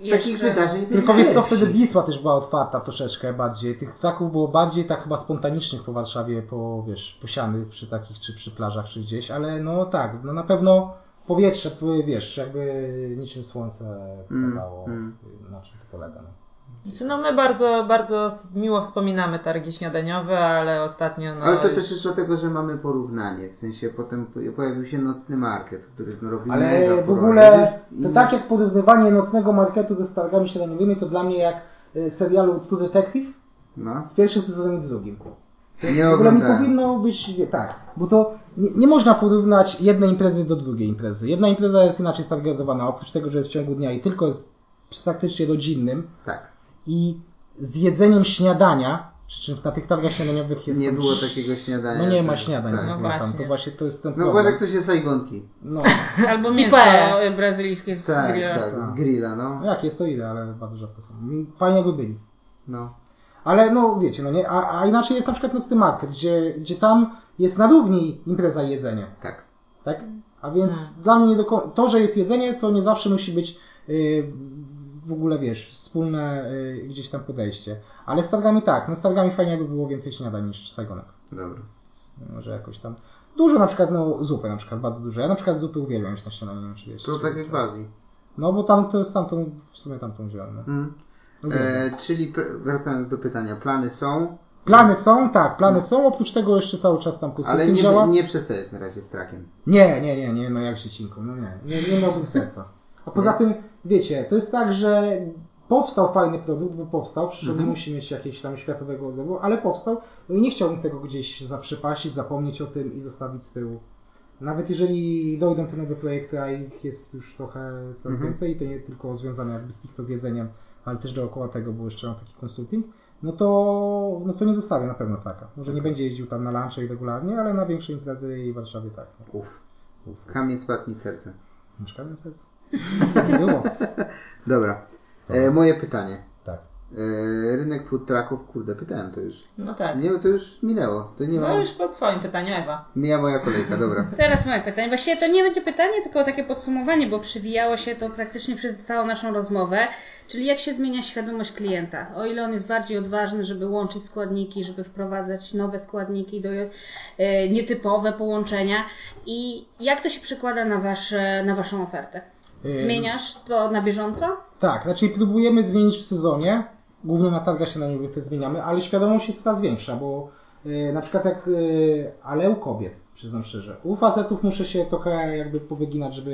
Z takich wydarzeń Tylko wiesz co, wtedy Wisła też była otwarta troszeczkę bardziej. Tych traków było bardziej tak chyba spontanicznych po Warszawie, po wiesz, posianych przy takich, czy przy plażach, czy gdzieś, ale no tak, no na pewno powietrze, wiesz, jakby niczym słońce Mm, pokazało, mm. na czym to polega. No. Znaczy, no my bardzo, bardzo miło wspominamy targi śniadaniowe, ale ostatnio no Ale to już... też jest dlatego, że mamy porównanie. W sensie potem po- pojawił się nocny market, który no, robił Ale w ogóle, I- to tak jak porównywanie nocnego marketu ze targami śniadaniowymi, to dla mnie jak y, serialu True Detective No. z pierwszym sezonem i z drugim. Nie w ogóle nie powinno być nie, tak, bo to nie, nie można porównać jednej imprezy do drugiej imprezy. Jedna impreza jest inaczej stargetowana, oprócz tego, że jest w ciągu dnia i tylko jest praktycznie rodzinnym Tak. I z jedzeniem śniadania, przy czym na tych targach śniadaniowych jest Nie było takiego śniadania. No nie ma śniadań, tak. No no tam, właśnie. to właśnie to jest ten No problem. uważaj, jak to się sajgonki. No, Albo mięso brazylijskie z Tak, grilla. tak, z grilla, no. jak jest to ile, ale bardzo rzadko są. Fajnie jakby byli. no. Ale no wiecie, no nie, a, a inaczej jest na przykład nocny market, gdzie, gdzie tam jest na równi impreza i jedzenie. Tak. Tak? A więc Hmm. dla mnie do to, że jest jedzenie, to nie zawsze musi być yy, w ogóle, wiesz, wspólne yy, gdzieś tam podejście. Ale z targami tak, no z targami fajnie by było więcej śniadań niż Saigonek. Dobra. Może jakoś tam. Dużo na przykład, no zupy na przykład, bardzo dużo. Ja na przykład zupy uwielbiam już na śniadanie, nie wiem czy wiesz. To tak jak w Azji. No bo tam to jest tamtą, w sumie tamtą wziąłem. No. Mm. E, czyli wracając do pytania, plany są, Plany są, tak, plany są, oprócz tego jeszcze cały czas tam ale konsulting nie, działa. nie przestajesz na razie z trakiem. Nie, nie, nie, nie, no jak dziecinką, no nie, nie, nie miałbym serca. A poza tym, wiecie, to jest tak, że powstał fajny produkt, bo powstał, nie Mhm. musi mieć jakiegoś tam światowego odbioru, ale powstał no i nie chciałbym tego gdzieś zaprzepaścić, zapomnieć o tym i zostawić z tyłu. Nawet jeżeli dojdą te nowe projekty, a ich jest już trochę coraz Mhm. więcej, to nie tylko związane jakby stricte z jedzeniem, ale też dookoła tego, bo jeszcze mam taki konsulting, no to, no to nie zostawię na pewno taka. Może nie będzie jeździł tam na lunche regularnie, ale na większe imprezy i w Warszawie tak. No. Uff. Kamień spadł mi z serca. Mieszkałem na sercu. Nie było. Dobra. E, moje pytanie. Tak. E, rynek food trucków, kurde, pytałem to już. No tak. Nie, to już minęło. To nie ma. No już po twoim pytaniu, Ewa. Mija moja kolejka, dobra. Teraz moje pytanie. Właściwie to nie będzie pytanie, tylko takie podsumowanie, bo przywijało się to praktycznie przez całą naszą rozmowę. Czyli jak się zmienia świadomość klienta? O ile on jest bardziej odważny, żeby łączyć składniki, żeby wprowadzać nowe składniki, do, e, nietypowe połączenia i jak to się przekłada na, wasze, na Waszą ofertę? Zmieniasz to na bieżąco? Tak, znaczy próbujemy zmienić w sezonie, głównie na targach śniadaniowych to zmieniamy, ale świadomość jest coraz większa, bo y, na przykład jak, y, ale u kobiet, przyznam szczerze, u facetów muszę się trochę jakby powyginać, żeby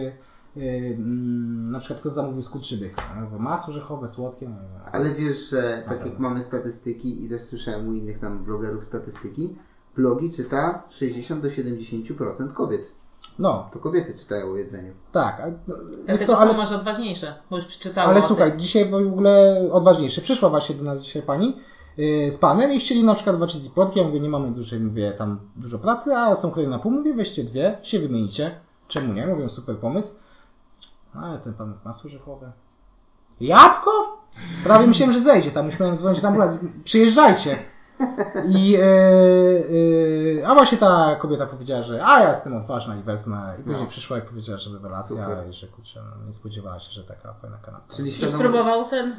y, mm, na przykład ktoś zamówił skurczybyk, masło orzechowe, słodkie, no, no, Ale wiesz, że tak jak mamy statystyki i też słyszałem u innych tam blogerów statystyki, blogi czyta 60 do 70% kobiet. No To kobiety czytają o jedzeniu. tak, no, Dlatego co, ale... są może odważniejsze, bo już przeczytało ale słuchaj, tym. dzisiaj w ogóle odważniejsze, przyszła właśnie do nas dzisiaj pani, y, z panem i chcieli na przykład walczyć z płotkiem, mówię, nie mamy dużej, mówię, tam dużo pracy, a są kolejne na pół, mówię, weźcie dwie, się wymienicie. Czemu nie? Mówią, super pomysł. Ale ten pan masło orzechowe. Jabłko? Prawie myślałem, że zejdzie, tam już miałem dzwonić na ambulans, przyjeżdżajcie. I, e, e, a właśnie ta kobieta powiedziała, że a ja jestem odważna i wezmę. I później No. przyszła i powiedziała, że rewelacja Super. i że kurczę, no, nie spodziewała się, że taka fajna kanapka. Czyli świadomość... spróbował ten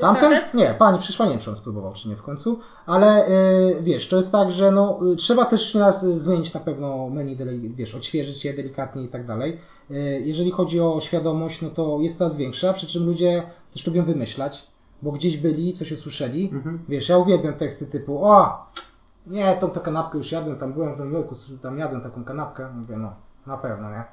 Tamten? facet? Nie, pani przyszła, nie wiem czy on spróbował, czy nie w końcu, ale y, wiesz, to jest tak, że no, y, trzeba też nas y, zmienić na pewno menu, wiesz, odświeżyć je delikatnie i tak dalej. Y, jeżeli chodzi o świadomość, no to jest coraz większa, przy czym ludzie też lubią wymyślać, bo gdzieś byli, coś usłyszeli. Mhm. Wiesz, ja uwielbiam teksty typu, o, nie, tą, tą kanapkę już jadłem, tam byłem w Nowym Jorku, tam jadłem taką kanapkę, mówię, no, na pewno, nie?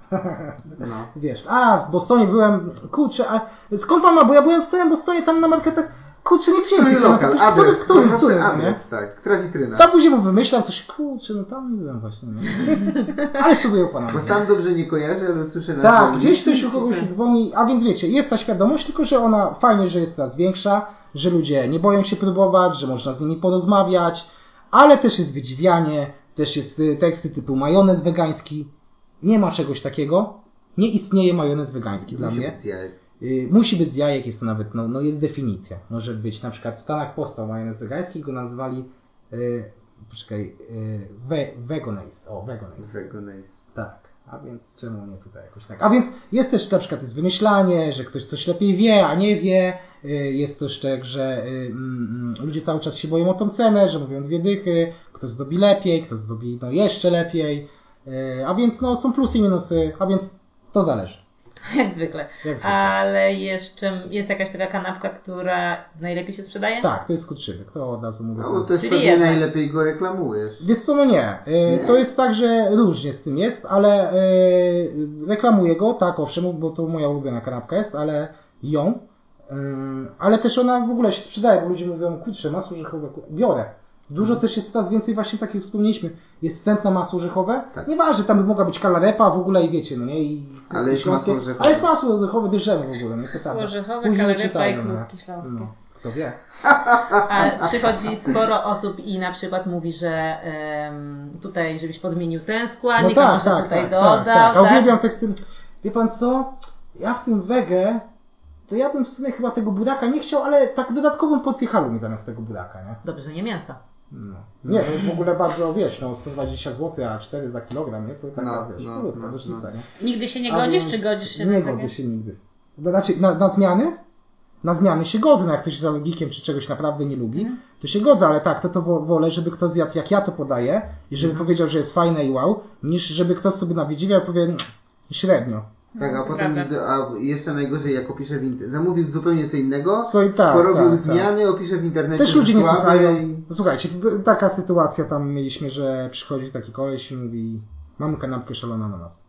No. Wiesz, a w Bostonie byłem, kurczę, a skąd pan ma, bo ja byłem w całym Bostonie tam na marketach, kurczę, nie Który wzięty. lokal, który, adres, który, który, nie? adres, tak, która witryna. Tam później mu wymyślał coś, kurczę, no tam nie byłem właśnie. No. Ale spróbuję pana. Bo sam dobrze nie kojarzę, ale słyszę na Tak, gdzieś ktoś u kogoś cisnę. dzwoni, a więc wiecie, jest ta świadomość, tylko że ona fajnie, że jest coraz większa, że ludzie nie boją się próbować, że można z nimi porozmawiać, ale też jest wydziwianie, też jest y, teksty typu majonez wegański. Nie ma czegoś takiego. Nie istnieje majonez wegański dla mnie. być Musi być z jajek, jest to nawet, no, no jest definicja. Może być na przykład w Stanach powstał majonez wegański, go nazwali, y, poczekaj, y, we, o. Tak, a więc czemu nie tutaj jakoś tak? A więc jest też na przykład jest wymyślanie, że ktoś coś lepiej wie, a nie wie. Y, Jest też tak, że y, mm, ludzie cały czas się boją o tą cenę, że mówią dwie dychy, kto zdobi lepiej, kto zdobi no, jeszcze lepiej. Y, A więc no, są plusy i minusy, a więc to zależy. Jak zwykle. Jak zwykle. Ale jeszcze jest jakaś taka kanapka, która najlepiej się sprzedaje? Tak, to jest skurczybyk, to od razu mówię. No bo też Czyli pewnie jednak. najlepiej go reklamujesz. Wiesz co, no nie. Y, Nie? To jest tak, że różnie z tym jest, ale y, reklamuję go, tak owszem, bo to moja ulubiona kanapka jest, ale ją. y, Ale też ona w ogóle się sprzedaje, bo ludzie mówią, kurczę, masło orzechowe, biorę. Dużo też jest coraz więcej właśnie takich wspomnieliśmy. jest na masło orzechowe. Tak. Nieważne, tam by mogła być kalarepa w ogóle i wiecie, no nie? I, Ale jest masło orzechowe. Ale jest masło orzechowe, bierzemy w ogóle, nie? To Masło orzechowe, Później kalarepa i kluski no. śląskie. No, kto wie. A przychodzi sporo osób i na przykład mówi, że em, tutaj, żebyś podmienił ten składnik, a może tutaj dodał. tak, tak. A tak? uwielbiam teksty. Wie pan co? Ja w tym wege, to ja bym w sumie chyba tego buraka nie chciał, ale tak dodatkową porcję halu mi zamiast tego buraka, nie? Dobrze, że nie mięsa. No. Nie, to w ogóle bardzo, wiesz, no 120 zł, a 4 za kilogram, nie? To taka, No, wiesz, no, krótka no, różnica, no. nie? Nigdy się nie A godzisz, więc czy godzisz się Nie na godzę takie? się nigdy. Znaczy, na, na zmiany? Na zmiany się godzę, no jak ktoś jest geekiem czy czegoś naprawdę nie lubi, Mhm. to się godzę, ale tak, to to wo- wolę, żeby ktoś zjadł jak ja to podaję i żeby Mhm. powiedział, że jest fajne i wow, niż żeby ktoś sobie nawiedził i powie "Mm, średnio. Tak, a No, potem a jeszcze najgorzej jak opisze w internecie. Zamówił zupełnie co innego, Co i tak, porobił tak, tak. zmiany, opisze w internecie. Też ludzie nie słuchają. i- No, Słuchajcie, b- taka sytuacja tam mieliśmy, że przychodzi taki koleś i mówi mamy kanapkę szalona na nas.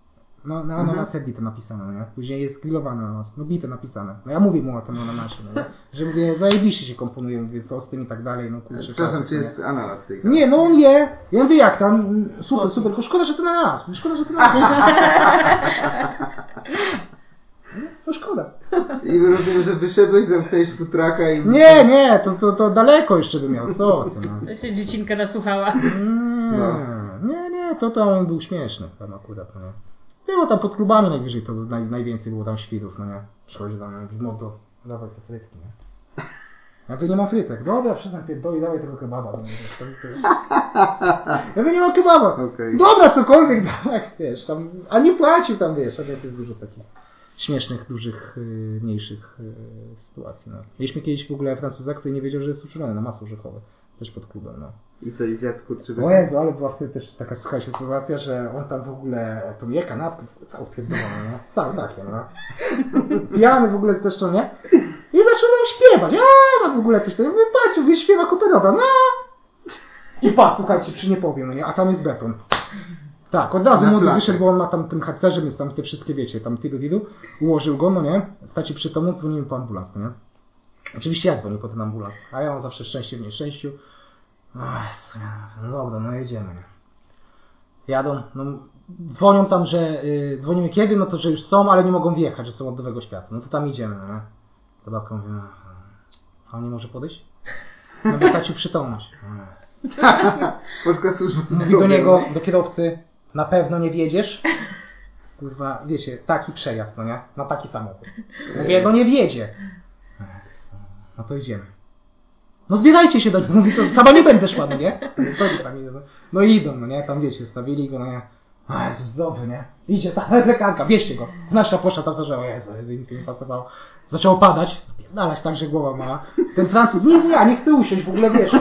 No, na Mhm. ananasie bite napisane, no nie? Później jest grillowane na nas. No bite napisane. No ja mówię mu o tym ananasie, no nie? Że mówię, zajebiście się komponuje, mówię, co z tym i tak dalej, no kurczę. Przepraszam, klasy, czy jest ananas w tej Nie, no on je. Ja mówię, jak tam? Super, super, tylko szkoda, że to na nas. Szkoda, że to na No szkoda. I rozumiem, że wyszedłeś, zamknąłeś futraka i... Nie, nie, to, to, to daleko jeszcze by miał. Co ty, no. To się dziecinka nasłuchała. Nie, No. nie, nie, to tam on był śmieszny tam akurat, no nie. Było tam pod klubami najwyżej, to naj, najwięcej było tam świrów, no nie. Przychodzi tam, mówi, no to dawaj te frytki, nie. Ja tu nie mam frytek. Dobra, przyznam pierdoli, dawaj tego kebaba. No, nie, to, to, ja tu nie mam kebaba. Okej. Dobra, cokolwiek, dawaj, wiesz, tam, a nie płacił tam, wiesz, a więc jest dużo takich śmiesznych, dużych, y, mniejszych y, sytuacji, no. Mieliśmy kiedyś w ogóle Francuza, który nie wiedział, że jest uczulony na masło orzechowe. Też pod klubem, no. I co, i zjadł skurczybyka? O Jezu, ale była wtedy też taka słuchajcie sytuacja, że on tam w ogóle tą je kanapkę cały pierdolony, no. Cały takie, no. Pijany w ogóle to, nie? I zaczął nam śpiewać. A, no w ogóle coś tam. Patrz, mówię, śpiewa kuperowa, no. I patrz, słuchajcie, przy nie powiem, no nie? A tam jest beton. Tak, od razu młody wyszedł, bo on ma tam tym harcerzem, jest tam te wszystkie, wiecie, tam tylu, tylu. Ułożył go, no nie? Staci przytomność, dzwonimy po ambulans, no nie? Oczywiście ja dzwonię po ten ambulans, a ja mam zawsze szczęście w nieszczęściu. O Jezu, no dobra, no jedziemy. nie? Jadą, no dzwonią tam, że y, dzwonimy kiedy, no to że już są, ale nie mogą wjechać, że są od nowego świata. No to tam idziemy, no nie? To babka mówi, no, a on nie może podejść? No wystacił przytomność. O Jezu. Polska służba Mówi do niego, do kierowcy, na pewno nie wjedziesz. Kurwa, wiecie, taki przejazd, no nie? Na taki samochód. Mówię, no nie wjedzie. No to idziemy. No zbierajcie się do nich. Mówi, to sama nie będę szła, no nie? Mówię, "Chodź tam idę, no. Idą, no nie? Tam wiecie, stawili go, no nie? A Jezus, dobry, nie? Idzie ta lekarka, bierzcie go. Nasza poszła tam zaczęła, Jezu, Jezu, nic nie pasowało. Zaczęło padać, napierdalać tak, że głowa mała. Ten Francuz, nie, nie, nie chce usiąść, w ogóle, wiesz,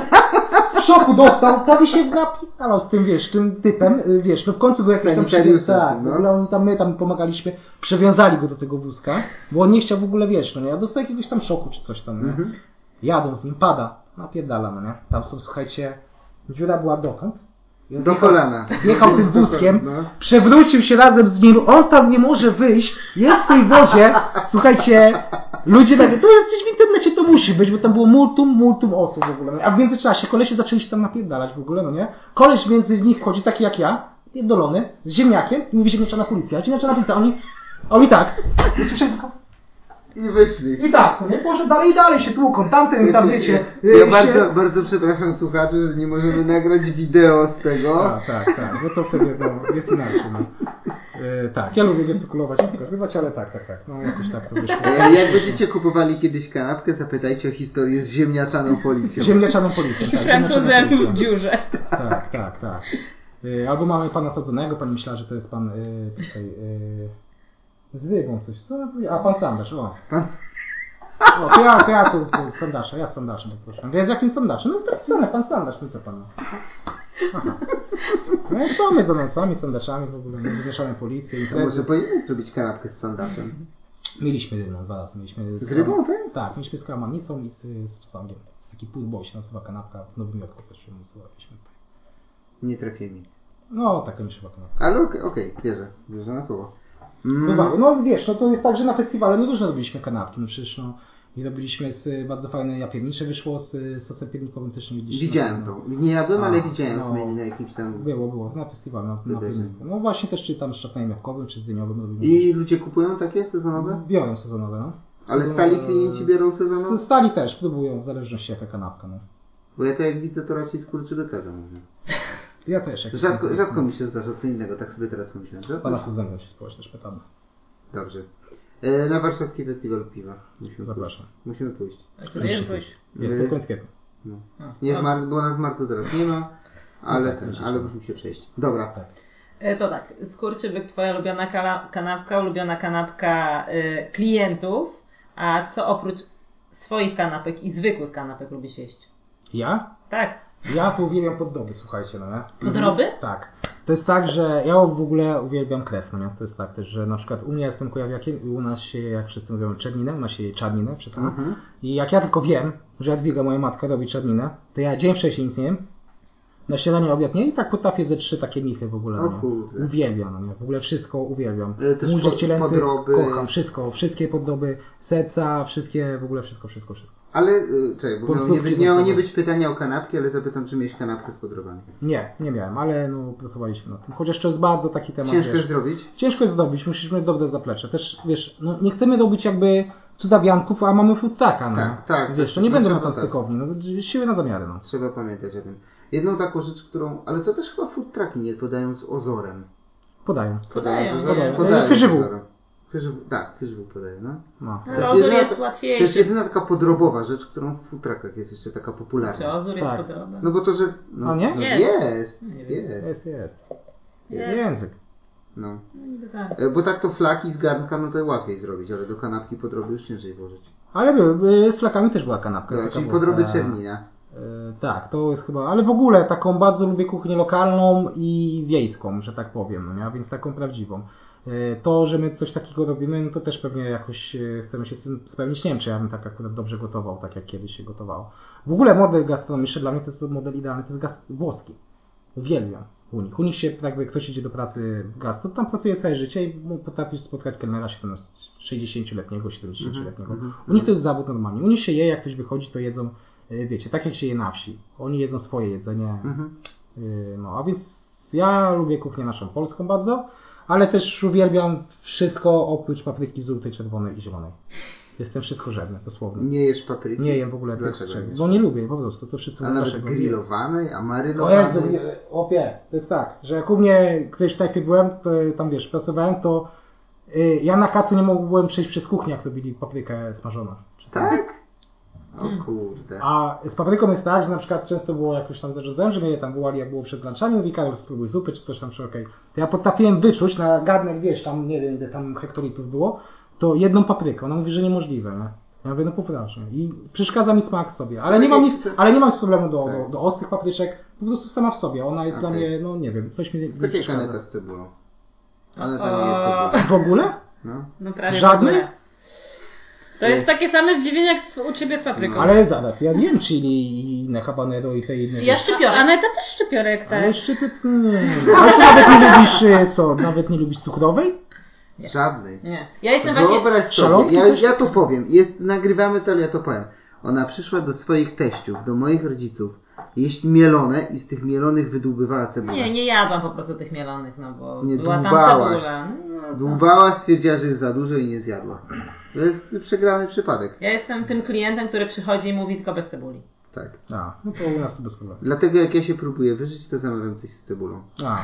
szoku dostał, prawie się napierdalał z tym, wiesz, tym typem, y, wiesz, no w końcu go jakiś tam Sanitariuszem przywią- tak, no. ogóle oni tam, my tam pomagaliśmy, przywiązali go do tego wózka, bo on nie chciał w ogóle, wiesz, no nie, a dostał jakiegoś tam szoku czy coś tam, nie? Mhm. Jadą z nim, pada, napierdala, no nie? Tam są, słuchajcie, dziura była dotąd on Do wjechał- kolana. Wjechał tym wózkiem, No. przewrócił się razem z nim, on tam nie może wyjść, jest w tej wodzie, słuchajcie, ludzie tak, to jest gdzieś w internecie, to musi być, bo tam było multum, multum osób w ogóle, a w międzyczasie kolesie zaczęli się tam napierdalać w ogóle, no nie? Koleś między nich wchodzi, taki jak ja, pierdolony, z ziemniakiem i mówi ziemniaczana policja, a ziemniaczana policja, oni, oni tak, usłyszeli tylko, I wyszli. i tak, no nie, poszedł dalej i dalej się tłuką, tamten tam wiecie, Ja y, się... bardzo, bardzo przepraszam słuchaczy, że nie możemy nagrać wideo z tego. Tak, tak, tak, bo to wtedy no, jest inaczej. No. E, tak, ja lubię gestykulować i pokazywać, ale tak, tak, tak, no jakoś tak to wyszło. E, Jak będziecie kupowali kiedyś kanapkę, zapytajcie o historię z ziemniaczaną policją. Ziemniaczaną policją. Tak, Francuzem ziemniaczaną w policją. dziurze. Tak, tak, tak. E, albo mamy pana sadzonego, pan myślała, że to jest pan e, tutaj, z wygą coś. Co? ona powiedziała? A pan Sandasz, o. Pan- O, to ja, to ja to z Sandasza, ja z Sandaszem poproszę. Więc jakim Sandaszem? No jest napisane, pan Sandasz, no co pan? Aha. No i co my z anonsami, Sandaszami w ogóle, no, zmieszane policje, A imprezy. może powinieneś zrobić kanapkę z sandaszem? Mieliśmy no, dwa razy. Mieliśmy Z rybą, tak? Tak, mieliśmy z kałamanicą i z, z pstrągiem. Z taki pudboy się nazywa kanapka w Nowym Jorku też ją nazywaliśmy. Nie trafieni. No, taka mi się kanapka. Ale okej, okej, wierzę. Wierzę na słowo. Mm, Bywały. No wiesz, no to jest tak, że na festiwale no różne robiliśmy kanapki. No przecież no i robiliśmy z bardzo fajne japiernicze wyszło z, z sosem piernikowym też nie widzieliśmy. Widziałem to. Nie jadłem, A, ale widziałem no. w menu na jakimś tam... Było, było, na festiwalu, na, na pierniku. No właśnie też czy tam z czapnem jabłkowym, czy z dyniowym robimy. I ludzie kupują takie sezonowe? Biorą sezonowe, no. Ale stali klienci biorą sezonowe? Z Stali też, próbują, w zależności jaka kanapka, no. Bo ja to jak widzę, to raczej skurczybyka zamówię. Ja też. Jak Rzadko, rzadko mi się zdarza co innego, tak sobie teraz myślałem. Rzadko? Pana Fuzemem się społecz też pytamy. Dobrze. E, Na warszawski festiwal piwa. Musimy Zapraszam. Pójść. Musimy pójść. Wiem, pójść. Jest Wy- pod koniec kwietnia. No. A, Nie w marcu, bo nas w marcu teraz nie ma, ale, tak, ten, musimy. ale musimy się przejść. Dobra. Tak. E, To tak, skurczybyk, twoja ulubiona kanapka, ulubiona kanapka e, klientów, a co oprócz swoich kanapek i zwykłych kanapek lubisz jeść? Ja? Tak. Ja to uwielbiam poddoby, słuchajcie, no nie? Podroby? Tak. To jest tak, że ja w ogóle uwielbiam krew, no nie? To jest tak też, że na przykład u mnie jestem kujawiakiem i u nas się, jak wszyscy mówią, czerninę, u nas się je czarninę wszystko. Mhm. I jak ja tylko wiem, że Jadwiga, moja matka, robi czarninę, to ja dzień wcześniej nic nie jem. Na śniadanie, obiad nie i tak potrafię ze trzy takie michy w ogóle. No. Uwielbiam, no nie? W ogóle wszystko uwielbiam. E, też pod- cielęcy podroby. kocham, wszystko, wszystkie poddoby, serca, wszystkie, w ogóle wszystko, wszystko, wszystko. Ale, y, czekaj, bo miało nie, miało nie być pytania o kanapki, ale zapytam, czy miałeś kanapkę z podrobami. Nie, nie miałem, ale no pracowaliśmy nad tym. Chociaż to jest bardzo taki temat. Ciężko jest zrobić? Ciężko jest zdobyć, musisz mieć dobre zaplecze. Też, wiesz, no, nie chcemy robić jakby cudawianków, a mamy food trucka, no. Tak, tak, Wiesz, tak. to nie No będą na tam tak. stykowni, no, siły na zamiary, no. Trzeba pamiętać o tym. Jedną taką rzecz, którą... Ale to też chyba food trucki nie podają z ozorem. Podają. Podają, z nie. ozorem. Podają. Podają Fyżywół, tak, fyżywół podaje, no. No. Ale To ozór jedyna- jest To jest łatwiejszy. jedyna taka podrobowa rzecz, którą w food truckach jest jeszcze taka Czy popularna. ozór jest Tak. podroby? No bo to, że... No, A nie? No Jest. jest. Nie. Jest. Jest, jest. Jest. Język. No. No tak. E, Bo tak to flaki z garnka, no to łatwiej zrobić, ale do kanapki podroby już ciężej włożyć. Ale były, z flakami też była kanapka. No, czyli podroby czernina. E, Tak, to jest chyba, ale w ogóle taką bardzo lubię kuchnię lokalną i wiejską, że tak powiem, no nie? a więc taką prawdziwą. E, To, że my coś takiego robimy, no to też pewnie jakoś e, chcemy się z tym spełnić. Nie wiem, czy ja bym tak akurat dobrze gotował, tak jak kiedyś się gotowało. W ogóle model gastronomiczny dla mnie to jest model idealny, to jest gaz włoski. Uwielbiam u nich. U nich się, jakby ktoś idzie do pracy w gastro, tam pracuje całe życie i potrafisz spotkać kelnera 60-letniego, 70-letniego. Mhm, U nich to jest zawód normalnie. U nich się je, jak ktoś wychodzi, to jedzą, e, wiecie, tak jak się je na wsi. Oni jedzą swoje jedzenie. Mhm. No, a więc ja lubię kuchnię naszą polską bardzo, ale też uwielbiam wszystko oprócz papryki żółtej, czerwonej i zielonej. Jestem wszystko żadne, dosłownie. Nie jesz papryki? Nie jem w ogóle Dlaczego nie? Bo nie lubię po prostu, to wszyscy A mówią, nawet dlaczego. grillowanej, a O Jezu, marynowanej? opie, to jest tak, że jak u mnie kiedyś tak byłem, to, tam wiesz, pracowałem, to y, ja na kacu nie mogłem przejść przez kuchnię, jak robili paprykę smażoną. Czy tam- Tak? O kurde. A z papryką jest tak, że na przykład często było jakoś tam zarządzałem, że mnie tam wołali, jak było przed lunchami, mówi Karol, spróbuj zupy czy coś tam przy okej. To ja potrafiłem wyczuć na garnek, wiesz, tam nie wiem, ile tam hektolitrów było, to jedną paprykę. Ona mówi, że niemożliwe, nie? Ja mówię, no poważnie. I przeszkadza mi smak sobie. Ale nie mam nic, ale nie mam problemu do, do, do ostrych papryczek, po prostu sama w sobie. Ona jest dla Okej. mnie, no nie wiem, coś mi nie jak przeszkadza. Aneta z cebulą. Aneta O. nie je cebulą. W ogóle? No. No prawie Żadnej? To jest takie same zdziwienie jak z- u ciebie z papryką. Ale zaraz, ja wiem chili i inne habanero i te inne Ja rzeczy. szczypiorek. Aneta też szczypiorek, tak. Ale szczypy, nie. Ale co, nawet nie lubisz, e, co, nawet nie lubisz cukrowej? Żadnej. Nie. Ja jestem właśnie... Wyobraź sobie, Szalotki ja, też? ja to powiem, jest, nagrywamy to, ale ja to powiem. Ona przyszła do swoich teściów, do moich rodziców, jeść mielone i z tych mielonych wydłubywała cebulę. Nie, nie jadłam po prostu tych mielonych, no bo Nie była tam dłubałaś. cebula. No, to- Dłubała, stwierdziła, że jest za dużo i nie zjadła. To jest przegrany przypadek. Ja jestem tym klientem, który przychodzi i mówi tylko bez cebuli. Tak. A, no to u nas to bez problemu. Dlatego jak ja się próbuję wyżyć, to zamawiam coś z cebulą. A,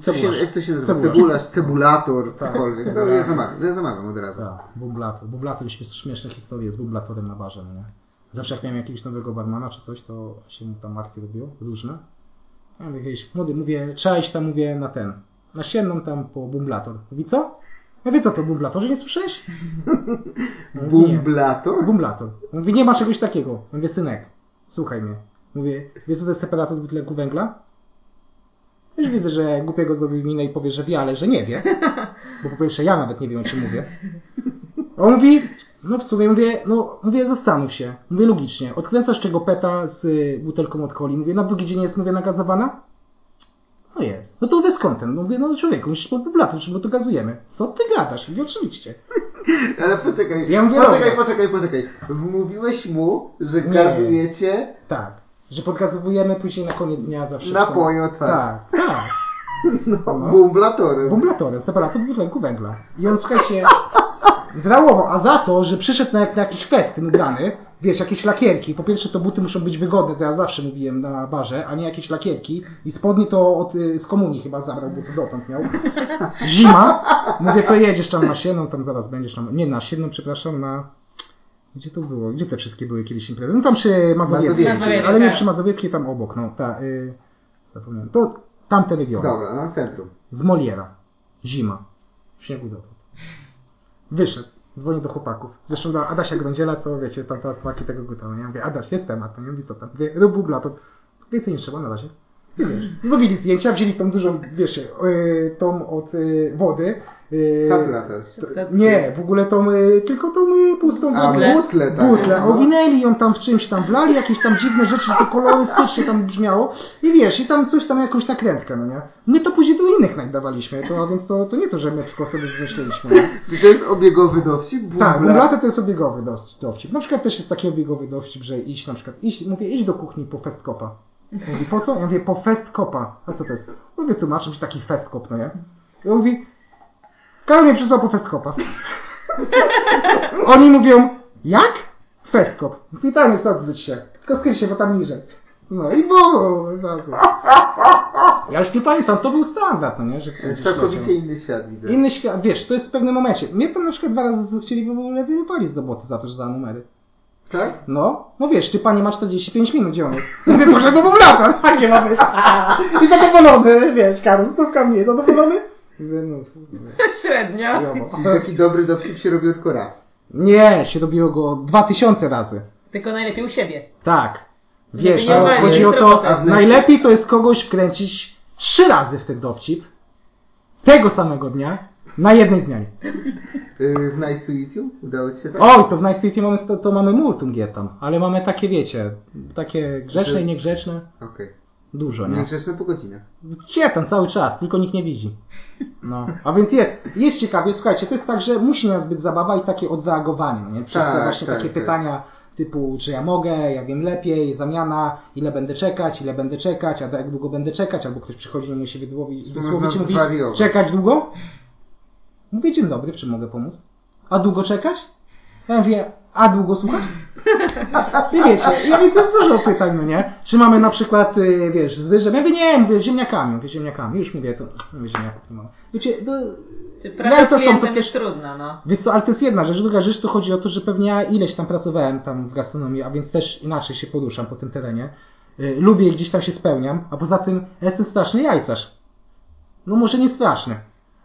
Co się, jak to się nazywa? Cebularz. Cebularz, cebulator, Tak. cokolwiek. To ja zamawiam, ja zamawiam od razu. tak, bublator. Bublator, śmiesz- śmieszne historie z bublatorem na barze, no nie? Zawsze jak miałem jakiegoś nowego barmana czy coś, to się mu tam akcje robiło, różne. Ja mówię, młody, mówię, trzeba iść tam, mówię, na ten, na sienną tam po bublator. Mówi, co? Ja wie co to bublatorze, nie słyszałeś? Bumblator? Bumlator. Mówi, nie ma czegoś takiego. Mówię, synek, słuchaj mnie. Mówię, wiesz co to jest separator dwutlenku węgla? Już widzę, że głupiego zrobił minę i powie, że wie, ale że nie wie. Bo po pierwsze ja nawet nie wiem, o czym mówię. On mówi, no w sumie mówię, no mówię, zastanów się. Mówię logicznie. Odkręcasz czego peta z butelką od coli. Mówię, na drugi dzień jest, mówię, nagazowana? No jest. No to mówię, skąd ten? No mówię, no człowieku, musisz po bublator, czym to gazujemy. Co ty gadasz? Mówię, oczywiście. Ale poczekaj, Ja mówię, poczekaj, poczekaj, poczekaj. Wmówiłeś mu, że Nie. gazujecie Tak. Że podgazowujemy później na koniec dnia zawsze. Napoje od twarzy. Tak, tak. no, No. bumblatorem. Bumlatorem, separator dwutlenku węgla. I on, słuchajcie, drałował, a za to, że przyszedł na, na jakiś festyn ubrany, wiesz, jakieś lakierki. Po pierwsze, to buty muszą być wygodne, to ja zawsze mówiłem na barze, a nie jakieś lakierki. I spodnie to od, y, z komunii chyba zabrał, bo to dotąd miał. Zima. Mówię, to jedziesz tam na siedną, tam zaraz będziesz tam, nie na siedną, przepraszam, na... Gdzie to było? Gdzie te wszystkie były kiedyś imprezy? No tam przy Mazowieckiej, Mazowieckiej, ale nie tak. przy Mazowieckiej, tam obok, no, ta, y, zapomniałem. To tamte regiony. Dobra, no centrum. Z Moliera. Zima. Śniegu dotąd. Wyszedł. Dzwoni do chłopaków. Zresztą do Adasia Grądziela, co wiecie, tam teraz smaki tego gotowe. Ja mówię, Adaś, jest temat. No nie mówi, co tam. Mówię, rób bubla, to więcej nie trzeba na razie. Wiesz, zrobili zdjęcia, wzięli tą dużą, wiesz, yy, tą od yy, wody. Yy, Saturator. nie, w ogóle tą, tylko tą pustą A, butlę. butlę, tak. Butlę. No. Owinęli ją tam w czymś tam, wlali jakieś tam dziwne rzeczy, to kolorystycznie tam brzmiało. I wiesz, i tam coś tam, jakąś nakrętkę, no nie? My to później do innych najdawaliśmy, to, a więc to, to nie to, że my tylko sobie wymyśliliśmy. Czy to jest obiegowy dowcip? Tak, bumblate to jest obiegowy dowcip. Na przykład też jest taki obiegowy dowcip, że iść na przykład, iść, mówię, idź do kuchni po festkopa. Mówi, po co? Ja mówię, po festkopa. A co to jest? Mówię, tłumaczę, że taki festkop, no nie? Ja mówi, Karol mnie przysłał po festkopa. Oni mówią, jak? Festkop. Witamy, odwróć się. Tylko skryj się, bo tam niżej. No i było. Ja już nie pamiętam, to był standard, no nie? Że Całkowicie inny świat widzę. Inny świat, wiesz, to jest w pewnym momencie. Mnie tam na przykład dwa razy chcieli w ogóle wypalić z roboty za to, że za numery. Tak? No, no wiesz, ty panie ma 45 minut, gdzie on jest? Ja mówię, proszę, bo był lata, a gdzie ma być? I zadowolony, wiesz, Karol, stówka mnie, zadowolony? Mówię, no, Średnio. Czyli taki dobry dowcip się robił tylko raz. Nie, się robiło go 2000 razy. Tylko najlepiej u siebie. Tak. Wiesz, no, chodzi o to, robota. najlepiej to jest kogoś wkręcić trzy razy w ten dowcip, tego samego dnia, na jednej zmianie. Yy, w Nice to Eat You? Udało Ci się tak? Oj, to w Nice City mamy, to, to mamy multum gier tam, ale mamy takie, wiecie, takie grzeczne i niegrzeczne, Okej. dużo, nie? Niegrzeczne po godzinach. Gdzie tam cały czas, tylko nikt nie widzi. No, a więc jest, jest ciekawie, słuchajcie, to jest tak, że musi nas być zabawa i takie odreagowanie, no nie? Przez te Tak, właśnie tak, takie tak. pytania typu, czy ja mogę, ja wiem lepiej, zamiana, ile będę czekać, ile będę czekać, a jak długo będę czekać, albo ktoś przychodzi i musi się wydłowić, wysłowić i Można mówi, zwariować. czekać długo? Mówię, dzień dobry, w czym mogę pomóc? A długo czekać? Ja mówię, a długo słuchać? I wiecie, ja więc jest dużo pytań, no nie? Czy mamy na przykład, y, wiesz, z ryżem? Ja mówię, nie, mówię, z ziemniakami, mówię, z ziemniakami, już mówię, to mówię, ziemniaków nie mam. Wiecie, to, Czy praca z są to jest też- trudna, no. Wiesz co, ale to jest jedna rzecz. Druga rzecz to chodzi o to, że pewnie ja ileś tam pracowałem tam w gastronomii, a więc też inaczej się poruszam po tym terenie. Y, Lubię gdzieś tam się spełniam, a poza tym ja jestem straszny jajcarz. No może nie straszny,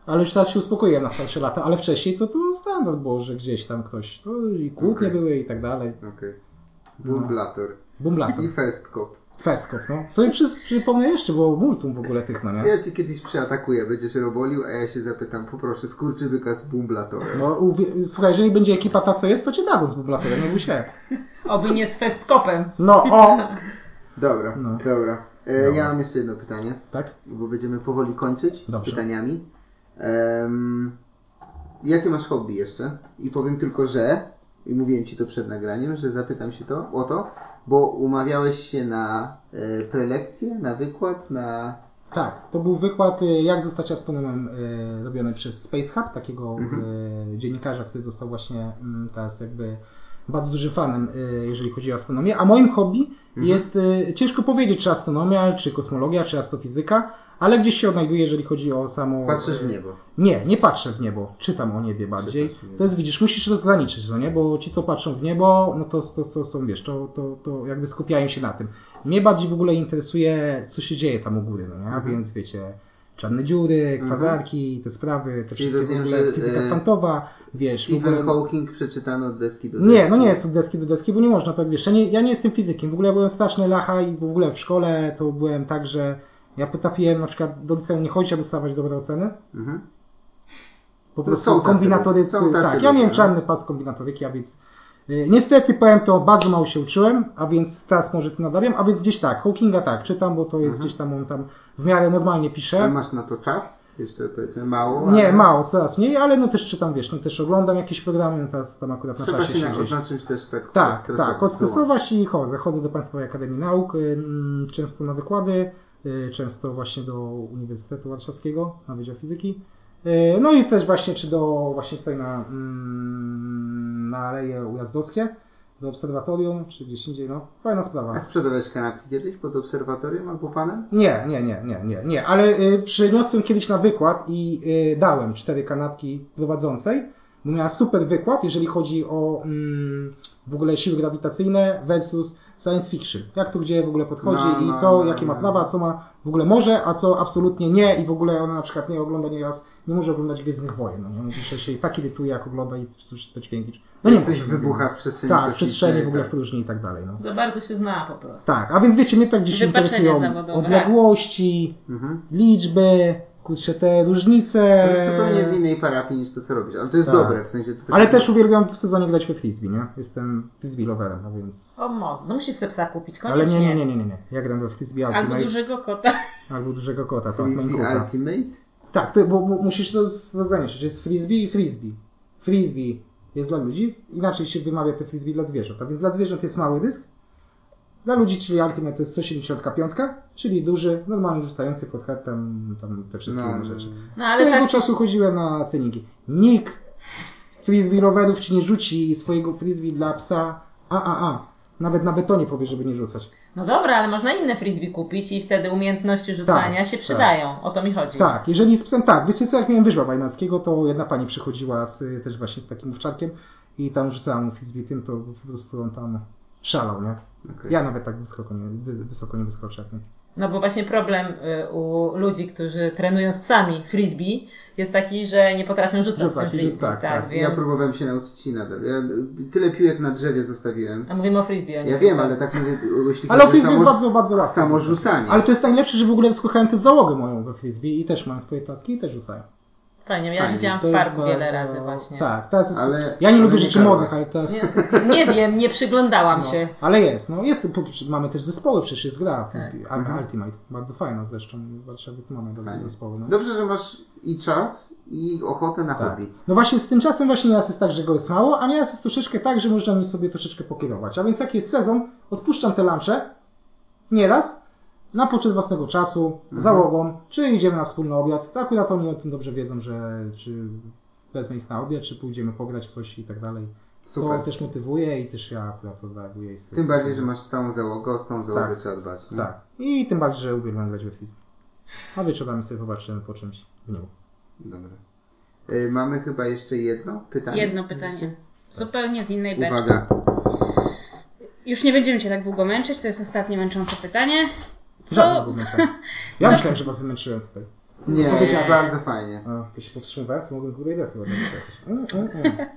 ale już teraz się uspokoiłem na starsze lata, ale wcześniej to, to standard było, że gdzieś tam ktoś, to i kłótnie Okej. były i tak dalej. Okej. Bumblator. Bumlator. I first cop. Festkop, no. Sobie przy, przypomnę jeszcze, bo multum w ogóle tych, no nie? Ja cię kiedyś przyatakuję, będziesz robolił, a ja się zapytam, poproszę skurczybyka z bumblatorem. No, uwie- słuchaj, jeżeli będzie ekipa ta, co jest, to cię dadzą z bublatorem, nie bój się. Oby nie z festkopem. No, o! Dobra, No. dobra. E, Dobra. Ja mam jeszcze jedno pytanie, Tak? bo będziemy powoli kończyć z Dobrze. pytaniami. Em, jakie masz hobby jeszcze? I powiem tylko, że, i mówiłem Ci to przed nagraniem, że zapytam się to, o to, bo umawiałeś się na e, prelekcję, na wykład, na... Tak, to był wykład, y, jak zostać astronomem, y, robiony przez Space Hub, takiego y, dziennikarza, który został właśnie mm, teraz jakby bardzo dużym fanem, jeżeli chodzi o astronomię. A moim hobby jest, y, ciężko powiedzieć, czy astronomia, czy kosmologia, czy astrofizyka, ale gdzieś się odnajduje, jeżeli chodzi o samo... Patrzysz w y, niebo. Nie, nie patrzę w niebo, czytam o niebie bardziej. Niebo. To jest, widzisz, musisz rozgraniczyć, no nie? Bo ci, co patrzą w niebo, no to, to, to są, wiesz, to, to, to jakby skupiają się na tym. Mnie bardziej w ogóle interesuje, co się dzieje tam u góry, no nie? Mhm. więc, wiecie, czarne dziury, kwazarki, te sprawy, te Czyli wszystkie w rozumiem, ogóle, fizyka e, kwantowa, wiesz, Stephen ogóle... Hawking przeczytano od deski do deski. Nie, no nie jest od deski do deski, bo nie można tak, wiesz, ja nie, ja nie jestem fizykiem, w ogóle ja byłem straszny lacha i w ogóle w szkole to byłem tak, że ja potrafiłem na przykład do liceum nie chodzić, a dostawać dobre oceny. Mhm. Po No prostu są tacy kombinatorycy, ludzie, są tacy tak, ja miałem no. czarny pas kombinatoryki, a więc y, niestety powiem to, bardzo mało się uczyłem, a więc teraz może to nadawiam, a więc gdzieś tak, Hawkinga tak, czytam, bo to jest Mhm. gdzieś tam, on tam w miarę normalnie Ale pisze. masz na to czas? Jeszcze powiedzmy mało? Nie, ale- mało, coraz mniej, ale no też czytam, wiesz, no też oglądam jakieś programy, no teraz tam akurat na Trzeba czasie się na, gdzieś... odznaczyć też tak Tak, tak, odstresować i chodzę. Chodzę do Państwowej Akademii Nauk, często na wykłady, często właśnie do Uniwersytetu Warszawskiego na Wydział Fizyki. Y, No i też właśnie, czy do, właśnie tutaj na, mm, na Aleje Ujazdowskie, do obserwatorium, czy gdzieś indziej, no, fajna A sprawa. sprzedawałeś kanapki kiedyś pod obserwatorium albo panem? Nie, nie, nie, nie, nie, nie, ale y, przyniosłem kiedyś na wykład i y, dałem cztery kanapki prowadzącej, bo miała super wykład, jeżeli chodzi o mm, w ogóle siły grawitacyjne versus science fiction. Jak to gdzie w ogóle podchodzi No, no, i co, no, jakie ma no. prawa, co ma w ogóle może, a co absolutnie nie i w ogóle ona na przykład nie ogląda nieraz, nie może oglądać Gwiezdnych Wojen, no nie? Że się tak irytuje jak ogląda i słyszy te dźwięki. No nie Jak coś wybucha w przestrzeni Tak, kosmicznej, przestrzenie w ogóle w tak. próżni i tak dalej, no. Za bardzo się zna po prostu. Tak, a więc wiecie, mnie tak gdzieś interesują zawodowe. odległości, Mhm. liczby, kurczę, te różnice. To jest zupełnie z innej parafii niż to, co robisz, ale to jest Tak. dobre, w sensie... To Ale też uwielbiam w sezonie grać we frisbee, nie? Jestem frisbee loverem, no więc... O może. No musisz sobie psa kupić, Ale koniecznie. nie, nie, nie, nie, nie. Ja gram we frisbee Albo Ultimate. dużego kota. Albo dużego kota, tak, Frisbee Maine Ultimate? Tak, to, bo, bo musisz to rozgraniczyć, że jest frisbee i frisbee. Frisbee jest dla ludzi, inaczej się wymawia te frisbee dla zwierząt. A więc dla zwierząt jest mały dysk, dla ludzi, czyli Ultimate to jest 175, czyli duży, normalnie rzucający pod head tam, te wszystkie No, inne rzeczy. No Ale ale Swojego tak, czasu chodziłem na treningi. Nikt z frisbee rowerów ci nie rzuci swojego frisbee dla psa, a, a, a. Nawet na betonie powie, żeby nie rzucać. no dobra, ale można inne frisbee kupić i wtedy umiejętności rzucania Tak, się tak. przydają. O to mi chodzi. Tak, jeżeli z psem, tak, wiesz co, jak miałem wyżła wajmackiego, to jedna pani przychodziła z, też właśnie z takim owczarkiem i tam rzucała mu frisbee tym, to po prostu on tam szalał, nie? Okej. Ja nawet tak wysoko nie, wy- wysoko nie wyskoczę. No bo właśnie problem y, u ludzi, którzy trenują z psami frisbee jest taki, że nie potrafią rzucać Rzucać, frisbee. tak, tak. więc... Ja próbowałem się nauczyć i nadal. Ja tyle piłek na drzewie zostawiłem. A mówimy o frisbee, a nie Ja wiem, ale tak mówię, jeśli Ale o frisbee jest bardzo, bardzo łatwe. samo rzucanie. Ale to jest najlepsze, że w ogóle słuchałem też załogę moją we frisbee i też mają swoje placki i też rzucają. Fajnie, ja Fajnie. widziałam To w parku wiele bardzo- razy właśnie. Tak, teraz jest, Ale- ja nie ale lubię nie rzeczy karła. modnych, ale teraz... Nie, nie wiem, nie przyglądałam No, się. ale jest, no jest, mamy też zespoły, przecież jest gra Tak. Ulti- Mhm. Ultimate, bardzo fajna zresztą, w Warszawie tu mamy dobre zespoły. No. Dobrze, że masz i czas, i ochotę na Tak. hobby. No właśnie z tym czasem właśnie nieraz jest tak, że go jest mało, a nieraz jest troszeczkę tak, że można nim sobie troszeczkę pokierować. A więc jak jest sezon, odpuszczam te lunche, nieraz, na poczet własnego czasu, Mhm. załogą, czy idziemy na wspólny obiad. Tak akurat oni o tym dobrze wiedzą, że czy wezmę ich na obiad, czy pójdziemy pograć w coś i tak dalej. Super. To też motywuje i też ja akurat odreaguję. Tym bardziej, że masz stałą załogę, o stałą załogę Tak. trzeba dbać. Nie? Tak. I tym bardziej, że uwielbiam grać we frisbee. A wieczorami sobie popatrzymy po czymś w niebo. Dobra. Y, mamy chyba jeszcze jedno pytanie. Jedno pytanie. Zupełnie z innej beczki. Uwaga. Już nie będziemy Cię tak długo męczyć, to jest ostatnie męczące pytanie. Gówno tak. Ja myślałem, że was wymęczyłem tutaj. Nie, jest Powiedziałem. bardzo fajnie. A, to się powstrzymywałem, to mogłem z ładnie jakoś. Mm, mm, mm.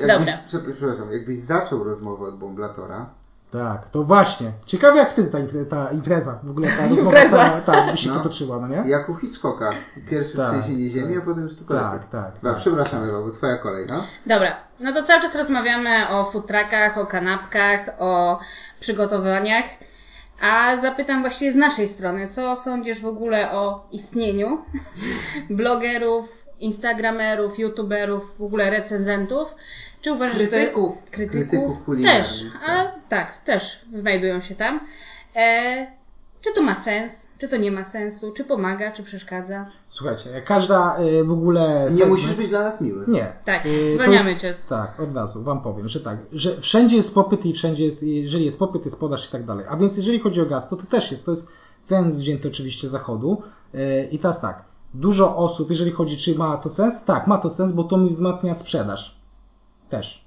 Dobra. przep- Przepraszam, jakbyś zaczął rozmowę od Bomblatora, Tak, to właśnie. Ciekawe jak wtedy ta, ta impreza, w ogóle ta rozmowa ta, ta by się No. potoczyła, no nie? Jak u Hitchcocka. Pierwsze Tak, trzęsienie ziemi, tak. a potem już tylko Tak, lepiej. tak, Dobra, tak. Przepraszam Ewa, bo twoja kolej, no? Dobra, no to cały czas rozmawiamy o food truckach, o kanapkach, o przygotowaniach. A zapytam właściwie z naszej strony, co sądzisz w ogóle o istnieniu blogerów, instagramerów, youtuberów, w ogóle recenzentów? Czy uważasz, że to Krytyków. krytyków? Krytyków Też, tak. a tak, też znajdują się tam. E, czy to ma sens? Czy to nie ma sensu? Czy pomaga, czy przeszkadza? Słuchajcie, każda y, w ogóle... Nie segment- musisz być dla nas miły. Nie. Tak, Y, zwalniamy jest- cię z- Tak, od razu wam powiem, że tak, że wszędzie jest popyt i wszędzie jest, jeżeli jest popyt, jest podaż i tak dalej. A więc jeżeli chodzi o gaz, to to też jest, to jest ten wzięty oczywiście z zachodu. Y, I teraz tak, dużo osób, jeżeli chodzi, czy ma to sens? Tak, ma to sens, bo to mi wzmacnia sprzedaż. Też.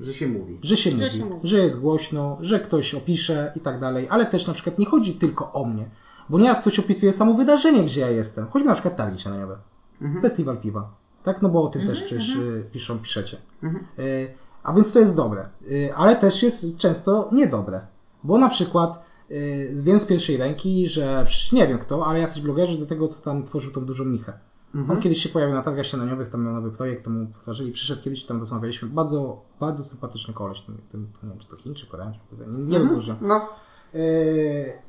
Że się mówi. Że się, Że mówi, się mówi. że jest głośno, że ktoś opisze i tak dalej, ale też na przykład nie chodzi tylko o mnie, bo nieraz ktoś opisuje samo wydarzenie, gdzie ja jestem. Choćby na przykład targi śniadaniowe, Mhm. festiwal piwa, tak? No bo o tym też przecież y, piszą, piszecie. Mhm. Y, A więc to jest dobre, Y, ale też jest często niedobre, bo na przykład y, wiem z pierwszej ręki, że przecież nie wiem kto, ale jacyś blogerzy do tego, co tam tworzył tą dużą michę. Mhm. On kiedyś się pojawił na targach śniadaniowych, tam miał nowy projekt, to mu tworzyli, przyszedł kiedyś, tam rozmawialiśmy, bardzo, bardzo sympatyczny koleś, ten, ten, nie wiem, czy to Chiń, czy Koreanin, czy nie, nie rozróżniam. No,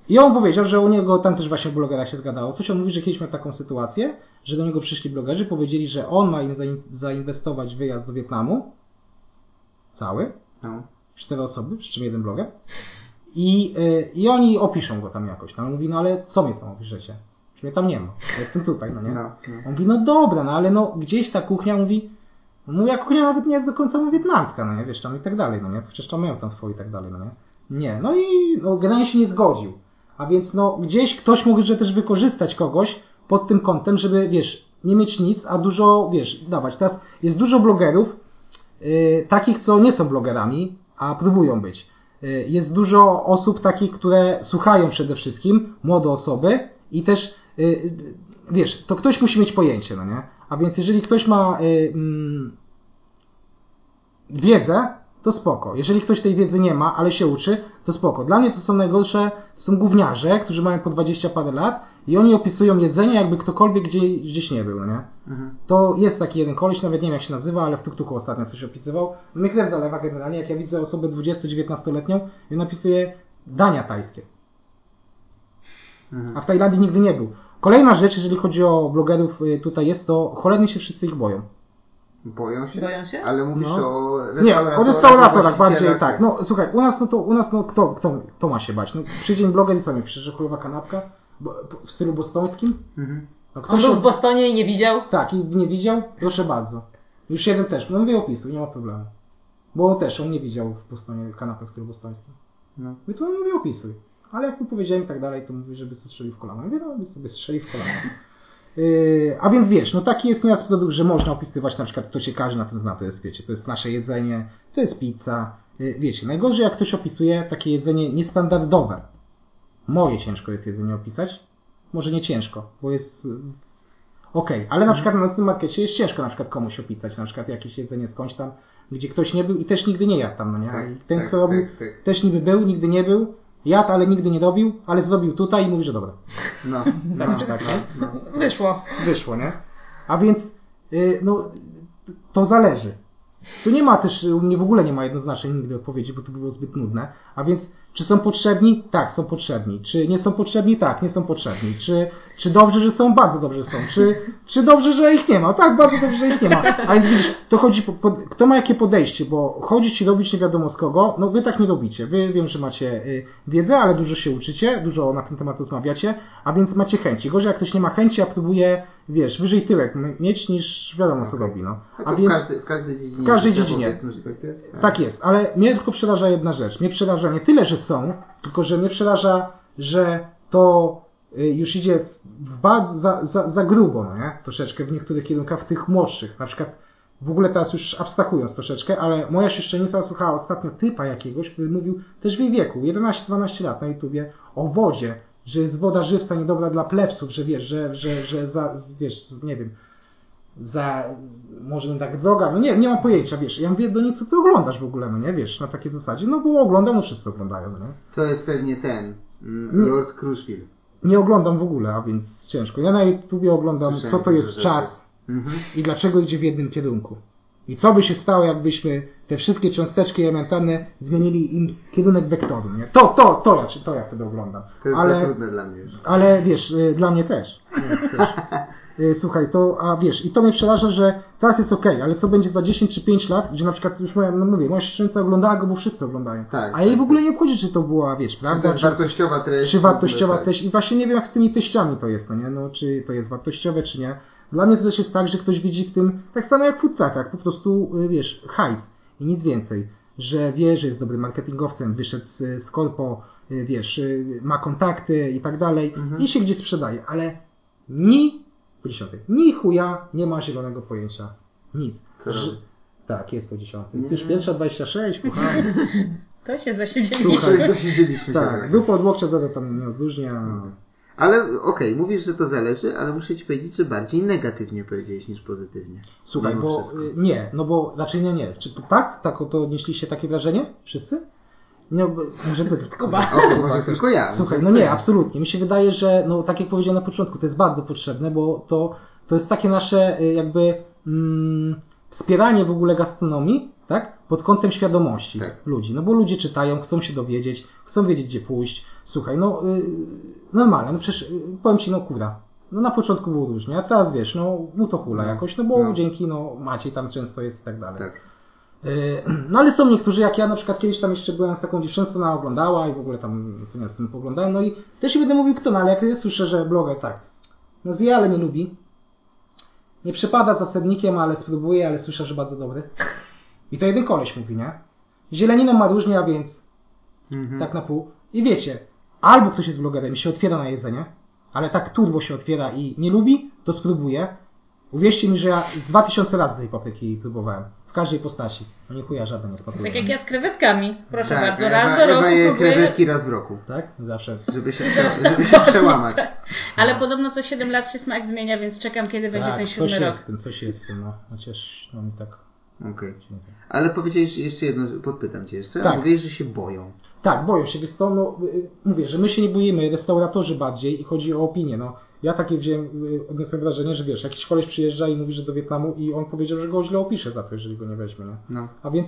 I on powiedział, że u niego tam też właśnie w blogerach się zgadało. Coś on mówi, że kiedyś miał taką sytuację, że do niego przyszli blogerzy, powiedzieli, że on ma im zain- zainwestować wyjazd do Wietnamu. Cały. no. Cztery osoby, przy czym jeden bloger. I, yy, I oni opiszą go tam jakoś. No on mówi, no ale co mnie tam opiszecie? Czy mnie tam nie ma? Ja jestem tutaj, no nie? No, no. On mówi, no dobra, no ale no gdzieś ta kuchnia mówi, no moja kuchnia nawet nie jest do końca wietnamska, no nie, wiesz, tam i tak dalej, no nie, przecież tam mają tam twoje i tak dalej, no nie. Nie, no i no, generalnie się nie zgodził. A więc no gdzieś ktoś mógł że też wykorzystać kogoś pod tym kątem, żeby, wiesz, nie mieć nic, a dużo, wiesz, dawać. Teraz jest dużo blogerów, yy, takich, co nie są blogerami, a próbują być. Yy, Jest dużo osób takich, które słuchają przede wszystkim, młode osoby i też, yy, wiesz, to ktoś musi mieć pojęcie, no nie? A więc jeżeli ktoś ma yy, mm, wiedzę, to spoko. Jeżeli ktoś tej wiedzy nie ma, ale się uczy, to spoko. Dla mnie to są najgorsze, to są gówniarze, którzy mają po 20 parę lat i oni opisują jedzenie, jakby ktokolwiek gdzie, gdzieś nie był, nie? Mhm. To jest taki jeden koleś, nawet nie wiem jak się nazywa, ale w Tuktuku ostatnio coś opisywał. Mnie krew zalewa generalnie, jak ja widzę osobę 20-19-letnią i on opisuje dania tajskie. Mhm. A w Tajlandii nigdy nie był. Kolejna rzecz, jeżeli chodzi o blogerów y, tutaj jest, to cholernie się wszyscy ich boją. Boją się? Boją się? Ale mówisz No. o Nie, restauratorach, o restauratorach bardziej właścicielach, tak. No słuchaj, u nas no to u nas no kto, kto, kto ma się bać? No przyjdzie im bloger i co mi że chujowa kanapka Bo- w stylu bostońskim? Mhm. No On ktoś był od- w Bostonie i nie widział. Tak, i nie widział? Proszę bardzo. Już jeden też. No mówię opisuj, nie ma problemu. Bo też on nie widział w Bostonie kanapek w stylu bostońskim. No. I to mówię opisuj. Ale jak mu powiedziałem i tak dalej, to mówi, żeby sobie strzelił w kolano. Mówię, no, by sobie strzelił w kolano. Yy, a więc wiesz, no taki jest nieraz produkt, że można opisywać na przykład, kto się każdy na tym zna, to jest, wiecie, to jest nasze jedzenie, to jest pizza. Yy, wiecie, najgorzej jak ktoś opisuje takie jedzenie niestandardowe. Moje ciężko jest jedzenie opisać. Może nie ciężko, bo jest yy, okej, ale na przykład na naszym markecie jest ciężko na przykład komuś opisać, na przykład jakieś jedzenie skądś tam, gdzie ktoś nie był i też nigdy nie jadł tam, no nie? Tak, I ten, tak, kto robił, tak, tak. też niby był, nigdy nie był, jadł, ale nigdy nie robił, ale zrobił tutaj i mówi, że dobra. No, Tak, no, już tak, no, no. no. Wyszło. Wyszło, nie? A więc, yy, no, to zależy. Tu nie ma też, u mnie w ogóle nie ma jednoznacznej nigdy odpowiedzi, bo to było zbyt nudne. A więc, czy są potrzebni? Tak, są potrzebni. Czy nie są potrzebni? Tak, nie są potrzebni. Czy, czy dobrze, że są? Bardzo dobrze są. Czy, czy dobrze, że ich nie ma? Tak, bardzo dobrze, że ich nie ma. A więc widzisz, to chodzi, po, po, kto ma jakie podejście, bo chodzić i robić nie wiadomo z kogo, no wy tak nie robicie. Wy wiem, że macie y, wiedzę, ale dużo się uczycie, dużo na ten temat rozmawiacie, a więc macie chęci. Gorzej jak ktoś nie ma chęci, a próbuje, wiesz, wyżej tyłek mieć niż wiadomo co robi, no. Tak, A w, więc... każdej, w każdej dziedzinie. w każdej dziedzinie. Tak jest. Tak jest, ale mnie tylko przeraża jedna rzecz. Mnie przeraża nie tyle, że są, tylko że mnie przeraża, że to już idzie w bardzo za, za, za grubo, no nie? Troszeczkę w niektórych kierunkach, w tych młodszych. Na przykład w ogóle teraz już abstrahując troszeczkę, ale moja siostrzenica słuchała ostatnio typa jakiegoś, który mówił też w jej wieku, 11-12 lat na YouTubie, o wodzie, że jest woda żywca niedobra dla plebsów, że wiesz, że, że, że za, wiesz, nie wiem, za, może nie tak droga, no nie, nie mam pojęcia, wiesz, ja mówię do niej, co ty oglądasz w ogóle, no nie, wiesz, na takiej zasadzie, no bo oglądam, no wszyscy oglądają, no nie. To jest pewnie ten, mm. Lord Crushville. Nie oglądam w ogóle, a więc ciężko. Ja na YouTubie oglądam, Słyszałem co to jest rzeczy. czas Mhm. i dlaczego idzie w jednym kierunku. I co by się stało, jakbyśmy te wszystkie cząsteczki elementarne zmienili im kierunek wektoru, nie? To, to, to ja, to ja wtedy oglądam. To jest Ale, trudne dla mnie już. ale wiesz, y, dla mnie też. Też. Y, Słuchaj, to, a wiesz, i to mnie przeraża, że teraz jest okej, ale co będzie za 10 czy 5 lat, gdzie na przykład już moja, no mówię, moja siostrzenica oglądała go, bo wszyscy oglądają. Tak, a jej tak, w ogóle nie obchodzi, czy to była, wiesz, prawda? Czy- wartościowa treść. czy ogóle, wartościowa tak. treść i właśnie nie wiem jak z tymi teściami to jest, no nie? No, czy to jest wartościowe, czy nie. Dla mnie to też jest tak, że ktoś widzi w tym, tak samo jak w food truckach, po prostu, y, wiesz, hajs i nic więcej. Że wie, że jest dobrym marketingowcem, wyszedł z, z korpo, y, wiesz, ma kontakty i tak dalej Mhm. i się gdzieś sprzedaje, ale ni, po dziesiątej, ni chuja nie ma zielonego pojęcia. Nic. Robi? Tak, jest po dziesiątej. Nie. Już pierwsza 26, kochany. To się zasiedzieli. Słuchaj. Słuchaj, zasiedzieliśmy tak, dupa od łokcia zada tam nie odróżnia. Ale okej, mówisz, że to zależy, ale muszę ci powiedzieć, że bardziej negatywnie powiedziałeś niż pozytywnie. Słuchaj, Mimo bo wszystko. y, nie, no bo znaczy nie, nie. Czy to tak? Tak to odnieśliście takie wrażenie? Wszyscy? Nie, bo- może ty tylko. Kuba. O, może tylko ja. Słuchaj, no nie, absolutnie. Mi się wydaje, że no tak jak powiedziałem na początku, to jest bardzo potrzebne, bo to, to jest takie nasze y, jakby mm, wspieranie w ogóle gastronomii, tak? Pod kątem świadomości Tak. ludzi. No bo ludzie czytają, chcą się dowiedzieć, chcą wiedzieć gdzie pójść. Słuchaj, no y, normalne, no przecież y, powiem ci, no kura. No na początku było różnie, a teraz wiesz, no mu to hula jakoś, no bo No. dzięki, no Maciej tam często jest i tak dalej. Tak. Y, No ale są niektórzy, jak ja na przykład kiedyś tam jeszcze byłem z taką dziewczyną, co ona oglądała i w ogóle tam to ja z tym poglądałem, no i też nie będę mówił kto, no ale jak ja słyszę, że bloger tak, no zje, ale nie lubi, nie przepada za sednikiem, ale spróbuje, ale słyszę, że bardzo dobry. I to jeden koleś mówi, nie? Zieleniną ma różnie, a więc Mhm. tak na pół. I wiecie, albo ktoś jest blogerem i się otwiera na jedzenie, ale tak turbo się otwiera i nie lubi, to spróbuje. Uwierzcie mi, że ja z 2000 razy tej papryki próbowałem. W każdej postaci. No nie chuja, żaden nie spróbowałem. Tak jak ja z krewetkami. Proszę tak, bardzo, Ewa, raz do Ewa roku je próbuję. krewetki raz w roku, Tak? Zawsze. żeby się, żeby się przełamać. Ale podobno co 7 lat się smak zmienia, więc czekam kiedy będzie tak, ten coś siódmy rok. jest tym, coś jest w tym, no. Chociaż, no mi tak... Okej. Ale powiedziałeś jeszcze jedno, podpytam cię jeszcze. Tak. Mówisz, że się boją. Tak, boję się, wiesz co, no, y, mówię, że my się nie boimy, restauratorzy bardziej i chodzi o opinię, no. Ja takie wziąłem, y, odniosłem wrażenie, że wiesz, jakiś koleś przyjeżdża i mówi, że do Wietnamu i on powiedział, że go źle opisze za to, jeżeli go nie weźmie, no. No. A więc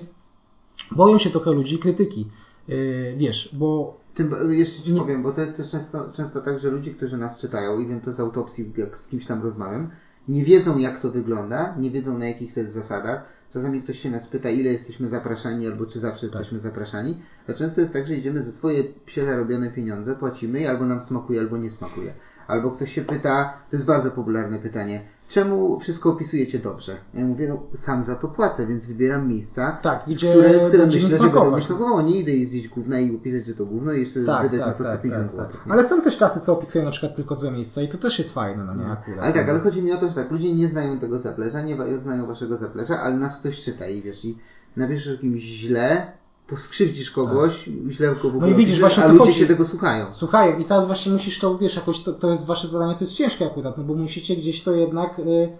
boją się trochę ludzi krytyki, yy, wiesz, bo Tym, jeszcze ci Nie- powiem, bo to jest też często, często tak, że ludzie, którzy nas czytają, i wiem to z autopsji, jak z kimś tam rozmawiam, nie wiedzą jak to wygląda, nie wiedzą na jakich to jest zasadach. Czasami ktoś się nas pyta, ile jesteśmy zapraszani, albo czy zawsze Tak. jesteśmy zapraszani. A często jest tak, że idziemy ze swoje psie zarobione pieniądze, płacimy i albo nam smakuje, albo nie smakuje. Albo ktoś się pyta, to jest bardzo popularne pytanie, czemu wszystko opisujecie dobrze? Ja mówię, no sam za to płacę, więc wybieram miejsca, Tak, gdzie które, które myślę, że będą mi smakowało. Nie idę i zjeść gówna i opisać, że to gówno i jeszcze tak, wydać tak, na to tak, 150 tak, zł. tak. Ale są też tacy, co opisują na przykład tylko złe miejsca i to też jest fajne, no nie, akurat. Ale tak, ale chodzi mi o to, że tak, ludzie nie znają tego zaplecza, nie znają waszego zaplecza, ale nas ktoś czyta i wiesz, i napiszesz kimś źle, poskrzywdzisz kogoś, źle go Tak. No i widzisz, właśnie a ludzie chodzi. się tego słuchają. Słuchaj, i teraz właśnie musisz to, wiesz, jakoś to, to jest wasze zadanie, to jest ciężkie akurat, no bo musicie gdzieś to jednak y,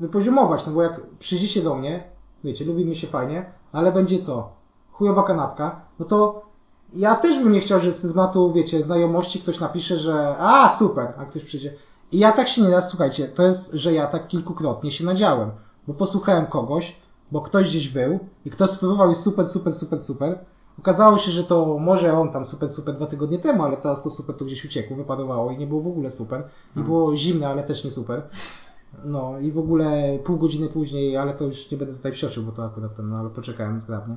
wypoziomować, no bo jak przyjdziecie do mnie, wiecie, lubimy się fajnie, ale będzie co? Chujowa kanapka, no to ja też bym nie chciał, że z pryzmatu, wiecie, znajomości ktoś napisze, że a, super, a ktoś przyjdzie. I ja tak się nie da, słuchajcie, to jest, że ja tak kilkukrotnie się nadziałem, bo posłuchałem kogoś, bo ktoś gdzieś był i ktoś spróbował i super, super, super, super. Okazało się, że to może on tam super, super dwa tygodnie temu, ale teraz to super to gdzieś uciekło, wypadowało i nie było w ogóle super. I było zimne, ale też nie super. No i w ogóle pół godziny później, ale to już nie będę tutaj wsioczył, bo to akurat ten, no ale poczekałem zgrabnie.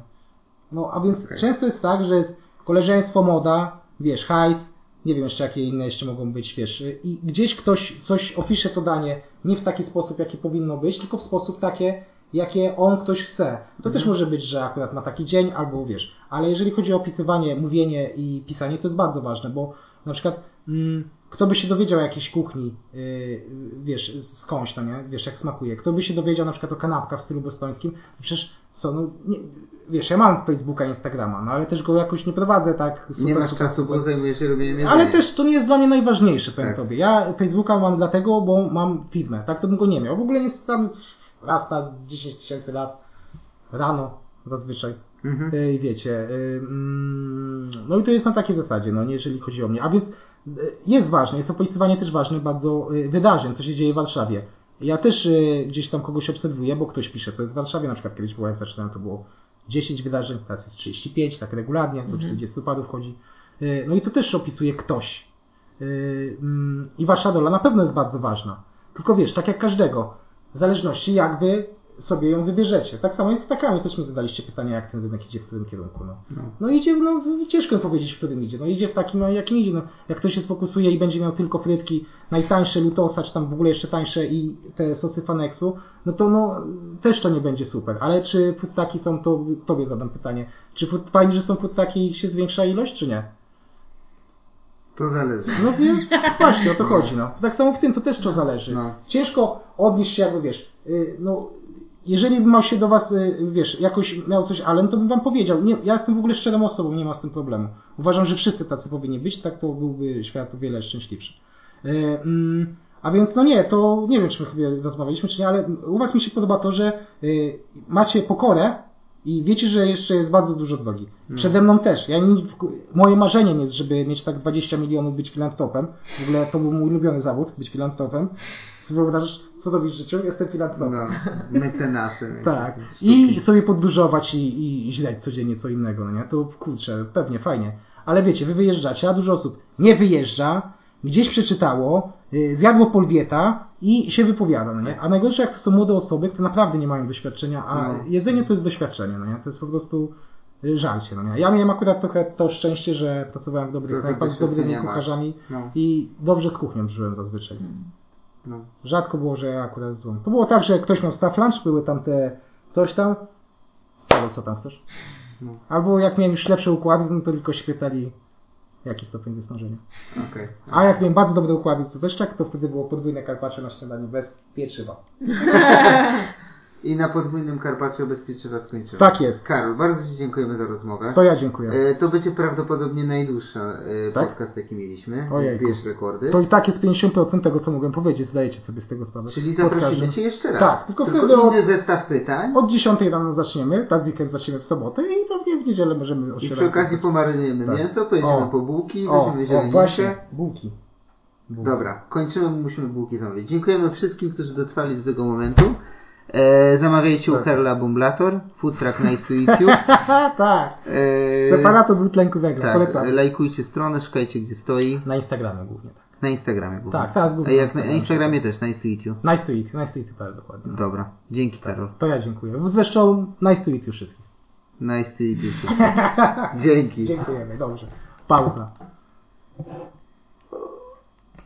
No a więc Okej. często jest tak, że jest koleżeństwo, moda, wiesz, hajs, nie wiem jeszcze jakie inne jeszcze mogą być, wiesz, i gdzieś ktoś coś opisze to danie nie w taki sposób, jaki powinno być, tylko w sposób takie, jakie on ktoś chce. To też może być, że akurat ma taki dzień, albo wiesz, ale jeżeli chodzi o opisywanie, mówienie i pisanie, to jest bardzo ważne, bo na przykład mm, kto by się dowiedział o jakiejś kuchni, yy, wiesz, skądś, no nie, wiesz, jak smakuje, kto by się dowiedział na przykład o kanapkach w stylu bostońskim, przecież co, no, nie, wiesz, ja mam Facebooka, Instagrama, no ale też go jakoś nie prowadzę tak super, Nie masz super, czasu, super. bo zajmujesz się robieniem jedzenia. Ale też to nie jest dla mnie najważniejsze, powiem Tak. tobie. Ja Facebooka mam dlatego, bo mam firmę. Tak to bym go nie miał. W ogóle nie tam raz na 10 tysięcy lat rano zazwyczaj. Mhm. Y, I wiecie, y, mm, no i to jest na takiej zasadzie, no nie jeżeli chodzi o mnie. A więc y, jest ważne, jest opisywanie też ważne bardzo wydarzeń, co się dzieje w Warszawie. Ja też gdzieś tam kogoś obserwuję, bo ktoś pisze, co jest w Warszawie. Na przykład kiedyś było, jak zaczynałem, to było 10 wydarzeń, teraz jest 35, tak regularnie, do 40 parу wchodzi. Y, No i to też opisuje ktoś. Mm, I wasza dola na pewno jest bardzo ważna. Tylko wiesz, tak jak każdego, w zależności jak wy sobie ją wybierzecie. Tak samo jest z takami, też mi zadaliście pytania, jak ten rynek idzie w którym kierunku. No, no idzie, no ciężko powiedzieć, w którym idzie. No idzie w takim, no jakim idzie. No, jak ktoś się sfokusuje i będzie miał tylko frytki, najtańsze Lutosa, czy tam w ogóle jeszcze tańsze i te sosy Fanexu, no to no też to nie będzie super. Ale czy futtaki są, to tobie zadam pytanie. Czy fajnie, że są futtaki i się zwiększa ilość, czy nie? To zależy. No wiem, właśnie o to chodzi, no. Tak samo w tym to też to zależy. No. Ciężko odnieść się jakby, wiesz, y, no, jeżeli bym miał się do was, y, wiesz, jakoś miał coś Allen, to bym wam powiedział. Nie, ja jestem w ogóle szczerą osobą, nie ma z tym problemu. Uważam, że wszyscy tacy powinni być, tak to byłby świat o wiele szczęśliwszy. Y, mm, a więc no nie, to nie wiem, czy my chyba rozmawialiśmy, czy nie, ale u was mi się podoba to, że macie pokorę i wiecie, że jeszcze jest bardzo dużo drogi. Przede mną też. Ja nie, moje marzeniem jest, żeby mieć tak 20 milionów, być filantropem. W ogóle to był mój ulubiony zawód, być filantropem. Sobie wyobrażasz, co robisz w życiu? Jestem filantropem. No, mecenasem. Tak. I sobie podróżować i, i źleć codziennie co innego, no nie? To kurczę, pewnie, fajnie. Ale wiecie, wy wyjeżdżacie, a dużo osób nie wyjeżdża, gdzieś przeczytało, zjadło polwieta i się wypowiada, no nie? A najgorsze jak to są młode osoby, które naprawdę nie mają doświadczenia, a No. jedzenie to jest doświadczenie, no nie? To jest po prostu y, żarcie, no nie? Ja miałem akurat trochę to szczęście, że pracowałem w dobrych knajpach z dobrymi kucharzami No. i dobrze z kuchnią żyłem zazwyczaj. No. Rzadko było, że ja akurat złą. To było tak, że ktoś miał staff lunch, były tam te coś tam. Albo co tam chcesz? No. Albo jak miałem już lepsze układy, no to tylko się pytali, jaki stopień wysmażenia. Okej. A jak miałem bardzo dobre układy, co też tak, to wtedy było podwójne karpacze na śniadaniu bez pieczywa. I na podwójnym Karpacie bez pieczywa skończymy. Tak jest. Karol, bardzo Ci dziękujemy za rozmowę. To ja dziękuję. E, To będzie prawdopodobnie najdłuższy e, Tak? podcast, jaki mieliśmy. Ojejku. Bierz rekordy. To i tak jest 50% tego, co mogłem powiedzieć, zdajecie sobie z tego sprawę. Czyli zaprosimy Cię jeszcze raz. Tak, tylko tylko wtedy inny od- zestaw pytań. Od 10 rano zaczniemy, tak weekend zaczniemy w sobotę i pewnie w niedzielę możemy I przy okazji pomarynujemy Tak. mięso, pojedziemy O. po bułki, o zielenikę. właśnie, bułki. bułki. Dobra, kończymy, musimy bułki zamówić. Dziękujemy wszystkim, którzy dotrwali do tego momentu. E, zamawiajcie u Tak. Karla Bumblator, food truck nice to eat you. Haha, tak. E, Separator dwutlenku węgla, tak, polecam. lajkujcie stronę, szukajcie gdzie stoi. Na Instagramie głównie. tak. Na Instagramie głównie. Tak, teraz A głównie jak na na, na Instagramie. Instagramie też, nice to eat you. Nice to eat, nice to eat.pl dokładnie. Dobra, dzięki Karol. To ja dziękuję. Zresztą nice to eat już wszystkich. Nice to eat you. Dzięki. Dziękujemy, dobrze. Pauza.